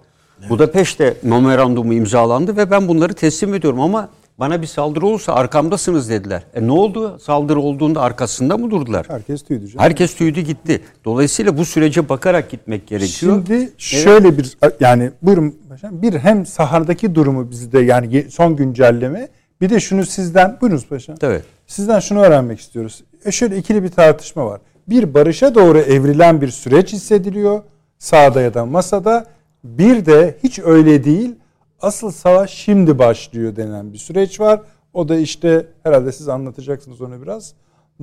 S4: Budapeşte memorandumu imzalandı ve ben bunları teslim ediyorum ama bana bir saldırı olursa arkamdasınız dediler. E ne oldu? Saldırı olduğunda arkasında mı durdular?
S1: Herkes tüydü canım.
S4: Herkes tüydü gitti. Dolayısıyla bu sürece bakarak gitmek gerekiyor.
S1: Şimdi şöyle bir yani buyurun paşam bir hem sahardaki durumu bizde yani son güncelleme bir de şunu sizden buyurunuz paşam.
S4: Evet.
S1: Sizden şunu öğrenmek istiyoruz. E şöyle ikili bir tartışma var. Bir barışa doğru evrilen bir süreç hissediliyor sağda ya da masada. Bir de hiç öyle değil. Asıl savaş şimdi başlıyor denen bir süreç var. O da işte herhalde siz anlatacaksınız onu biraz.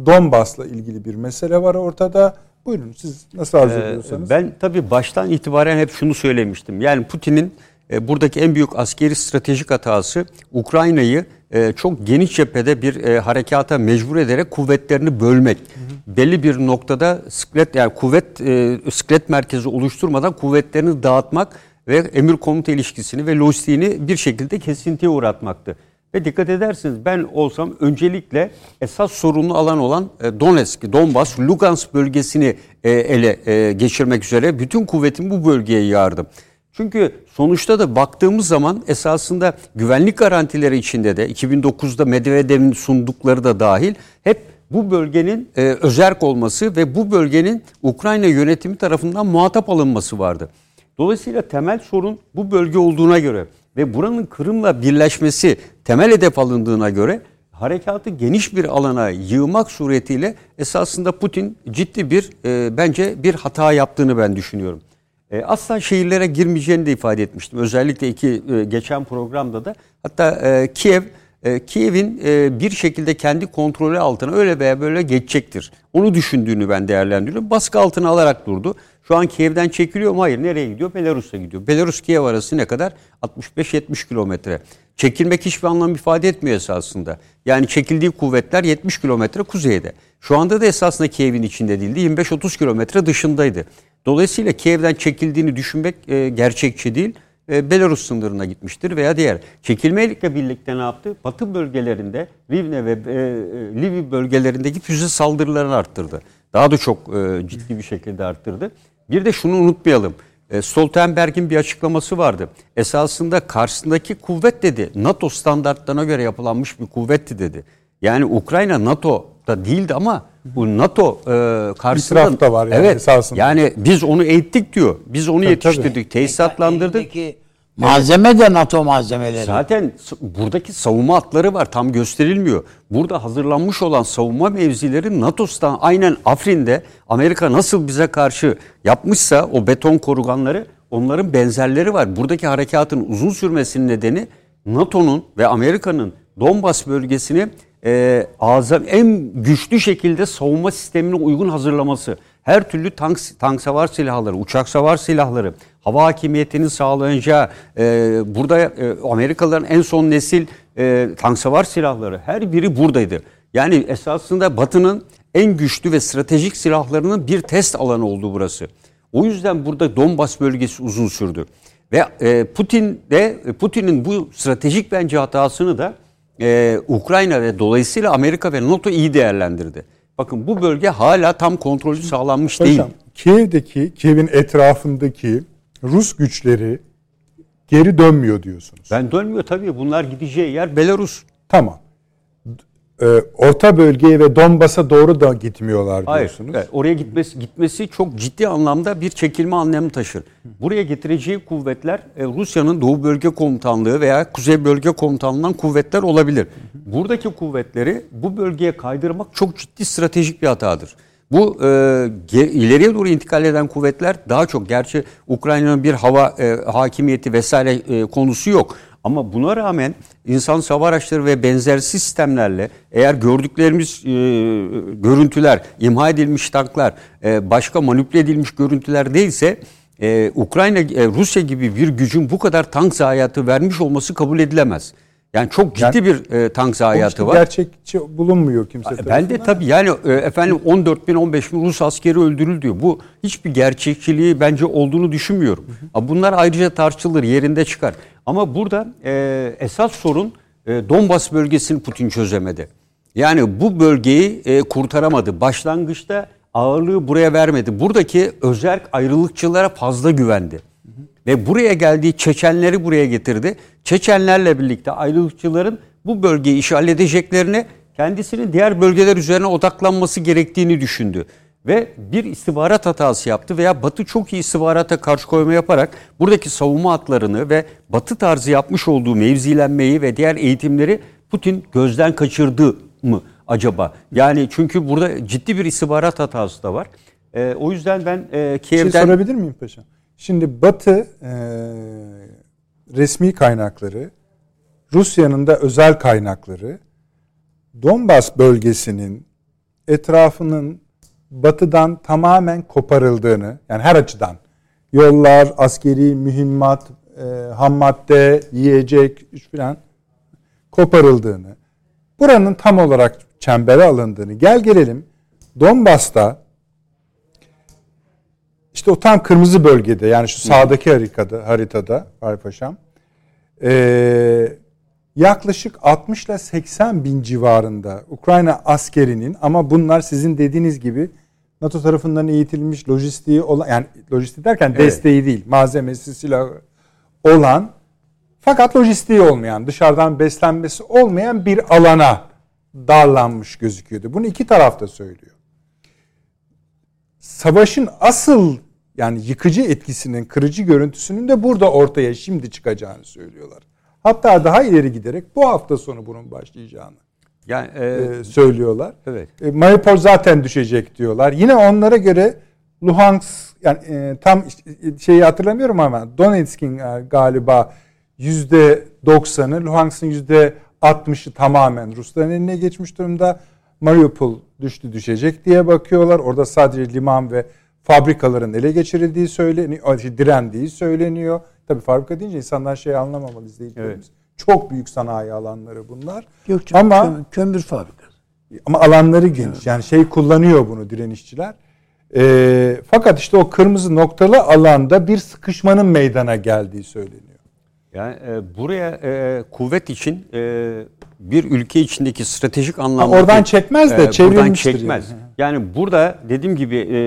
S1: Donbas'la ilgili bir mesele var ortada. Buyurun siz nasıl arzu ediyorsanız.
S4: Ben tabii baştan itibaren hep şunu söylemiştim. Yani Putin'in e, buradaki en büyük askeri stratejik hatası Ukrayna'yı e, çok geniş cephede bir e, harekata mecbur ederek kuvvetlerini bölmek. Belli bir noktada sklet yani kuvvet e, sklet merkezi oluşturmadan kuvvetlerini dağıtmak ve emir komuta ilişkisini ve lojistiğini bir şekilde kesintiye uğratmaktı. Ve dikkat edersiniz ben olsam öncelikle esas sorunlu alan olan e, Donetsk, Donbas, Lugansk bölgesini e, ele e, geçirmek üzere bütün kuvvetimi bu bölgeye yağardım. Çünkü sonuçta da baktığımız zaman esasında güvenlik garantileri içinde de 2009'da Medvedev'in sundukları da dahil hep bu bölgenin e, özerk olması ve bu bölgenin Ukrayna yönetimi tarafından muhatap alınması vardı. Dolayısıyla temel sorun bu bölge olduğuna göre ve buranın Kırım'la birleşmesi temel hedef alındığına göre harekatı geniş bir alana yığmak suretiyle esasında Putin ciddi bir e, bence bir hata yaptığını ben düşünüyorum. E, asla şehirlere girmeyeceğini de ifade etmiştim. Özellikle iki e, geçen programda da hatta e, Kiev e, Kiev'in e, bir şekilde kendi kontrolü altına öyle veya böyle geçecektir. Onu düşündüğünü ben değerlendiriyorum. Baskı altına alarak durdu. Şu an Kiev'den çekiliyor mu? Hayır. Nereye gidiyor? Belarus'a gidiyor. Belarus-Kiev arası ne kadar? 65-70 kilometre. Çekilmek hiçbir anlam ifade etmiyor esasında. Yani çekildiği kuvvetler 70 kilometre kuzeyde. Şu anda da esasında Kiev'in içinde değildi. 25-30 kilometre dışındaydı. Dolayısıyla Kiev'den çekildiğini düşünmek e, gerçekçi değil. E, Belarus sınırına gitmiştir veya diğer. Çekilmeyle birlikte ne yaptı? Batı bölgelerinde Rivne ve e, e, Lviv bölgelerindeki füze saldırılarını arttırdı. Daha da çok e, ciddi bir şekilde arttırdı. Bir de şunu unutmayalım. E, Stoltenberg'in bir açıklaması vardı. Esasında karşısındaki kuvvet dedi NATO standartlarına göre yapılanmış bir kuvvetti dedi. Yani Ukrayna NATO'da değildi ama bu NATO e, karşısında
S1: İtiraf da var yani
S4: evet,
S1: esasında.
S4: Yani biz onu eğittik diyor. Biz onu yetiştirdik, tesisatlandırdık.
S2: Elindeki malzeme de NATO malzemeleri.
S4: Zaten buradaki savunma hatları var tam gösterilmiyor. Burada hazırlanmış olan savunma mevzileri NATO'dan aynen Afrin'de Amerika nasıl bize karşı yapmışsa o beton koruganları onların benzerleri var. Buradaki harekatın uzun sürmesinin nedeni NATO'nun ve Amerika'nın Donbas bölgesini e, azam, en güçlü şekilde savunma sistemine uygun hazırlaması. Her türlü tank, tank savar silahları, uçak savar silahları, hava hakimiyetini sağlayacağı, e, burada e, Amerikalıların en son nesil e, tank savar silahları her biri buradaydı. Yani esasında Batı'nın en güçlü ve stratejik silahlarının bir test alanı oldu burası. O yüzden burada Donbas bölgesi uzun sürdü. Ve e, Putin de Putin'in bu stratejik bence hatasını da e, Ukrayna ve dolayısıyla Amerika ve NATO iyi değerlendirdi. Bakın bu bölge hala tam kontrolü sağlanmış değil.
S1: Paşam, Kiev'deki, Kiev'in etrafındaki Rus güçleri geri dönmüyor diyorsunuz.
S4: Ben dönmüyor tabii. Bunlar gideceği yer Belarus.
S1: Tamam. Ee, Orta bölgeye ve Donbas'a doğru da gitmiyorlar
S4: Hayır.
S1: diyorsunuz.
S4: evet, oraya gitmesi gitmesi çok ciddi anlamda bir çekilme anlamı taşır. Buraya getireceği kuvvetler e, Rusya'nın Doğu Bölge Komutanlığı veya Kuzey Bölge Komutanlığı'ndan kuvvetler olabilir. Buradaki kuvvetleri bu bölgeye kaydırmak çok ciddi stratejik bir hatadır. Bu e, ge- ileriye doğru intikal eden kuvvetler daha çok gerçi Ukrayna'nın bir hava e, hakimiyeti vesaire e, konusu yok. Ama buna rağmen insan hava araçları ve benzeri sistemlerle eğer gördüklerimiz e, görüntüler, imha edilmiş tanklar, e, başka manipüle edilmiş görüntüler değilse e, Ukrayna, e, Rusya gibi bir gücün bu kadar tank zayiatı vermiş olması kabul edilemez. Yani çok ciddi
S1: Yani-
S4: bir e, tank zayiatı var.
S1: gerçekçi bulunmuyor kimse
S4: Ben de
S1: tarafından.
S4: tabii yani e, efendim 14 bin 15 bin Rus askeri öldürüldü diyor. Bu hiçbir gerçekçiliği bence olduğunu düşünmüyorum. Ama Bunlar ayrıca tartışılır yerinde çıkar. Ama burada e, esas sorun e, Donbas bölgesini Putin çözemedi. Yani bu bölgeyi e, kurtaramadı. Başlangıçta ağırlığı buraya vermedi. Buradaki özerk ayrılıkçılara fazla güvendi. Ve buraya geldiği Çeçenleri buraya getirdi. Çeçenlerle birlikte ayrılıkçıların bu bölgeyi işgal edeceklerini kendisinin diğer bölgeler üzerine odaklanması gerektiğini düşündü. Ve bir istihbarat hatası yaptı veya Batı çok iyi istihbarata karşı koyma yaparak buradaki savunma hatlarını ve Batı tarzı yapmış olduğu mevzilenmeyi ve diğer eğitimleri Putin gözden kaçırdı mı acaba? Yani çünkü burada ciddi bir istihbarat hatası da var. Ee, o yüzden ben e,
S1: Bir şey
S4: Kiev'den...
S1: sorabilir miyim paşam? Şimdi Batı e, resmi kaynakları, Rusya'nın da özel kaynakları Donbas bölgesinin etrafının batıdan tamamen koparıldığını, yani her açıdan yollar, askeri mühimmat, e, ham madde, yiyecek falan koparıldığını, buranın tam olarak çembere alındığını, gel gelelim Donbas'ta işte o tam kırmızı bölgede yani şu sağdaki haritada, haritada Fahri Paşam ee, yaklaşık 60 ile 80 bin civarında Ukrayna askerinin ama bunlar sizin dediğiniz gibi NATO tarafından eğitilmiş lojistiği olan yani lojistik derken desteği değil malzemesi silahı olan fakat lojistiği olmayan dışarıdan beslenmesi olmayan bir alana darlanmış gözüküyordu. Bunu iki tarafta söylüyor savaşın asıl yani yıkıcı etkisinin, kırıcı görüntüsünün de burada ortaya şimdi çıkacağını söylüyorlar. Hatta daha ileri giderek bu hafta sonu bunun başlayacağını
S4: Yani, e,
S1: e, söylüyorlar.
S4: evet.
S1: E, Mariupol zaten düşecek diyorlar. Yine onlara göre Luhansk yani e, tam şeyi hatırlamıyorum ama Donetsk'in e, galiba yüzde 90'ı Luhansk'ın yüzde 60'ı tamamen Rusların eline geçmiş durumda. Mariupol düştü düşecek diye bakıyorlar. Orada sadece liman ve fabrikaların ele geçirildiği söyleniyor, direndiği söyleniyor. Tabii fabrika deyince insanlar şey anlamamalı izleyicilerimiz. Çok büyük sanayi alanları bunlar.
S2: Yok canım,
S1: Ama
S2: kömür, kömür fabrikası.
S1: ama alanları geniş. Yani şey kullanıyor bunu direnişçiler. Ee, fakat işte o kırmızı noktalı alanda bir sıkışmanın meydana geldiği söyleniyor.
S4: Yani e, buraya e, kuvvet için e, bir ülke içindeki stratejik anlamda
S1: oradan çekmez de
S4: buradan
S1: çevrilmiştir
S4: çekmez.
S1: yani.
S4: Yani. burada dediğim gibi e,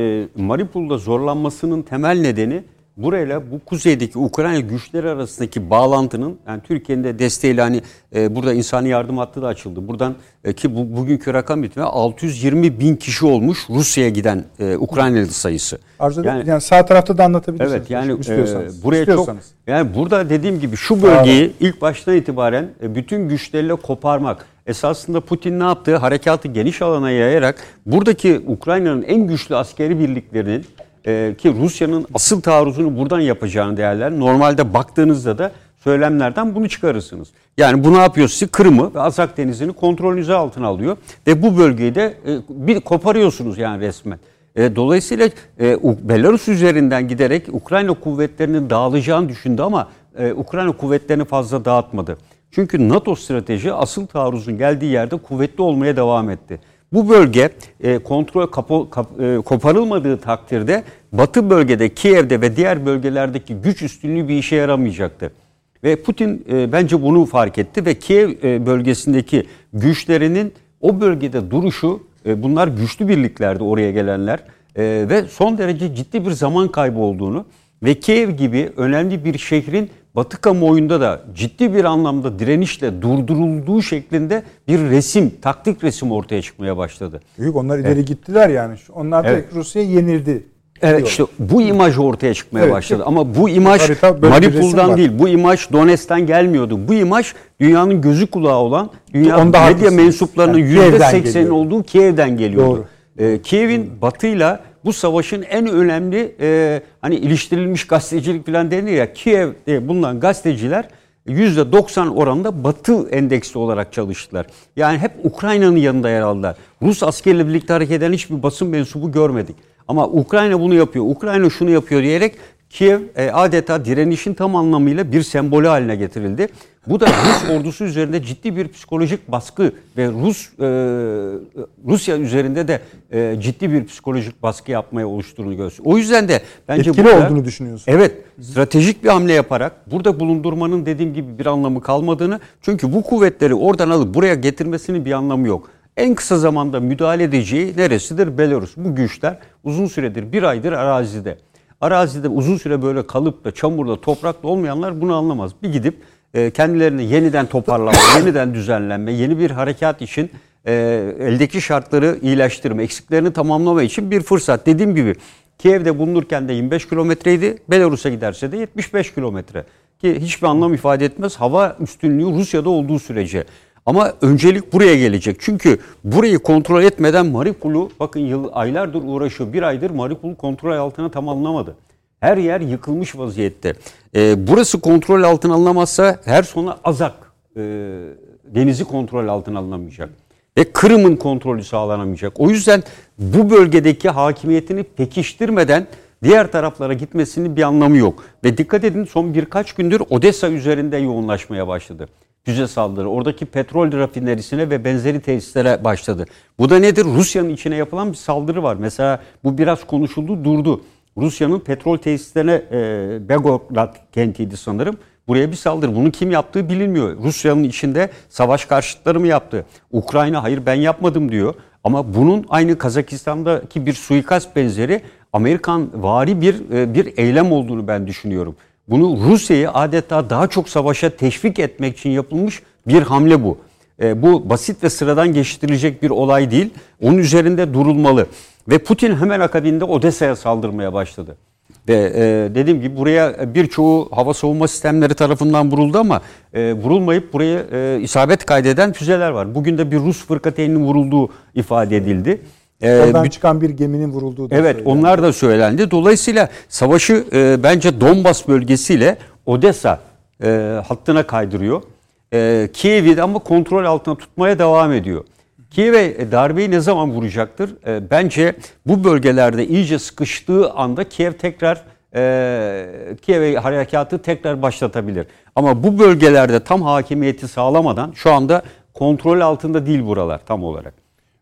S4: Mariupol'da zorlanmasının temel nedeni burayla bu kuzeydeki Ukrayna güçleri arasındaki bağlantının yani Türkiye'nin de desteğiyle hani e, burada insani yardım hattı da açıldı. Buradan e, ki bu, bugünkü rakam itibariyle 620 bin kişi olmuş Rusya'ya giden e, Ukraynalı sayısı.
S1: Arzu.
S4: Yani-
S1: yani, sağ tarafta da anlatabilirsiniz.
S4: Evet yani
S1: istiyorsanız.
S4: e, buraya
S1: İstiyorsanız.
S4: çok yani burada dediğim gibi şu bölgeyi ilk baştan itibaren e, bütün güçleriyle koparmak. Esasında Putin ne yaptı? Harekatı geniş alana yayarak buradaki Ukrayna'nın en güçlü askeri birliklerinin e, ki Rusya'nın asıl taarruzunu buradan yapacağını değerler. Normalde baktığınızda da söylemlerden bunu çıkarırsınız. Yani bu ne yapıyor sizi? Kırım'ı ve Azak Denizi'ni kontrolünüze altına alıyor ve bu bölgeyi de e, bir koparıyorsunuz yani resmen. E, dolayısıyla e, Belarus üzerinden giderek Ukrayna kuvvetlerinin dağılacağını düşündü ama e, Ukrayna kuvvetlerini fazla dağıtmadı. Çünkü NATO strateji asıl taarruzun geldiği yerde kuvvetli olmaya devam etti. Bu bölge e, kontrol kapo- kap- e, koparılmadığı takdirde Batı bölgede, Kiev'de ve diğer bölgelerdeki güç üstünlüğü bir işe yaramayacaktı. Ve Putin e, bence bunu fark etti ve Kiev e, bölgesindeki güçlerinin o bölgede duruşu E, bunlar güçlü birliklerdi oraya gelenler. E, ve son derece ciddi bir zaman kaybı olduğunu ve Kiev gibi önemli bir şehrin Batı kamuoyunda da ciddi bir anlamda direnişle durdurulduğu şeklinde bir resim, taktik resim ortaya çıkmaya başladı.
S1: Büyük onlar ileri gittiler yani. Onlar da
S4: Evet.
S1: Rusya yenildi.
S4: Evet
S1: diyor.
S4: işte bu imaj ortaya çıkmaya
S1: Evet.
S4: başladı. Ama bu imaj
S1: var.
S4: değil, bu imaj Donetsk'ten gelmiyordu. Bu imaj dünyanın gözü kulağı olan, dünya
S1: Onda
S4: medya
S1: haklısınız.
S4: mensuplarının
S1: Yani
S4: yüzde
S1: Kiev'den
S4: seksenin
S1: geliyor.
S4: olduğu Kiev'den geliyordu.
S1: Doğru.
S4: Ee, Kiev'in batıyla bu savaşın en önemli e, hani iliştirilmiş gazetecilik falan denir ya Kiev'de bulunan gazeteciler %90 oranında Batı endeksli olarak çalıştılar. Yani hep Ukrayna'nın yanında yer aldılar. Rus askeriyle birlikte hareket eden hiçbir basın mensubu görmedik. Ama Ukrayna bunu yapıyor, Ukrayna şunu yapıyor diyerek Kiev e, adeta direnişin tam anlamıyla bir sembolü haline getirildi. Bu da Rus ordusu üzerinde ciddi bir psikolojik baskı ve Rus e, Rusya üzerinde de e, ciddi bir psikolojik baskı yapmaya oluşturduğunu gösteriyor. O yüzden de bence
S1: Etkili
S4: burada-
S1: olduğunu düşünüyorsun.
S4: Evet, stratejik bir hamle yaparak burada bulundurmanın dediğim gibi bir anlamı kalmadığını çünkü bu kuvvetleri oradan alıp buraya getirmesinin bir anlamı yok. En kısa zamanda müdahale edeceği neresidir? Belarus. Bu güçler uzun süredir bir aydır arazide. Arazide uzun süre böyle kalıp da çamurda toprakla olmayanlar bunu anlamaz. Bir gidip kendilerini yeniden toparlama, yeniden düzenlenme, yeni bir harekat için e, eldeki şartları iyileştirme, eksiklerini tamamlama için bir fırsat. Dediğim gibi Kiev'de bulunurken de 25 kilometreydi. Belarus'a giderse de 75 kilometre. Ki hiçbir anlam ifade etmez. Hava üstünlüğü Rusya'da olduğu sürece. Ama öncelik buraya gelecek. Çünkü burayı kontrol etmeden Mariupol'u bakın yıl aylardır uğraşıyor. Bir aydır Mariupol'u kontrol altına tam alınamadı. Her yer yıkılmış vaziyette. Ee, burası kontrol altına alınamazsa her sona Azak e, denizi kontrol altına alınamayacak. Ve Kırım'ın kontrolü sağlanamayacak. O yüzden bu bölgedeki hakimiyetini pekiştirmeden diğer taraflara gitmesinin bir anlamı yok. Ve dikkat edin son birkaç gündür Odessa üzerinde yoğunlaşmaya başladı. Füze saldırı. Oradaki petrol rafinerisine ve benzeri tesislere başladı. Bu da nedir? Rusya'nın içine yapılan bir saldırı var. Mesela bu biraz konuşuldu, durdu. Rusya'nın petrol tesislerine e, Belgorod kentiydi sanırım. Buraya bir saldırı. Bunu kim yaptığı bilinmiyor. Rusya'nın içinde savaş karşıtları mı yaptı? Ukrayna hayır ben yapmadım diyor. Ama bunun aynı Kazakistan'daki bir suikast benzeri Amerikan vari bir e, bir eylem olduğunu ben düşünüyorum. Bunu Rusya'yı adeta daha çok savaşa teşvik etmek için yapılmış bir hamle bu. E, bu basit ve sıradan geçiştirilecek bir olay değil. Onun üzerinde durulmalı. Ve Putin hemen akabinde Odessa'ya saldırmaya başladı. Ve e, dediğim gibi buraya birçoğu hava savunma sistemleri tarafından vuruldu ama e, vurulmayıp buraya e, isabet kaydeden füzeler var. Bugün de bir Rus fırkateyninin vurulduğu ifade edildi. E,
S1: Oradan
S4: bir-
S1: çıkan bir geminin vurulduğu da
S4: Evet
S1: söylendi.
S4: onlar da söylendi. Dolayısıyla savaşı e, bence Donbas bölgesiyle Odessa e, hattına kaydırıyor. E, Kiev'i de ama kontrol altına tutmaya devam ediyor. Kiev'e darbeyi ne zaman vuracaktır? E, bence bu bölgelerde iyice sıkıştığı anda Kiev tekrar e, Kiev'e harekatı tekrar başlatabilir. Ama bu bölgelerde tam hakimiyeti sağlamadan şu anda kontrol altında değil buralar tam olarak.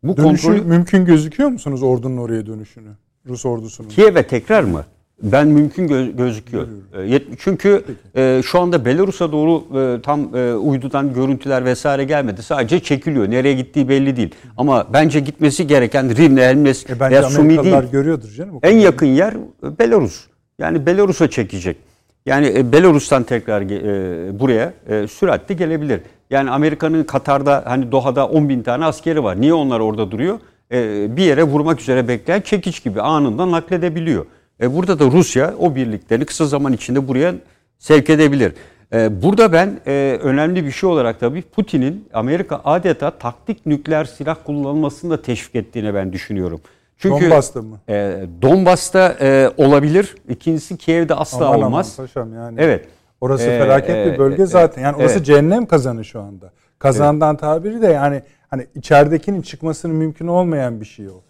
S4: Bu
S1: Dönüşü
S4: kontrolü
S1: mümkün gözüküyor musunuz ordunun oraya dönüşünü? Rus ordusunun.
S4: Kiev'e tekrar mı? Ben mümkün gö- gözüküyor. E, yet- Çünkü e, şu anda Belarus'a doğru e, tam e, uydudan görüntüler vesaire gelmedi. Sadece çekiliyor. Nereye gittiği belli değil. Ama bence gitmesi gereken Rivne, Elmes
S1: E
S4: veya Sumi değil.
S1: görüyordur canım.
S4: En yakın yer e, Belarus. Yani Belarus'a çekecek. Yani e, Belarus'tan tekrar e, buraya e, süratli gelebilir. Yani Amerika'nın Katar'da hani Doha'da 10 bin tane askeri var. Niye onlar orada duruyor? E, bir yere vurmak üzere bekleyen çekiç gibi anında nakledebiliyor. E, burada da Rusya o birliklerini kısa zaman içinde buraya sevk edebilir. E, burada ben e, önemli bir şey olarak tabii Putin'in Amerika adeta taktik nükleer silah kullanılmasını da teşvik ettiğini ben düşünüyorum. Çünkü
S1: Donbas'ta mı?
S4: e, Donbas'ta e, olabilir. İkincisi Kiev'de asla
S1: Aman aman
S4: olmaz.
S1: paşam yani.
S4: Evet.
S1: Orası
S4: Ee,
S1: felaket bir bölge
S4: e,
S1: zaten. Yani orası
S4: evet.
S1: cehennem kazanı şu anda. Kazandan tabiri de yani hani içeridekinin çıkmasının mümkün olmayan bir şey o.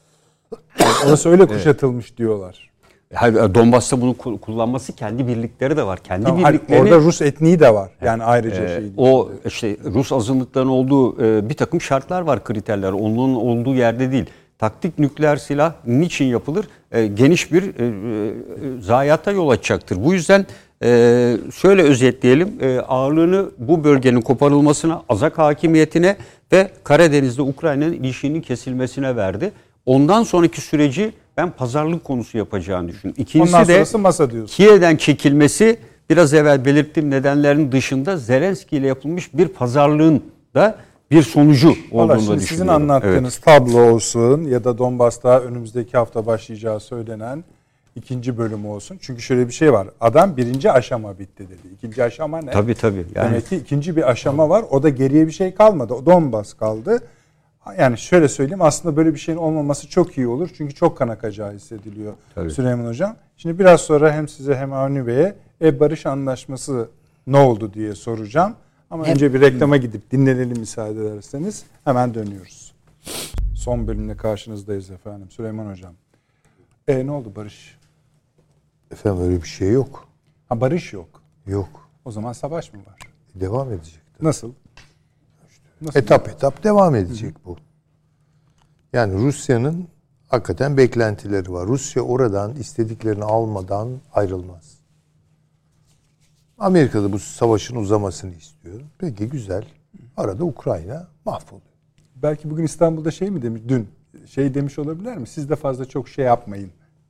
S1: Yani orası öyle kuşatılmış diyorlar.
S4: Hayır, e, Donbas'ta bunu ku- kullanması kendi birlikleri de var. Kendi
S1: Tamam,
S4: birliklerini
S1: orada Rus etniği de var. Yani ayrıca
S4: e,
S1: şey.
S4: o işte Rus azınlıkların olduğu e, bir takım şartlar var, kriterler. Onun olduğu yerde değil. Taktik nükleer silah niçin yapılır? E, geniş bir e, e, zayiata yol açacaktır. Bu yüzden Ee, şöyle özetleyelim. Ee, ağırlığını bu bölgenin koparılmasına, Azak hakimiyetine ve Karadeniz'de Ukrayna'nın ilişkinin kesilmesine verdi. Ondan sonraki süreci ben pazarlık konusu yapacağını düşünüyorum. İkincisi
S1: Ondan
S4: de
S1: masa diyorsun.
S4: Kiev'den çekilmesi biraz evvel belirttiğim nedenlerin dışında Zelenski ile yapılmış bir pazarlığın da bir sonucu olduğunu
S1: şimdi
S4: düşünüyorum.
S1: sizin anlattığınız tablo olsun ya da Donbas'ta önümüzdeki hafta başlayacağı söylenen ikinci bölümü olsun. Çünkü şöyle bir şey var. Adam birinci aşama bitti dedi. İkinci aşama ne?
S4: Evet. Tabii tabii. Yani
S1: Demek ki ikinci bir aşama var. O da geriye bir şey kalmadı. O Donbas kaldı. Yani şöyle söyleyeyim aslında böyle bir şeyin olmaması çok iyi olur. Çünkü çok kan akacağı hissediliyor
S4: Tabii.
S1: Süleyman Hocam. Şimdi biraz sonra hem size hem Avni Bey'e e barış anlaşması ne oldu diye soracağım. Ama
S2: Hem-
S1: önce bir reklama gidip dinlenelim müsaade ederseniz hemen dönüyoruz. Son bölümde karşınızdayız efendim Süleyman Hocam. E ne oldu barış?
S3: Efendim öyle bir şey yok.
S1: Ha barış yok.
S3: Yok.
S1: O zaman savaş mı var?
S3: Devam edecek.
S1: Nasıl? Nasıl?
S3: Etap etap devam edecek bu. Yani Rusya'nın hakikaten beklentileri var. Rusya oradan istediklerini almadan ayrılmaz. Amerika da bu savaşın uzamasını istiyor. Peki güzel. Arada Ukrayna mahvoluyor.
S1: Belki bugün İstanbul'da şey mi demiş, dün şey demiş olabilirler mi? Siz de fazla çok şey yapmayın.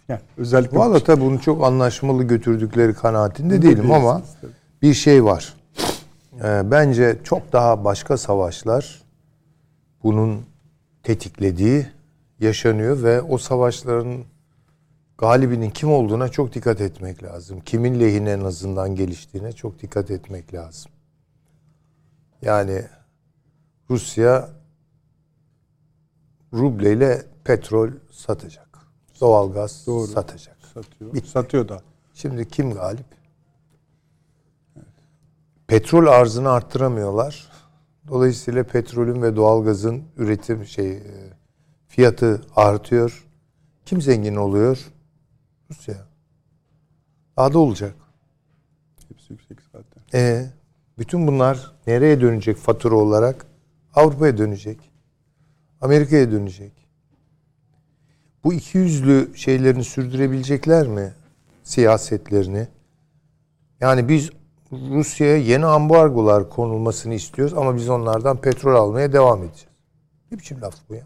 S1: Yani özellikle
S3: Valla tabii bunu çok anlaşmalı götürdükleri kanaatinde değilim ama
S1: tabii.
S3: bir şey var. Ee, bence çok daha başka savaşlar bunun tetiklediği yaşanıyor ve o savaşların galibinin kim olduğuna çok dikkat etmek lazım. Kimin lehine en azından geliştiğine çok dikkat etmek lazım. Yani Rusya rubleyle petrol satacak. Doğalgaz
S1: Doğru.
S3: satacak.
S1: satıyor.
S3: Bitti.
S1: Satıyor da.
S3: Şimdi kim galip? Petrol arzını arttıramıyorlar. Dolayısıyla petrolün ve doğalgazın üretim şey e, fiyatı artıyor. Kim zengin oluyor? Rusya. Daha da olacak.
S1: Hepsi yüksek zaten.
S3: E bütün bunlar nereye dönecek fatura olarak? Avrupa'ya dönecek. Amerika'ya dönecek. Bu iki yüzlü şeylerini sürdürebilecekler mi? Siyasetlerini. Yani biz Rusya'ya yeni ambargolar konulmasını istiyoruz ama biz onlardan petrol almaya devam edeceğiz. Ne biçim laf bu ya?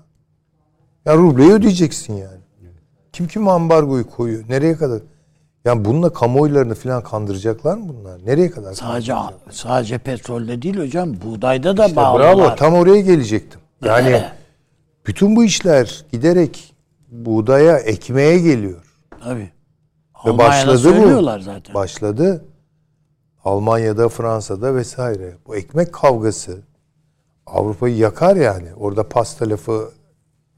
S3: Ya rubleyi ödeyeceksin yani. Kim kim ambargoyu koyuyor? Nereye kadar? Yani bununla kamuoylarını falan kandıracaklar mı bunlar? Nereye kadar?
S2: Sadece sadece petrolde değil hocam, buğdayda da
S3: İşte
S2: bağlılar.
S3: bravo tam oraya gelecektim. Yani bütün bu işler giderek buğdaya, ekmeğe geliyor.
S2: Tabii.
S3: Ve
S2: Almanya'da
S3: başladı bu.
S2: zaten.
S3: Başladı. Almanya'da, Fransa'da vesaire. Bu ekmek kavgası Avrupa'yı yakar yani. Orada pasta lafı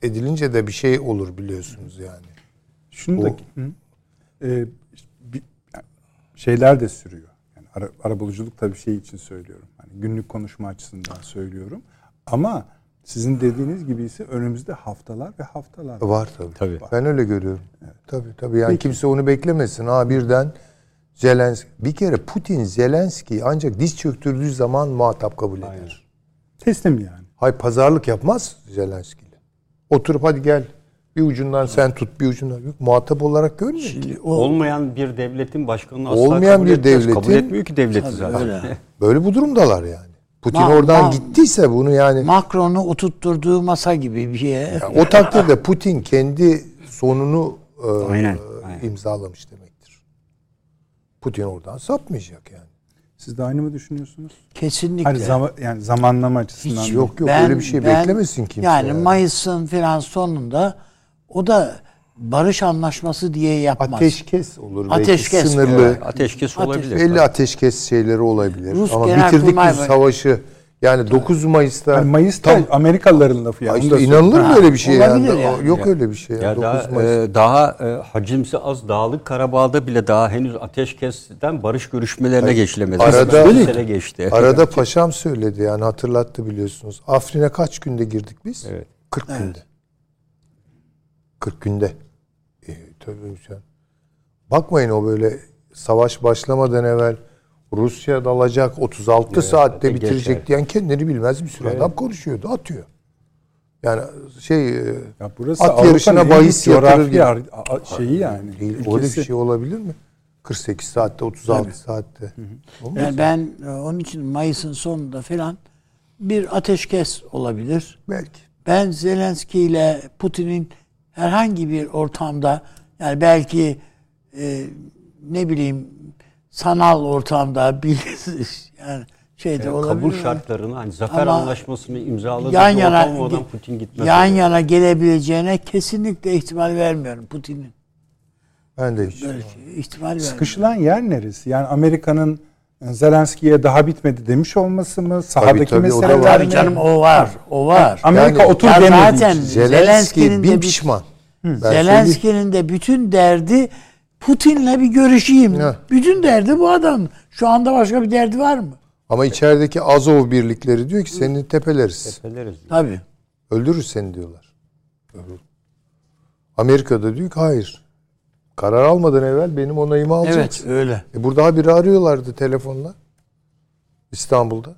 S3: edilince de bir şey olur biliyorsunuz yani.
S1: Şunu da bir- yani şeyler de sürüyor. Yani ara, arabuluculuk tabii şey için söylüyorum. Hani günlük konuşma açısından söylüyorum. Ama sizin dediğiniz gibi ise önümüzde haftalar ve haftalar.
S3: Var tabii.
S4: Tabii.
S3: Ben öyle görüyorum. Tabii tabii. Yani
S1: Peki.
S3: kimse onu beklemesin. Ha birden Zelenski. Bir kere Putin Zelenski'yi ancak diz çöktürdüğü zaman muhatap kabul eder.
S1: Teslim yani.
S3: Hay pazarlık yapmaz Zelenski'yle. Oturup hadi gel. Bir ucundan sen tut, bir ucundan. Yok, muhatap olarak görmüyor.
S2: Şimdi o
S4: olmayan bir devletin başkanını asla
S3: Olmayan
S4: kabul
S3: bir
S4: etmez. Kabul
S3: devletin-
S4: etmiyor ki devleti
S2: Tabii
S4: zaten.
S2: öyle.
S3: Böyle bu durumdalar yani. Putin
S2: Ma-
S3: oradan
S2: ma-
S3: gittiyse bunu yani
S2: Macron'u oturtturduğu masa gibi bir şeye.
S3: o takdirde Putin kendi sonunu e,
S4: Aynen,
S3: e,
S4: aynen.
S3: imzalamış demektir. Putin oradan sapmayacak yani.
S1: Siz de aynı mı düşünüyorsunuz?
S2: Kesinlikle.
S1: Hani zama, yani zamanlama açısından.
S2: Hiç
S3: Yok yok
S2: Ben-
S3: öyle bir şey
S2: ben-
S3: beklemesin kimse.
S2: Yani,
S3: yani.
S2: Mayıs'ın filan sonunda o da barış anlaşması diye yapmaz.
S3: ateşkes olur belki
S2: Ateşkes,
S3: sınırlı.
S2: evet.
S4: Ateşkes
S2: Ateş-
S4: olabilir.
S3: Belli ateşkes şeyleri olabilir.
S2: Rus
S3: Ama bitirdik biz savaşı. Yani 9 Mayıs'ta
S1: Yani Mayıs'ta
S3: tam
S1: Amerikalıların lafı yani.
S3: İşte inanılır mı öyle bir şey yani?
S2: yani.
S3: Yok öyle bir şey.
S4: Ya
S3: Yani.
S4: daha,
S3: 9 Mayıs.
S4: e, daha e, hacimsi az dağlık Karabağ'da bile daha henüz ateşkesten barış görüşmelerine geçilemedi.
S3: Arada-
S4: Bir sene geçti.
S3: Arada paşam söyledi yani hatırlattı biliyorsunuz. Afrin'e kaç günde girdik biz?
S4: Evet.
S3: 40 günde. 40 günde. E, tabii sen. Bakmayın o böyle savaş başlamadan evvel Rusya dalacak 36 saatte
S4: geçer.
S3: bitirecek diyen kendini bilmez bir sürü adam konuşuyordu atıyor. Yani şey e,
S1: Ya burası
S3: at
S1: Avrupa'nın
S3: yarışına bahis yatırır gibi.
S1: şeyi yani.
S3: Değil,
S1: ülkesi.
S3: öyle bir şey olabilir mi? 48 saatte, 36 saatte. Olmaz
S2: Yani ben e, onun için Mayıs'ın sonunda falan bir ateşkes olabilir.
S3: Belki.
S2: Ben Zelenski ile Putin'in herhangi bir ortamda yani belki e, ne bileyim sanal ortamda bir yani şeyde
S4: E,
S2: olabilir.
S4: kabul şartlarını hani zafer
S2: Ama
S4: anlaşmasını imzaladığı
S2: yan yana
S4: olmadan Putin gitmez.
S2: yan
S4: oraya.
S2: yana gelebileceğine kesinlikle ihtimal vermiyorum Putin'in.
S3: Ben de hiç.
S2: Böyle şey, ihtimal vermiyorum.
S1: Sıkışılan yer neresi? Yani Amerika'nın Zelenski'ye daha bitmedi demiş olması mı? Sahadaki
S3: tabii, o da
S1: meseleler
S3: var.
S1: mi?
S2: Tabii canım o var. O var.
S1: Amerika
S3: Yani-
S1: otur
S2: Ya
S1: demedi.
S2: zaten
S1: hiç.
S3: Zelenski
S2: Zelenski'nin
S3: bin
S2: de
S3: pişman.
S2: Zelenski'nin de bütün derdi Putin'le bir görüşeyim.
S3: Ya.
S2: Bütün derdi bu adam. Şu anda başka bir derdi var mı?
S3: Ama içerideki Azov birlikleri diyor ki seni tepeleriz.
S4: Tepeleriz.
S2: Tabii.
S3: Öldürürüz seni diyorlar. Amerika'da diyor ki hayır. Karar almadan evvel benim onayımı
S2: Evet
S3: alacaksın.
S2: öyle.
S3: E burada haberi arıyorlardı telefonla. İstanbul'da.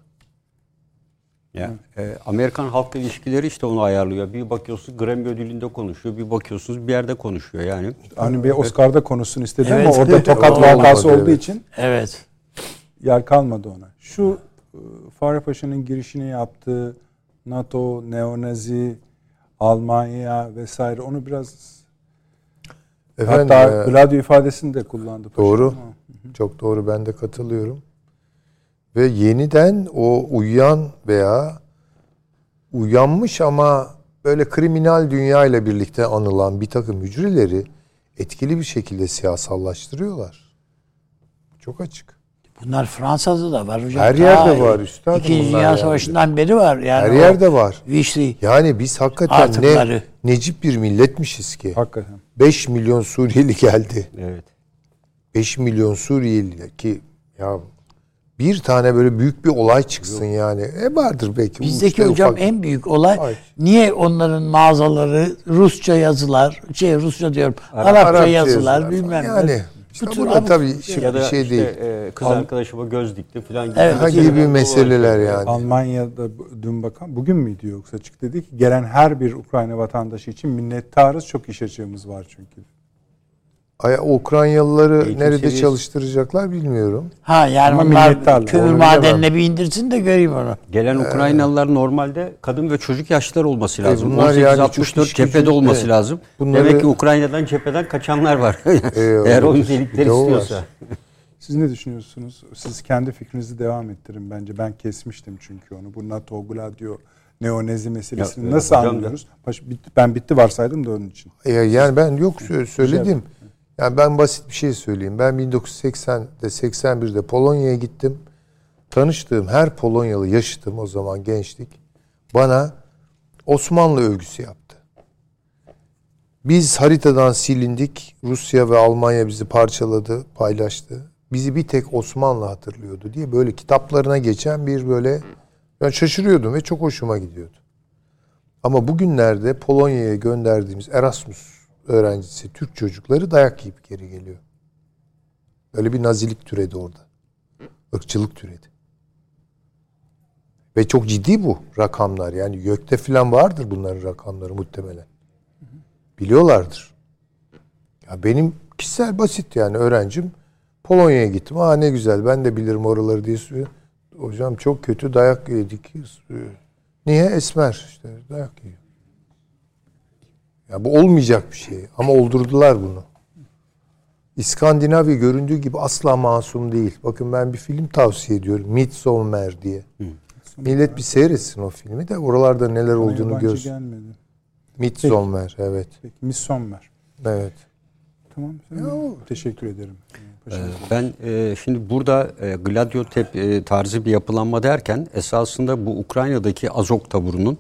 S4: Ya, e, Amerikan halkla ilişkileri işte onu ayarlıyor. Bir bakıyorsunuz Grammy ödülünde konuşuyor, bir bakıyorsunuz bir yerde konuşuyor yani.
S1: Avni Bey Oscar'da konusunu istedi
S2: Evet.
S1: ama orada tokat vakası olduğu
S3: evet.
S1: için
S2: Evet.
S1: yer kalmadı ona. Şu e, Fahri Paşa'nın girişini yaptığı NATO, neonazi, Almanya vesaire onu biraz
S3: Efendim,
S1: hatta
S3: e,
S1: Gladio ifadesini de kullandı. Paşa
S3: Doğru.
S1: ama.
S3: Çok doğru ben de katılıyorum. Ve yeniden o uyuyan veya uyanmış ama böyle kriminal dünya ile birlikte anılan bir takım hücreleri etkili bir şekilde siyasallaştırıyorlar. Çok açık.
S2: Bunlar Fransa'da da var hocam.
S3: Her
S2: Ta
S3: yerde var üstadım
S2: İkinci Dünya
S3: yani.
S2: Savaşı'ndan beri var. Yani
S3: Her yerde var.
S2: Vichy.
S3: Yani biz hakikaten
S2: Artıkları.
S3: ne necip bir milletmişiz ki.
S1: Hakikaten.
S3: 5 milyon Suriyeli geldi.
S4: Evet.
S3: 5 milyon Suriyeli ki ya bir tane böyle büyük bir olay çıksın yani. E vardır belki.
S2: Bizdeki hocam
S3: ufak-
S2: en büyük olay
S3: Ay.
S2: niye onların mağazaları Rusça yazılar, şey Rusça diyorum, Arapça,
S3: Arapça
S2: yazılar,
S3: yazılar
S2: bilmem ne.
S3: Yani işte
S2: Bu
S3: da tabii
S2: şey.
S3: şey,
S4: Ya
S3: bir
S4: da
S3: şey
S4: işte,
S3: değil.
S4: e, kız arkadaşıma göz dikti falan gibi.
S2: Evet.
S3: Ha gibi meseleler
S4: Olay.
S3: yani.
S1: Almanya'da dün bakan bugün müydü yoksa açık dedi ki gelen her bir Ukrayna vatandaşı için minnettarız çok iş açığımız var çünkü.
S3: Ay, Ukraynalıları
S4: Eğitim
S3: nerede
S4: seviyesi-
S3: çalıştıracaklar bilmiyorum.
S2: Ha yani
S1: Ama
S2: onlar kömür madenine bir indirsin de göreyim onu.
S4: Gelen Ukraynalılar normalde kadın ve çocuk yaşları olması lazım.
S3: E, bunlar yani
S4: 18-64
S3: çok iş gücü-
S4: cephede olması
S3: evet.
S4: lazım.
S3: Bunları-
S4: Demek ki Ukrayna'dan cepheden kaçanlar var. Eğer
S3: öyle
S4: o nitelikleri
S3: var.
S4: istiyorsa.
S1: Siz ne düşünüyorsunuz? Siz kendi fikrinizi devam ettirin bence. Ben kesmiştim çünkü onu. Bu NATO, Gladio, neonezi meselesini
S4: Ya,
S1: nasıl anlıyoruz? Baş- ben bitti varsaydım da onun için.
S3: E, yani ben yok sö- söyledim.
S1: Güzel.
S3: Yani ben basit bir şey söyleyeyim. Ben 1980'de 81'de Polonya'ya gittim. Tanıştığım her Polonyalı yaşıtım o zaman gençlik. Bana Osmanlı övgüsü yaptı. Biz haritadan silindik. Rusya ve Almanya bizi parçaladı, paylaştı. Bizi bir tek Osmanlı hatırlıyordu diye böyle kitaplarına geçen bir böyle ben şaşırıyordum ve çok hoşuma gidiyordu. Ama bugünlerde Polonya'ya gönderdiğimiz Erasmus öğrencisi Türk çocukları dayak yiyip geri geliyor. Böyle bir nazilik türedi orada. Irkçılık türedi. Ve çok ciddi bu rakamlar. Yani gökte falan vardır bunların rakamları muhtemelen. Biliyorlardır. Ya benim kişisel basit yani öğrencim Polonya'ya gittim. Aa ne güzel ben de bilirim oraları diye söylüyor. Hocam çok kötü dayak yedik. Niye? Esmer işte dayak yiyor. Ya bu olmayacak bir şey. Ama oldurdular bunu. İskandinavya göründüğü gibi asla masum değil. Bakın ben bir film tavsiye ediyorum. Midsommar diye. Millet bir seyretsin o filmi de oralarda neler
S1: Bana
S3: olduğunu görsün.
S1: gelmedi.
S3: Midsommar evet.
S1: Peki, Miss Sommer.
S3: Evet.
S1: Tamam. Teşekkür ederim. Paşam.
S4: Ben e, şimdi burada e, Gladio tep e, tarzı bir yapılanma derken esasında bu Ukrayna'daki Azok taburunun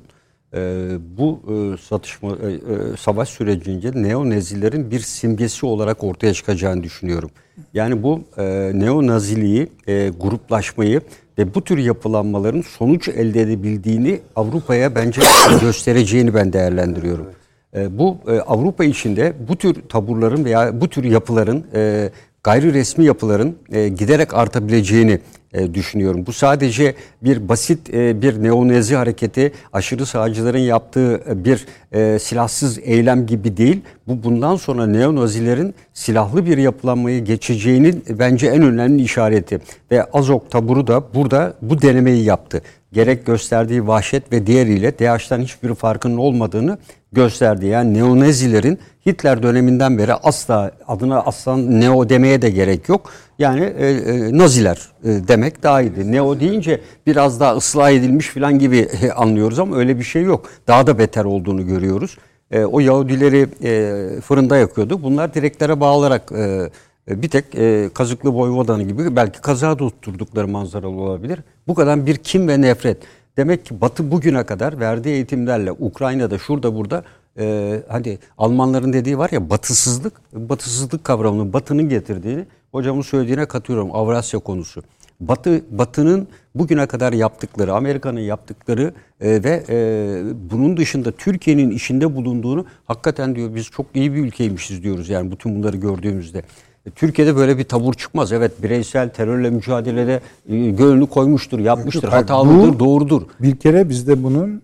S4: e, bu e, satışma e, e, savaş sürecince neonazilerin bir simgesi olarak ortaya çıkacağını düşünüyorum. Yani bu e, neonaziliği, e, gruplaşmayı ve bu tür yapılanmaların sonuç elde edebildiğini Avrupa'ya bence göstereceğini ben değerlendiriyorum. E, bu e, Avrupa içinde bu tür taburların veya bu tür yapıların e, gayri resmi yapıların e, giderek artabileceğini e, düşünüyorum. Bu sadece bir basit e, bir neonazi hareketi, aşırı sağcıların yaptığı e, bir e, silahsız eylem gibi değil. Bu bundan sonra neonazilerin silahlı bir yapılanmayı geçeceğinin bence en önemli işareti. Ve Azok taburu da burada bu denemeyi yaptı. Gerek gösterdiği vahşet ve diğeriyle DAEŞ'ten hiçbir farkının olmadığını gösterdi. Yani neonazilerin Hitler döneminden beri asla adına aslan neo demeye de gerek yok. Yani e, e, Naziler e, demek daha iyiydi. Neo deyince biraz daha ıslah edilmiş falan gibi e, anlıyoruz ama öyle bir şey yok. Daha da beter olduğunu görüyoruz. E, o Yahudileri e, fırında yakıyordu. Bunlar direklere bağlarak e, bir tek e, Kazıklı Voyvodanı gibi belki kaza tutturdukları manzaralı olabilir. Bu kadar bir kim ve nefret. Demek ki Batı bugüne kadar verdiği eğitimlerle Ukrayna'da şurada burada e, hani Almanların dediği var ya batısızlık, batısızlık kavramını Batı'nın getirdiğini hocamın söylediğine katıyorum Avrasya konusu. Batı Batı'nın bugüne kadar yaptıkları, Amerika'nın yaptıkları e, ve e, bunun dışında Türkiye'nin içinde bulunduğunu hakikaten diyor biz çok iyi bir ülkeymişiz diyoruz yani bütün bunları gördüğümüzde. E, Türkiye'de böyle bir tabur çıkmaz. Evet bireysel terörle mücadelede e, gönlünü koymuştur, yapmıştır, hatalıdır, doğrudur.
S1: Bir kere bizde bunun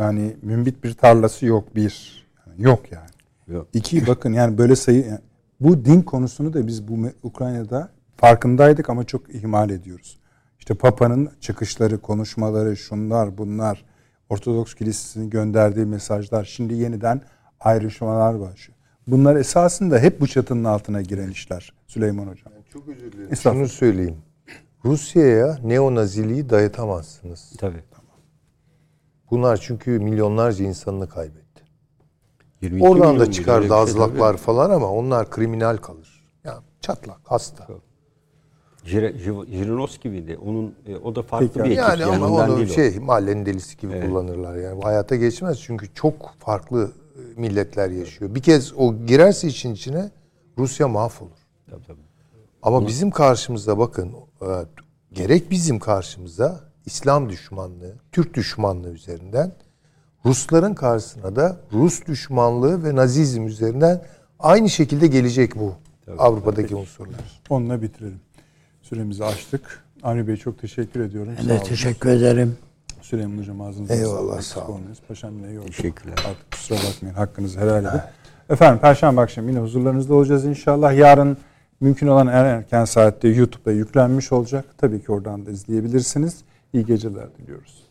S1: yani mümbit bir tarlası yok bir. Yani yok yani.
S4: Yok.
S1: İki bakın yani böyle sayı yani bu din konusunu da biz bu Ukrayna'da farkındaydık ama çok ihmal ediyoruz. İşte Papa'nın çıkışları, konuşmaları, şunlar, bunlar, Ortodoks Kilisesi'nin gönderdiği mesajlar, şimdi yeniden ayrışmalar başlıyor. Bunlar esasında hep bu çatının altına giren işler Süleyman Hocam.
S3: Çok özür dilerim. Şunu söyleyeyim. Rusya'ya neonaziliği dayatamazsınız.
S4: Tabii.
S3: Bunlar çünkü milyonlarca insanını kaybetti.
S4: 22
S3: Oradan da çıkar
S4: bir şey
S3: dazlaklar falan ama onlar kriminal kalır. Ya çatlak, hasta.
S4: tabii. Jirinovski miydi? Onun e, o da farklı
S1: Peki,
S4: bir ekip.
S3: Yani ama onu
S4: değil o.
S3: şey mahallenin delisi gibi kullanırlar yani. Hayata geçmez çünkü çok farklı e, milletler yaşıyor. Bir kez o girerse için içine Rusya mahvolur.
S4: Tabii, tabii.
S3: Ama bizim karşımızda bakın e, gerek bizim karşımıza İslam düşmanlığı, Türk düşmanlığı üzerinden Rusların karşısına da Rus düşmanlığı ve Nazizm üzerinden aynı şekilde gelecek bu Avrupa'daki unsurlar.
S1: Onunla bitirelim. Süremizi açtık. Avni Bey çok teşekkür ediyorum.
S2: Ben
S1: Sağ
S2: de
S1: olun.
S2: teşekkür ederim.
S1: Süleyman Hocam ağzınıza
S3: Eyvallah, sağ olun.
S1: olunuz. Paşam yine yolda.
S4: Teşekkürler.
S1: Artık kusura bakmayın. Hakkınızı helal edin. Efendim Perşembe akşam yine huzurlarınızda olacağız inşallah. Yarın mümkün olan en erken saatte YouTube'da yüklenmiş olacak. Tabii ki oradan da izleyebilirsiniz. İyi geceler diliyoruz.